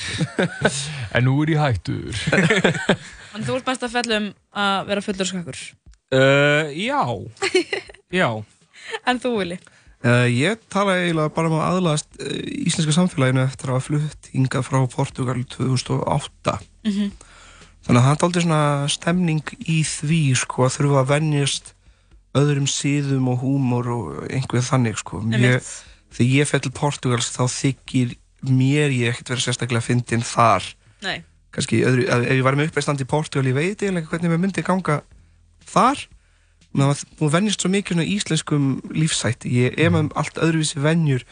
En nú er ég hættur. Þannig þú ert best að fjalla um að vera fullur skakkur. uh, Já. Já. En þú, Vili? Uh, ég tala eiginlega bara um að aðlast uh, íslenska samfélaginu eftir að hafa flutt hingað frá Portugal 2008 Mhm. þannig að það er aldrei svona stemning í því sko að þurfa að venjast öðrum síðum og húmor og einhver þannig sko. Ég, þegar ég fer til Portugals þá þykir mér ég ekkert vera sérstaklega fyndin þar. Nei. kannski öðru, ef ég var með uppeistand í Portugal ég veit eiginlega hvernig mér myndi ganga þar maður búin að venjast svo mikið svona íslenskum lífsætti ég er með allt öðruvísi venjur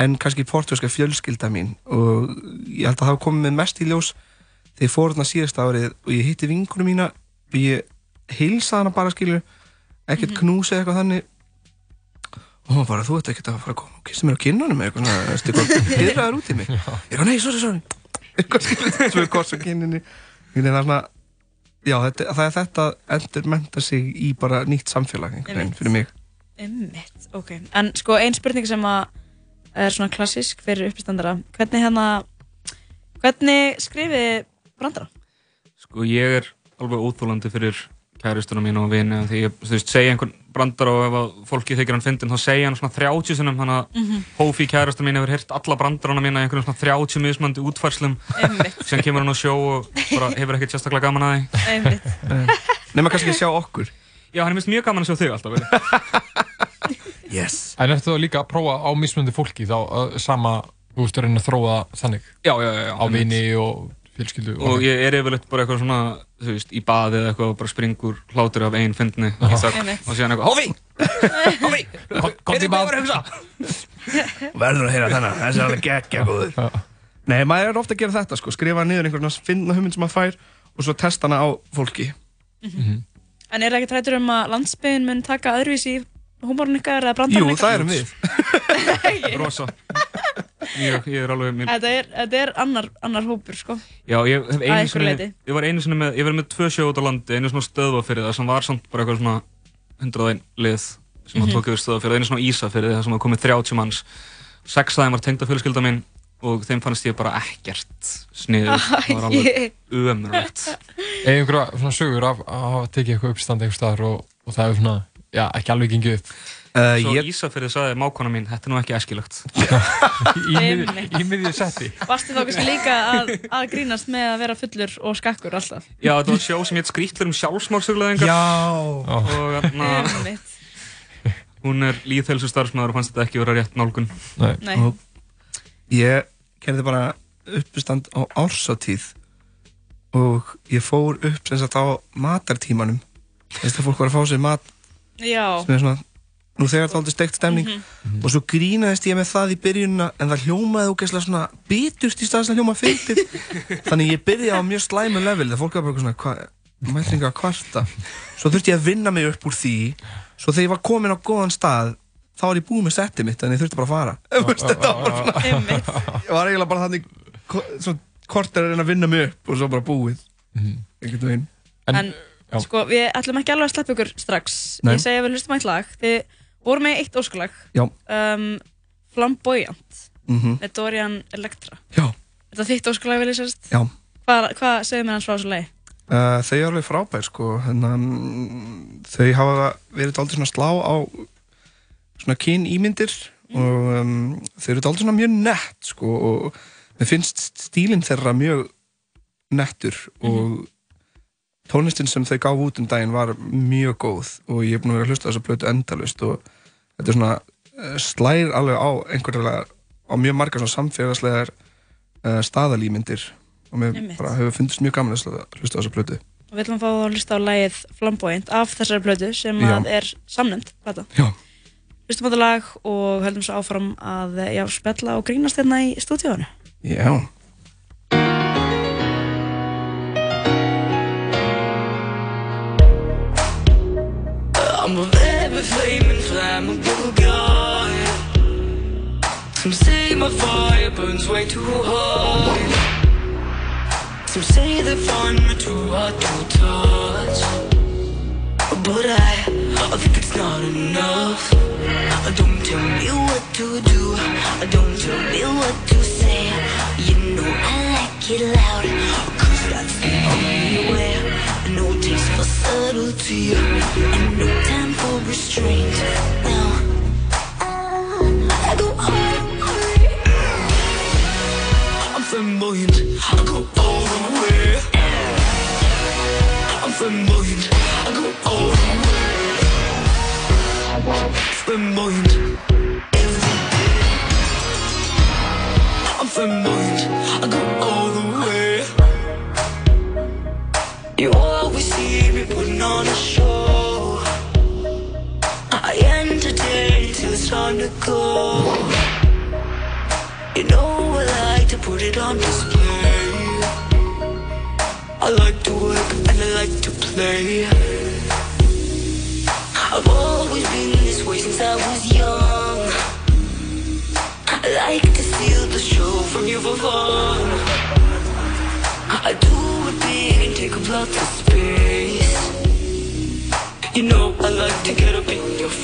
en kannski portugalska fjölskylda mín. Og ég held að það komið með mest í ljós þegar ég fór þarna síðasta árið og ég hitti vinkunum mína og ég heilsaði hana bara skilur ekkert knús eða eitthvað þannig. Og hún bara, þú ert ekkert að fara að koma og kissa mér á kinnunum eitthvað [laughs] pyrraður út í mig. Ég eitthvað, nei, sorry, sorry. [laughs] Eitthvað skilur, svo er koss á kinninni er svona já, þetta, það er þetta endur menta sig í bara nýtt samfélag einhvern veginn fyrir mig Einmitt, ok. En sko, ein spurning sem að er svona klassísk fyrir uppistandara. Hvernig hérna, hvernig skrifið brandara? Sko ég er alveg óþólandi fyrir kæristuna mín og vini því ég, þú veist, segja einhvern brandar og ef að fólki þykir hann fyndin þá segja hann svona 30 sinum þannig að Mhm. Hófi kæristuna mín hefur heyrt alla brandarana mína í einhverjum svona 30 mismandi útfærslum sem kemur hann á sjó og bara hefur ekkert sérstaklega gaman að því Einmitt. [laughs] Nefna kannski að sjá okkur Já, hann er mist mjög gaman að sjá þig alltaf. [laughs] Yes En ertu þá líka að prófa á mismundi fólki þá uh, sama, þú veist, að reyna að þróa þannig? Já, já, já, já. Á vini og fjölskyldu og ég er yfirleitt bara eitthvað svona þú veist, í baði eða eitthvað og bara springur hlátur af einn fyndni í þögn. Og síðan eitthvað Hófi! Hófi! Komdu í bað. [laughs] Verður að heyra þennan, þessi er alveg geggja góður. Nei, maður er ofta að gera þetta sko. Skrifa niður einhvern finna hugmynd sem maður fær Og svo testa hana á fólki. En er ekki trættur um að landsbyðin mun taka öðruvísi í húmórun ykkar eða brandarinn Jú, ykkar? það erum við. [laughs] Rosa ég, ég er alveg mér... Þetta er, þetta er annar, annar hópur, sko. Já, ég hef einu sinni ég var einu sinni með, ég var með tvö sjó út á landi einu svona stöðva fyrir það sem var samt bara eitthvað svona 101 lið sem mm Mhm. tók yfir stöðva fyrir það, einu svona ísa fyrir það sem var komið 30 manns. Sex af þeim var tengda fjölskylda mín og þeim fannst ég bara ekkert sniður, [laughs] það var alveg umrögt [laughs] Eða einhverja svona sögur af að hafa tekið eitthvað uppstand einhver staðar og, og það er svona, já, ekki alveg gengið upp uh, Svo ég... Ísafirði sagði mákona mín, þetta er nú ekki æskilögt [laughs] í, miðju- Einmitt. í miðju setti Varstu þá kannski líka að, að grínast með að vera fullur og skakkur alltaf? Já, þetta var sjó sem hétt Skrýtlar um sjálfsmálsugleðingar Já Og hérna. Hún er líðhelsu starfsmæður og fannst þetta ekki vera rétt nálgun Nei, Nei. Og Ég gerði bara uppistand á ársatíð Og ég fór upp sem sagt á matartímanum Þess að fólk var að fá sér mat Já. sem er svona nú þegar það aldrei steikt stemning. Mhm. og svo grínaðist ég með það í byrjunina en það hljómaði ógeðslega svona biturt í staðis að hljóma fyndið. [laughs] Þannig ég byrjaði á mjög slæmu level þegar fólk var bara svona hvað mætringa að kvarta. Svo þurfti ég að vinna mig upp úr því. Svo þegar ég var komin á góðan stað þá var ég búið með settið mitt en ég þurfti bara að fara. Þetta var svona ég var eiginlega bara þannig svona korter að reyna að vinna mig upp og svo bara búið. Einhvern veginn. En, sko, við ætlum ekki alveg að sleppa ykkur strax. Nei. Ég segi að við hlustum eitt lag. Þið voru með eitt óskalag. Um, Flamboyant. Mhm. Með Dorian Electra. Já. Er það þitt óskalag, vil ég sérst? Já. Hvað, hvað segir mér hans frá þessu lagi? Uh, þau eru alveg frábær sko hérna, mm, þau hafa verið aldrei svona slá á svona kyn ímyndir og um, þau eru aldrei svona mjög nett sko og mér finnst stílinn þeirra mjög nettur og tónlistin sem þau gaf út um daginn var mjög góð og ég er búin að vera að hlusta á þessa blötu endalust og þetta er svona uh, slær alveg á einhverjulega á mjög margar svona samfélagslegar uh, staðalímyndir og mér bara hefur fundist mjög gaman að hlusta á þessa blötu Og við ætlum að fá að hlusta á lagið Flamboyant af þessari plötu sem Já. að er samnend plata. Hlustum á þetta lag og höldum svo áfram að já, spjalla og grínast hérna í stúdíónu. Já a very flaming flammable guy. Some say my fire burns way too hard. Some say they find me too hard to touch. But I, I think it's not enough. Don't tell me what to do. Don't tell me what to say. You know I like it loud. Cause that's the only way. No taste for subtlety. And no time for restraint. Now, I go all the way. I'm flamboyant. I go all the way. I'm flamboyant. I go all the way. Flamboyant. I'm flamboyant.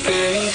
baby.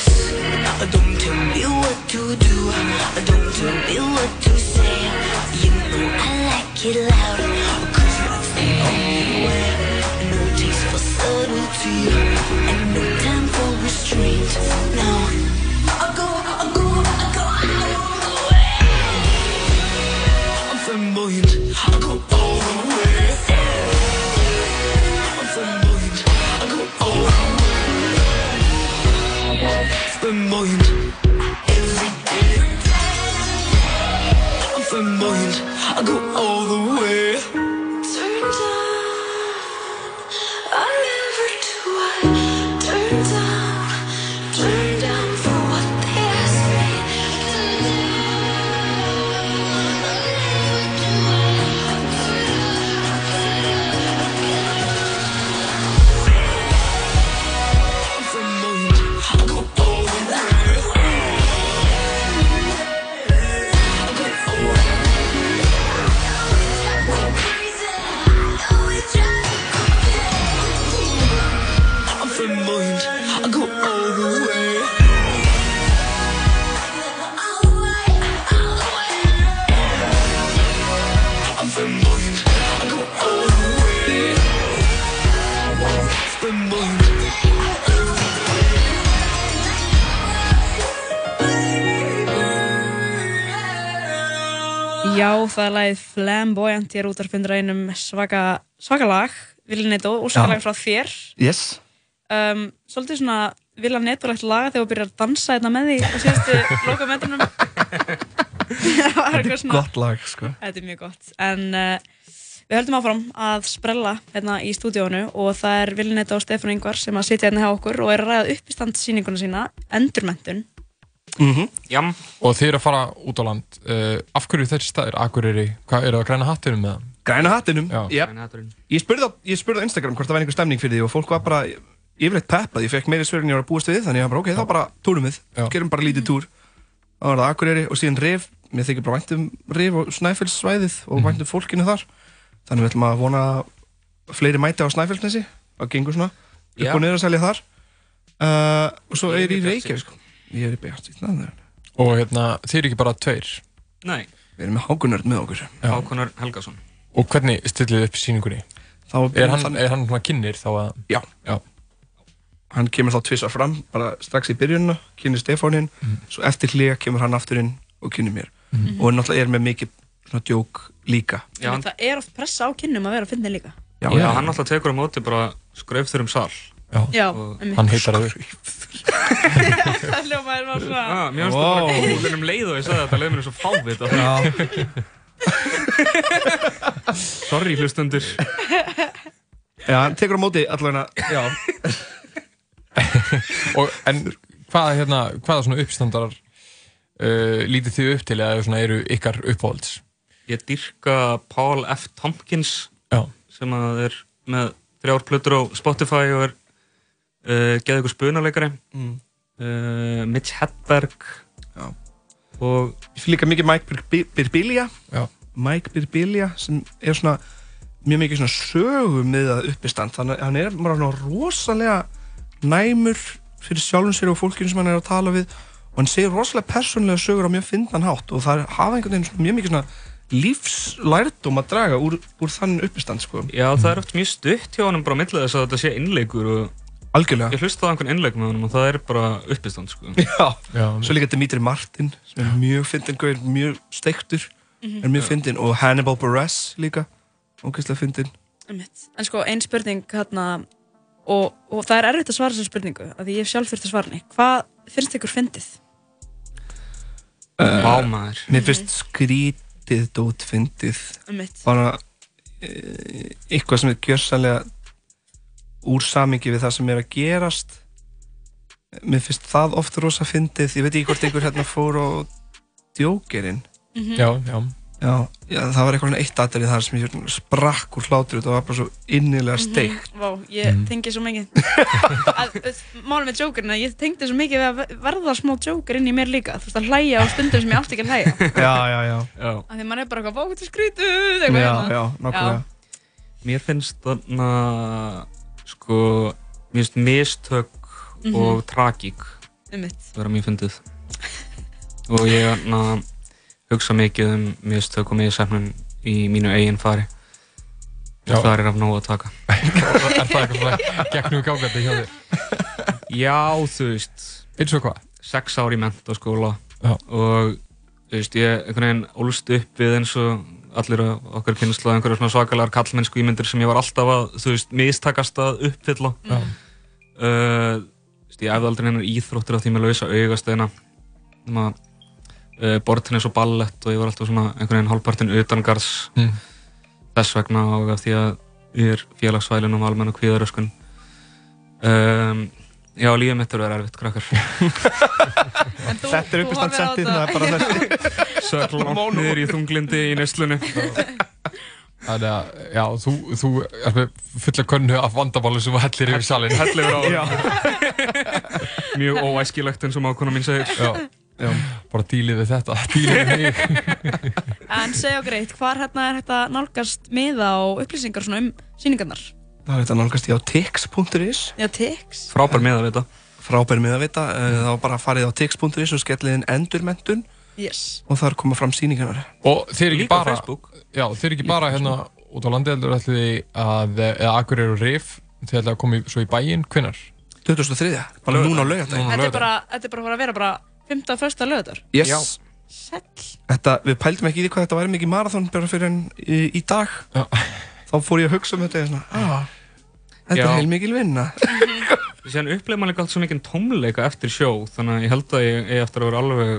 Flamboyant hér út af fundræðinum svaka, svaka lag, Viljanetto, óskalag Já. frá þér. Yes. Um, svolítið svona Viljanetto-legt laga þegar þú byrjar að dansa þetta með því á síðustu [laughs] lokametrunum. [laughs] var eitthvað svona... Gott lag, sko. Þetta er mjög gott. En uh, við höldum áfram að sprella hérna í stúdíónu og það er Viljanetto og Stefán Ingvar sem að sitja hérna hjá okkur og er að ræða uppistandsýninguna sína, Endurmentun. Mm -hmm. Og þið eru að fara út á land uh, Af hverju þessi staðir? Akureyri, hvað eru það græna hattinum með það? Græna hattinum? Já. Yep. Ég spurði á, ég spurði á Instagram hvort það var einhver stemning fyrir því og fólk var bara yfirleitt peppað, ég fekk meiri svörin ég var að búast við þannig að ég var bara ok, þá bara túrum við, gerum bara lítið túr þá var það Akureyri og síðan Rif mér þykir bara vænt um Rif og Snæfellssvæðið og vænt um fólkinu þar þannig við ætlum að vona að fleiri mæti á Snæfellsnesi það gengur svona upp Já. og niður að selja þar uh, og svo er ég í í Reykjavík sko. Ég er í Bjartsvík Og hérna, þið eru ekki bara tveir Nei. Við erum með Hákunörd með okkur Hákonar Helgason. Og hvernig stillið þið upp síningunni? Þá er hann, er hann svona kynir þá að Já. Já. hann kemur þá tvisar fram bara strax í byrjunna, kynir Stefánin svo eftir hlýja kemur hann aftur inn og kynir mér Mhm. og er náttúrulega er með mikið svona djók líka Já, hann, Það er oft pressa á kynnum að vera að finna líka. Já, já, já. hann alltaf tekur á móti bara skraufþur um sal. Já, Já. Hann heitar [laughs] það Það hljómaður var svona... Ah, mér finnst það bara góður um leið og ég sagði þetta leið mér svo fávit [laughs] Sorry hlustundur Já, hann tekur á móti allavega já, [laughs] og, En hvaða, hérna, hvaða svona uppstandarar uh, lítið þið upp til eða svona eru ykkar uppáhalds? Ég dyrka Paul F. Tompkins Já. sem að er með þrjár plötur á Spotify og er uh, geði ykkur spunarleikari Mm. uh, Mitch Hedberg Já. og ég fyrir líka mikið Mike Bir- Birbilia Já. Mike Birbilia sem er svona mjög mikið svona sögum með það uppistand þannig að hann er bara svona rosalega næmur fyrir sjálfum sér og fólkinu sem hann er að tala við og hann segir rosalega persónlega sögur á mjög fyndan hátt og það hafa einhvern veginn svona mjög mikið svona lífslærdum að draga úr, úr þannig uppistand sko. Já, það er oft mjög stutt hjá honum bara á milli þess að þetta sé innleikur og Algjörlega Ég hlustaði á einhvern innleik með honum og það er bara uppistand sko [laughs] Já, Já. svo líka Dimitri Martin sem er mjög fyndin gaur, mjög steiktur Mhm. er mjög fyndin og Hannibal Buress líka ógeðslega fyndin. En sko, ein spurning hérna og, og það er erfitt að svara þessar spurningu af því ég sjálf þurft að svara henni Hvað finnst ykkur fyndið? Vá, maður. Mér finnst skrítið dót fyndið bara e, eitthvað sem er gjörsanlega úr samingi við það sem er að gerast. Mér finnst það oft rosa fyndið. Ég veit ekki hvort einhver hérna fór á djókerinn. Mhm. Já, já. Já, já, það var eitthvað eitt aðrið þar sem ég svona sprakk úr hlátur og það var bara svo innilega steikt. Vá, ég Mhm. tengi svo mikið. [laughs] Að, að, Málum með jokerinn að ég tengdi svo mikið við að verða smá joker inn í mér líka. Þú veist að hlæja á stundum sem ég átti ekki að hlæja. Já, já, já. Af því maður er bara eitthvað, er skrítið eitthvað Já, hérna. já, nákvæmlega. Mér finnst þarna sko, mér finnst mistök Mhm. og tragík vera mjög fyndið og ég þarna hugsa mikið um mistök og misefnun í mínu eigin fari Já. og það er af nógu að taka [laughs] Er það eitthvað gegnum gágandi hjá þér? Já, þú veist Eins og hvað? Sex ár í mentaskóla Já. og þú veist, ég einhvern veginn ólst upp við eins og allir okkar kynnslu einhverju svona svakalegar kallmennsku ímyndir sem ég var alltaf að, þú veist, mistakast að uppfylla Já. uh, veist, ég æfði aldrei hennar íþróttir af því með lausa augastöðina að uh, bortennis og ballett og ég var alltaf svona einhvern veginn hálfpartinn utangarðs Mm. þess vegna og af því að ég er félagsvælinn um almenna kvíðaröskun um, Já, lífið mitt er að vera erfitt, krakkar [laughs] Þetta er uppistandssettið, það er bara þessi [laughs] langt niður í þunglindi í neyslunni Þannig að, já, þú, þú er með fulla könnu af vandamáli sem hellir yfir salin. Hellir yfir á Já. [laughs] Mjög óæskilegt eins og mákona mín segir Já, já. Bara dílið við þetta, dílið við mig. En segja okkur eitt, hvar hérna er hægt að nálgast miða og upplýsingar svona um síningarnar? Það er þetta nálgast í á tix.is Já, Tix. Frábær með að vita Frábær með að vita, eh, það var bara að farið á tix.is og skellið inn endurmentun Yes. og þar koma fram síningarnar Og þeir eru ekki Líka bara, Facebook. já, þeir eru ekki bara hérna út á landi heldur ætli þið að, eða Akureyri og Rif, þeir ætla að koma svo í bæinn, hvenær? 2003, bara núna á laugardaginn. Þetta er bara, þetta er bara að vera bara 15. fyrsta lögadar. Yes. Þetta, við pældum ekki í því hvað þetta væri mikið marathon bara fyrir en í, í dag Já. Þá fór ég að hugsa um þetta og svona, ah, þetta er heilmikil vinna. [laughs] Síðan uppleif maður líka allt svo mikið tómleika eftir sjó þannig að ég held að ég eigi eftir að vera alveg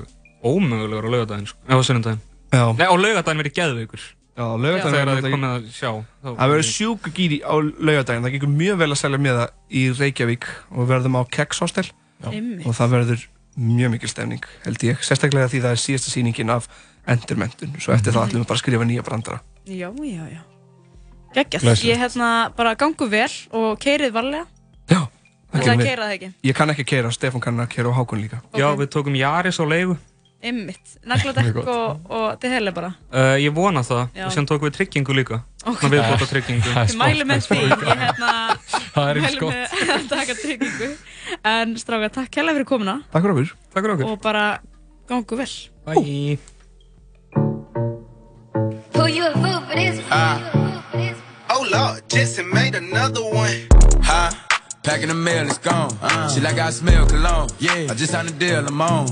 ómögulegur á laugadaginn sko. eða á sunnudaginn. Já. Nei, á laugadaginn verið geðveikur. Já, á er þið þetta- komið að sjá Það verður sjúku gýri á laugardaginn, það gengur mjög vel að selja með það í Reykjavík og við verðum á Keks Hostel Einmitt. og það verður mjög mikil stemning held ég, sérstaklega því það er síðasta sýningin af endurmentun, svo eftir það ætlum við bara að skrifa nýja brandara. Já, já, já. Glæsilegt. Ég hérna bara gangu vel og keirið varlega. Við. keyra það ekki? Ég kann ekki keira, Stefán kann að keira og Hákon líka Já, við tókum Jaris á leigu Ymmit. Mjög Nagladekk og, og til heila bara. uh, Ég vona það Já. og síðan tókum við tryggingu líka Ok. Svona viðbóta tryggingu Ég mælu með því. Ég hérna [laughs] Það er eins mælu gott. með [laughs] að taka tryggingu. En stráka, takk hella fyrir komuna Takk fyrir okkur Takk fyrir okkur og bara gangu vel. Bye. Jetson made another one. Huh? Packing the mail, it's gone. Uh. She like I smell cologne. Yeah. I just signed a deal, I'm on.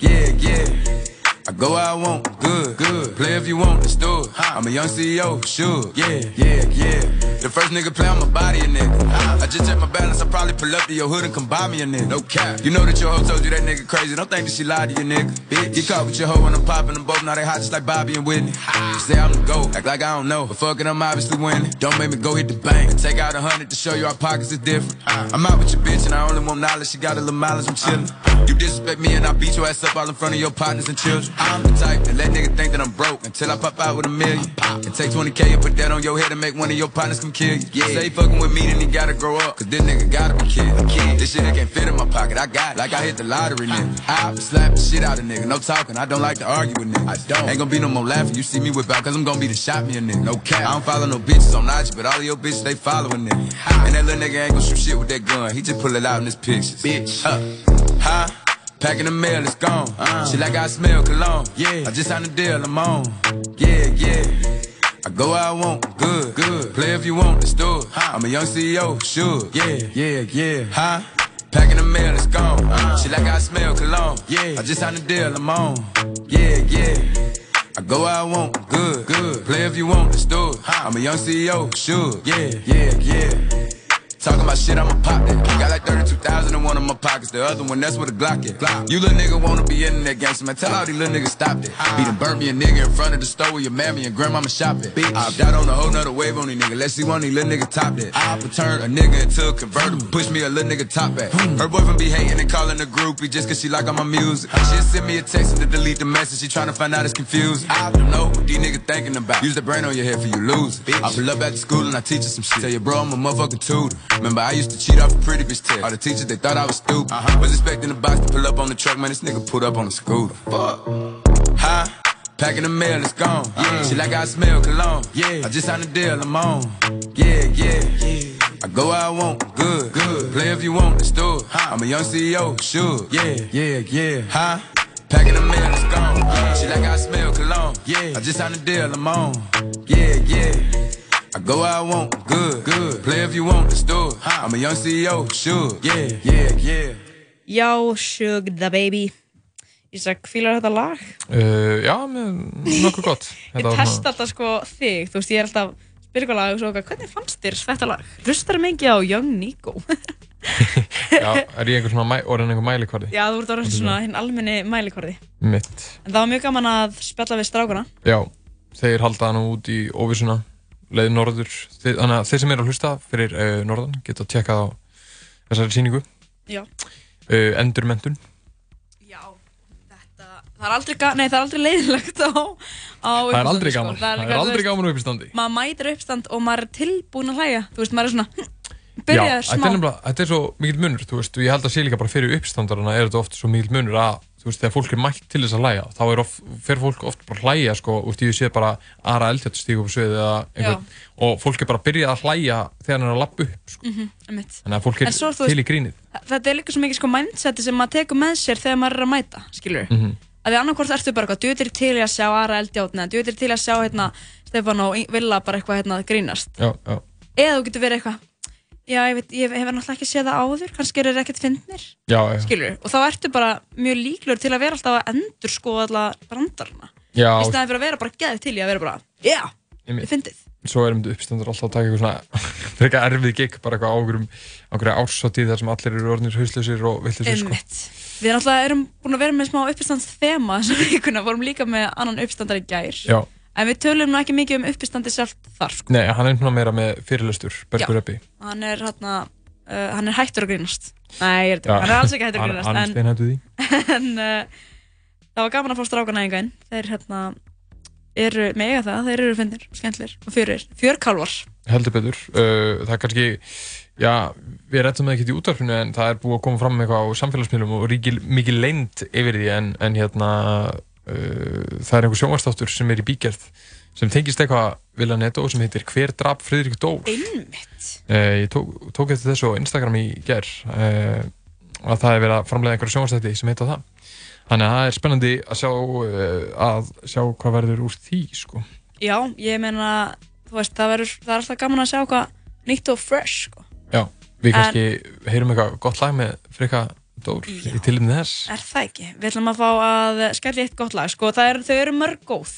Yeah, yeah. I go where I want, good, good. Play if you want, let's do it. I'm a young CEO, sure. Yeah, yeah, yeah. The first nigga play on my body, a nigga. I just check my balance, I probably pull up to your hood and come buy me a nigga. No cap. You know that your hoe told you that nigga crazy. Don't think that she lied to you, nigga. Bitch. Get caught with your hoe when I'm popping them both. Now they hot just like Bobby and Whitney. You say I'm the GOAT, act like I don't know. But fuck it, I'm obviously winning. Don't make me go hit the bank and take out a hundred to show you our pockets is different. I'm out with your bitch and I only want knowledge. She got a little mileage, I'm chillin'. You disrespect me and I beat your ass up all in front of your partners and children. I'm the type that let nigga think that I'm broke until I pop out with a million. And take 20k and put that on your head and make one of your partners come kill you. Yeah. Say fucking with me, then he gotta grow up. Cause this nigga gotta be killed. kid. This shit can't fit in my pocket, I got it. Like I hit the lottery, nigga. I slap the shit out of nigga. No talking, I don't like to argue with niggas. I don't. Ain't gonna be no more laughing. You see me whip out, cause I'm gonna be the shot me a nigga. No cap. I don't follow no bitches on IG, but all of your bitches, they following nigga. And that little nigga ain't gonna shoot shit with that gun. He just pull it out in his pictures. Bitch. Uh, huh? Packing the mail, it's gone. Uh. She like I smell cologne. Yeah. I just signed a deal, I'm on. Yeah, yeah. I go where I want, good, good. Play if you want, let's do it. I'm a young CEO, sure. Yeah, yeah, yeah. Huh? Packing the mail, it's gone. Uh. She like I smell cologne. Yeah. I just signed a deal, I'm on. Yeah, yeah. I go where I want, good, good. Play if you want, let's do it. I'm a young CEO, sure. Yeah, yeah, yeah. Talking about shit, I'ma pop that. Got like 32,000 in one of my pockets. The other one, that's where the Glock at. You little nigga wanna be in that gangster, man. Tell all these little niggas stop that. He done burnt me a nigga in front of the store where your mammy and grandmama shop at. I out on a whole nother wave on these niggas. Let's see one of these little niggas top that. I turn a nigga into a convertible. Push me a little nigga top back. Her boyfriend be hating and calling a groupie just cause she like all my music. She'll send me a text to delete the message. She tryna find out it's confused. I don't know what these niggas thinking about. Use the brain on your head for you lose. I pull up at the school and I teach her some shit. Tell your bro I'm a motherfucking tutor. Remember I used to cheat off a pretty bitch test. All the teachers they thought I was stupid. Uh-huh. Was expecting the box to pull up on the truck, man. This nigga pulled up on the scooter. Fuck. Huh? Packing the mail, it's gone. Uh-huh. Yeah. She like I smell cologne. Yeah. I just signed a deal, I'm on. Yeah, yeah. yeah. I go where I want, good, good. Play if you want, let's do it. I'm a young CEO, sure. Yeah, yeah, yeah. Huh? Packing the mail, it's gone. Uh-huh. She like I smell cologne. Yeah. I just signed a deal, I'm on. Yeah, yeah. I go where I want, good, good. Play if you want, let's do it. I'm a young CEO, sure. Yeah, yeah, yeah. Já, Shug the Baby. Ísak, fílar þetta lag? Uh, já, nokkuð gott. [laughs] Ég testa alltaf sko þig, þú veist, ég er alltaf spyrja hvað lag og svo, hvernig fannst þér þetta lag? Hlustar mikið á Young Nico? [laughs] [laughs] Já, er ég einhver svona orðin einhver mælikvarði? Já, þú ert orðin svona hinn almenni mælikvarði. Mitt. En það var mjög gaman að spjalla við strákuna. Já, þeir halda nú út í óvissuna, leið norður. Þannig að þeir sem eru að hlusta fyrir uh, norðan geta að tjekka á þessari síningu. Já. Uh, endurmentun. Það er aldrei, nei, það er aldrei leiðilegt á, á Það er aldrei uppistandi, gaman. sko. Það er aldrei gaman á uppistandi. Maður mætir uppstand og maður er tilbúin að hlæja. Þú veist, maður er svona, hm, Já, byrjaður þetta smá. er þetta er svo mikill munur, þú veist, ég held að sé líka bara fyrir uppstandarana er þetta oft svo mikill munur að, þú veist, þegar fólk er mætt til þess að hlæja, þá of, fer fólk oft bara að hlæja, sko, úr því ég sé bara Ara Eldjátt stíg upp á sviðið eða einhvern, og fólk er bara að byrja að hlæja þegar hann er að lappa upp, sko, Mhm, einmitt. þannig að fólk er svo, til í veist, grínið. Þetta er líka svo mikið sko mindseti sem maður tekur með sér þegar maður er að mæta, skilur Mm -hmm. að því annarkvort ertu bara eitthvað, djúðir til í að sjá Ara Eldjátt, neða djúðir til í að sjá hérna, Stefán og Villa bara eitthvað hérna, grínast Já, já. eða þú getur verið eitthvað já, ég, veit, ég hef náttúrulega ekki séð það áður kannski eru þeir ekkert fyndnir Já, já. skilur, og þá ertu bara mjög líklur til að vera alltaf að endur skoða alla brandarna Já. í staðin fyrir að vera bara geð til í að vera bara já, Einmitt. ég fyndið Svo er um uppstandur alltaf að taka eitthvað svona, [laughs] frekar erfið gig, bara eitthvað águrum, águrum ársáttíð þar sem allir eru orðnir hauslausir og villusir, sko. Einmitt. Við náttúrulega erum búin að vera með smá uppistands [laughs] með Já. en við tölum nú ekki mikið um uppistandi sjálft þar sko. Nei, hann er svona meira með fyrirlestur, Bergur Já. Eppi. hann er hérna uh, hann er hættur að grínast Nei, ég er Já. þetta, hann er alls ekki hættur að grínast hann er steinhættur því. [laughs] en uh, það var gaman að fá strákana einhvern þeir hérna eru með eiga það, þeir eru fyndir, skemmtlir og fyrir, fjörkálvar heldur betur uh, það er kannski já, við rættum það ekki í útvarfinu en það er búið að koma fram með eitthvað á samfélagsmiðlum og ríkil mikið leynd yfir því en, en hérna það er einhver sjónvastáttur sem er í bígerð sem tengist eitthvað vilja netto sem heitir Hver drap Friðrik Dór. Uh, ég tók, tók eftir þessu á Instagram í ger uh, að það er verið að framlega einhverja sjónvastætti sem heita það. Þannig að það er spennandi að sjá að sjá hvað verður úr því sko. Já, ég meina, þú veist, það, verður, það er alltaf gaman að sjá hvað nýtt og fresh sko. Já, við En- kannski heyrum eitthvað gott lag með Freyka Dór í tilinn þess. Er það ekki? Við ætlum að fá að í eitt gott lag sko. er, Þau eru mörg góð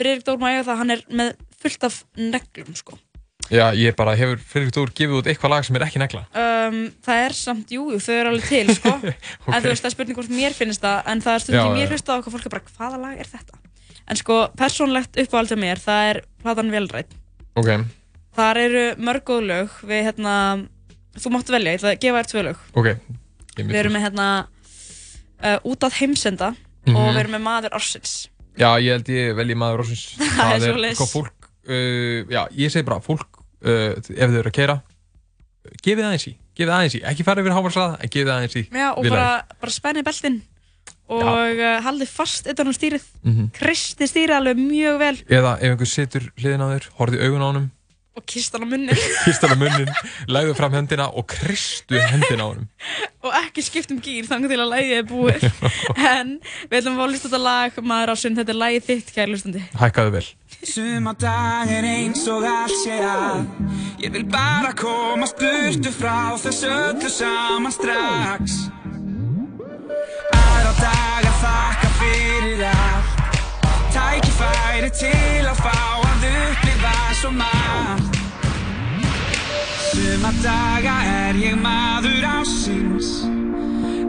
Friðrik Dór Mæja það hann er með fullt af neglum sko. Já, ég bara hefur Freyka Dór gefið út eitthvað lag sem er ekki negla. um, Það er samt, jú, jú, þau eru alveg til [laughs] sko. En þú veist, það er spurning hvort mér finnst það En það er stundum mér finnst það okkur fólk er bara, hvaða lag er þetta? En sko, persónlegt uppáhald hjá mér Það er platan Velrætt Ok, Þar eru mörg góð lög Við hérna, þú máttu velja, ég ætla að gefa þér tvö lög ok. Við erum með hérna uh, Út að heimsenda Mhm. Og við erum með maður ársins Já, ég held ég velji maður ásins. [laughs] Það er. Hvað fólk, uh, já, ég segi bara fólk, uh, ef þau eru að keira, gefið aðeins í. Gefið aðeins í. Ekki fara yfir hámarsraða, en gefið aðeins í. Já, og bara, bara spenni beltin Og uh, haldið fast utan á stýrið Mhm. Kristi stýrið alveg mjög vel Eða ef einhver situr hliðin á þér, horfið augun á honum, Og kist hann á munnin [laughs] kýst hann á munnin, legðu fram hendina og kristu hendina á honum. [laughs] Og ekki skipt um gýr þannig til að lægið er búið. [laughs] En við ætlum að fá að lista þetta lag Maður ásinn, þetta er lægið þitt, kæri lustandi Hækkaðu vel. Suma dag er eins og allt sé að. Ég vil bara komast burtu frá þessu öllu saman strax. Aðra daga þakka fyrir allt. Tækifæri til að fá að upplifa svo margt Suma daga er ég maður ásins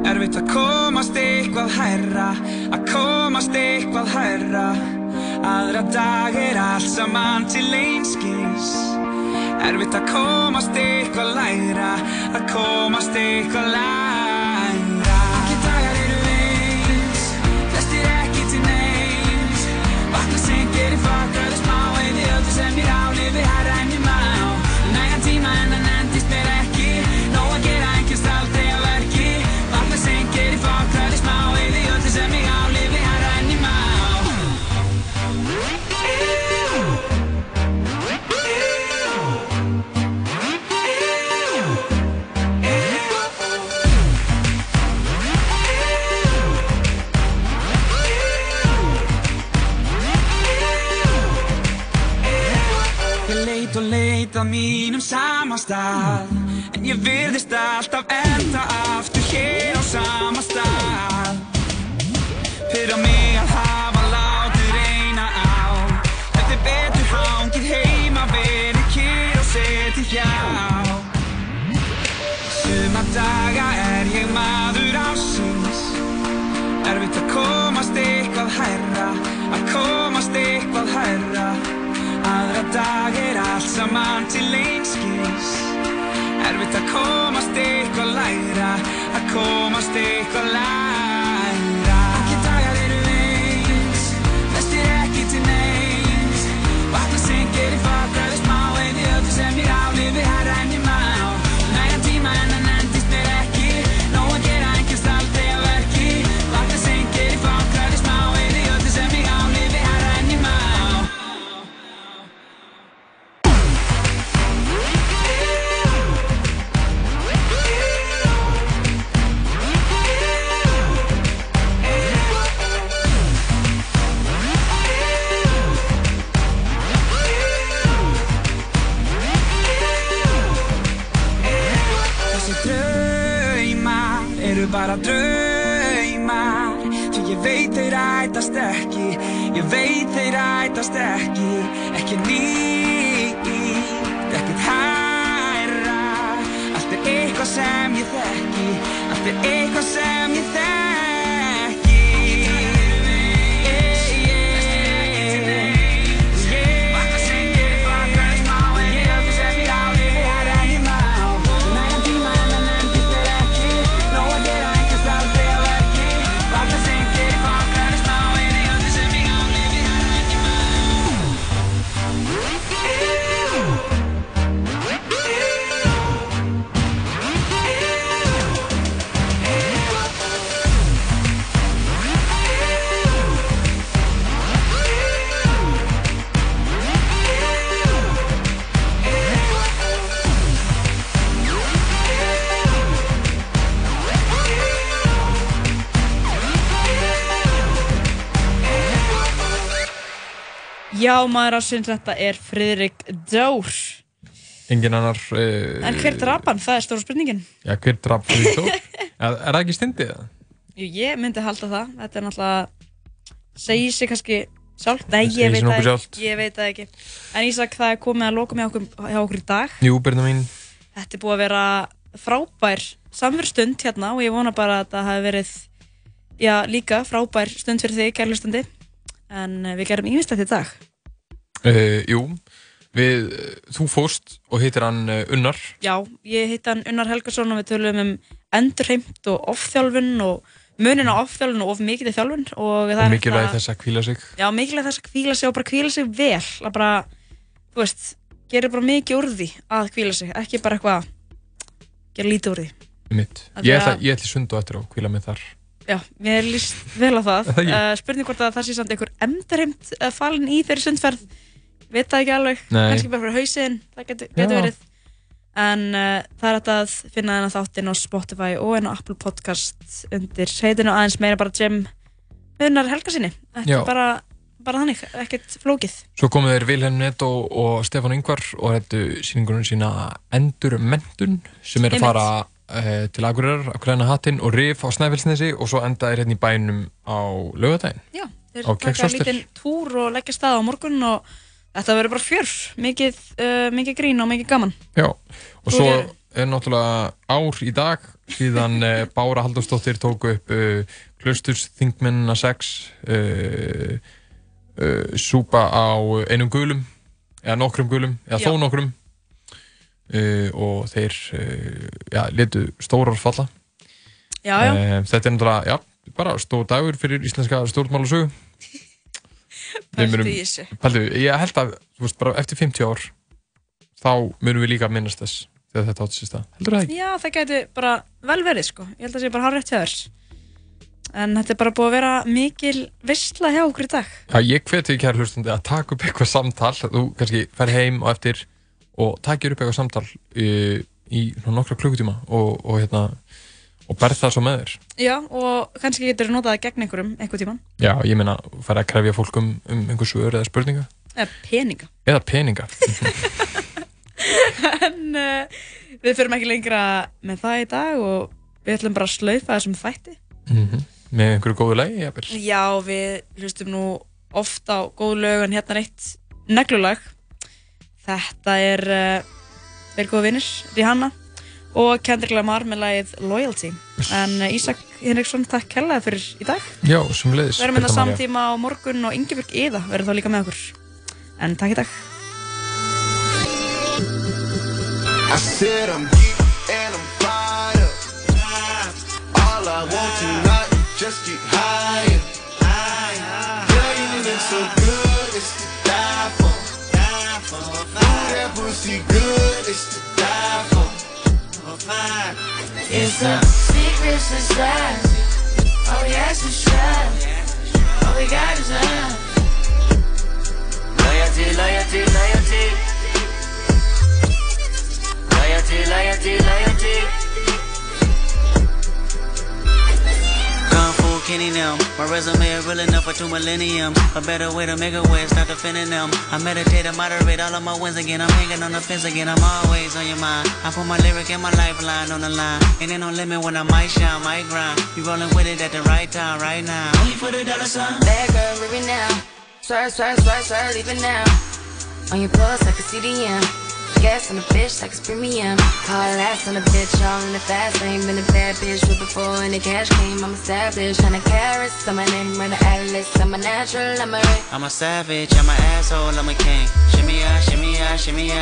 Erfitt að komast eitthvað hærra Að komast eitthvað hærra. Aðra dag er allt saman til einskis Erfitt að komast eitthvað lægra Að komast eitthvað lægra á mínum sama stað. En ég virðist alltaf enda aftur hér á sama stað. Fyrir á mig að hafa látið reyna á? Þetta er betur hangið heima verið kýr og setið hjá. Suma daga er ég maður ásins Erfitt að komast eitthvað hærra Að komast eitthvað hærra. Aðra dag saman til einskils Erfitt að komast eitthvað læra Að komast eitthvað læra. Veit þeir ætast ekki Ekki nýtt, ekkert hærra. Allt er eitthvað sem ég þekki Allt er eitthvað sem ég þekki Já, maður ásins þetta er Friðrik Dór. Engin annar... Uh, En hver draf hann? Það er stóra spurningin. Já, hver draf fyrir Þór? [laughs] er, er það ekki stindið það? Jú, ég myndi halda það. Þetta er náttúrulega, segir sig kannski sjálft. Nei, ég veit það ekki. Ég veit það ekki. En Ísak, það er komið að loka með okkur, okkur í dag. Jú, Byrna mín. Þetta er búið að vera frábær samverðstund hérna og ég vona bara að það hafi verið, já, líka frábær stund fyrir þig, kærlustandi. En eh, við gerum ímislegt í dag. Uh, jú, við, þú fórst og hittir hann uh, Unnar. Já, ég hitt hann Unnar Helgason og við tölum um endurheimt og ofþjálfun og munin á ofþjálfun og of mikið í þjálfun og Og mikilvægi þetta- þess að kvíla sig. Já, mikilvæg þess að kvíla sig og bara kvíla sig vel að bara, þú veist, gera bara mikið úr því að kvíla sig, ekki bara eitthvað gera lítið úr því Ég ætla, í sundu eftir og kvíla mig þar. Já, mér líst vel á það [laughs] uh, Spurning hvort að það sé samt einhver endurheimt falin í þeirri sundferð Veit það ekki alveg, Nei. kannski bara fyrir hausinn Það getur, Já. verið En uh, það er hægt að finna þennan þáttinn á Spotify og en á Apple Podcast undir heitinu aðeins meira bara Jim Unnar Helga sinni Þetta er bara, bara þannig, ekkert flókið Svo komu þeir Vilhelm Netto og Stefán Ingvar og hættu síningunum sína Endur Mentun sem er að fara uh, til Akureyrar, að græna hattinn og rif á Snæfellsnesi og svo enda þeir hérna í bænum á laugardaginn. Já, þeir taka lítinn túr og leggja stað á morgun og þetta verður bara fjör. Mikið, uh, mikið grín og mikið gaman. Já, og svo er náttúrulega ár í dag síðan uh, Bára Halldórsdóttir tóku upp uh, Klausturs Þingmennina 6 uh, uh, súpa á einum gulum eða nokkrum gulum, eða þó Já. nokkrum. Uh, og þeir já, letu stórar falla. Já, já, Eh, Þetta er náttúrulega, já, bara stór dagur fyrir íslenska stjórnmálasögu Við Pældu munum- í þessu. Ég held að, þú veist, bara eftir 50 ár þá munum við líka minnast þess þegar þetta átt sér stað. Heldur það ekki? Já, það gæti bara vel verið sko. Ég held að það sé bara hár rétt þér. En þetta er bara búið að vera mikil veistla hjá okkur í dag. Já, ég hveti kæra hlustandi að taka upp eitthvað samtal þú kannski fer heim og eftir og takir upp eitthvað samtal í, í svona nokkra klukkutíma og, og hérna og berð það svo með þér. Já, og kannski getur þú notað það gegn einhverjum einhver tíman. Já, ég meina, fara að krefja fólk um, um einhver svör eða spurninga Eða peninga. eða peninga. [laughs] en uh, við fyrir ekki lengra með það í dag og við ætlum bara að slaufa þessum þætti. mm Með einhverju góðu lagi, jafnvel. Já, við hlustum nú oft á góð lög en hérna er eitt neglulag. Þetta er uh, Tveir góða vinnir, Rihanna og Kendrick Lamar með lagið Loyalty. En eh, Ísak Henriksson, takk hella fyrir í dag. Já, sem leiðis Verðum þetta samtíma á morgun og Ingeborg Íða verður þá líka með okkur. En takk í dag. I said I'm geek and I'm fired up. All I want tonight is just get higher. Girl, you look so good, it's to die for. Ooh, that pussy good, it's to die for It's a secret society. All we ask is trust. All we got is love. Loyalty, loyalty, loyalty. Loyalty, loyalty, loyalty. Kenny now. My resume is real enough for two millennium. A better way to make a way, stop defending them. I meditate and moderate all of my wins again. I'm hanging on the fence again. I'm always on your mind. I put my lyric and my lifeline on the line. And ain't no limit when I might shine, might grind. You rolling with it at the right time, right now. Only for the dollar sign. Bad girl, it now. Swerve, swerve, swerve, swerve, leave it now. On your pulse, I can see the end. Gas on the bitch, like it's premium. Call ass on the bitch, all in the fast lane. Been a bad bitch with before and the cash came. I'm established, hundred carats. I'm a name, run the atlas. I'm a natural, I'm a ring. I'm a savage, I'm an asshole, I'm a king. Shimmy ya, shimmy ya, shimmy ya.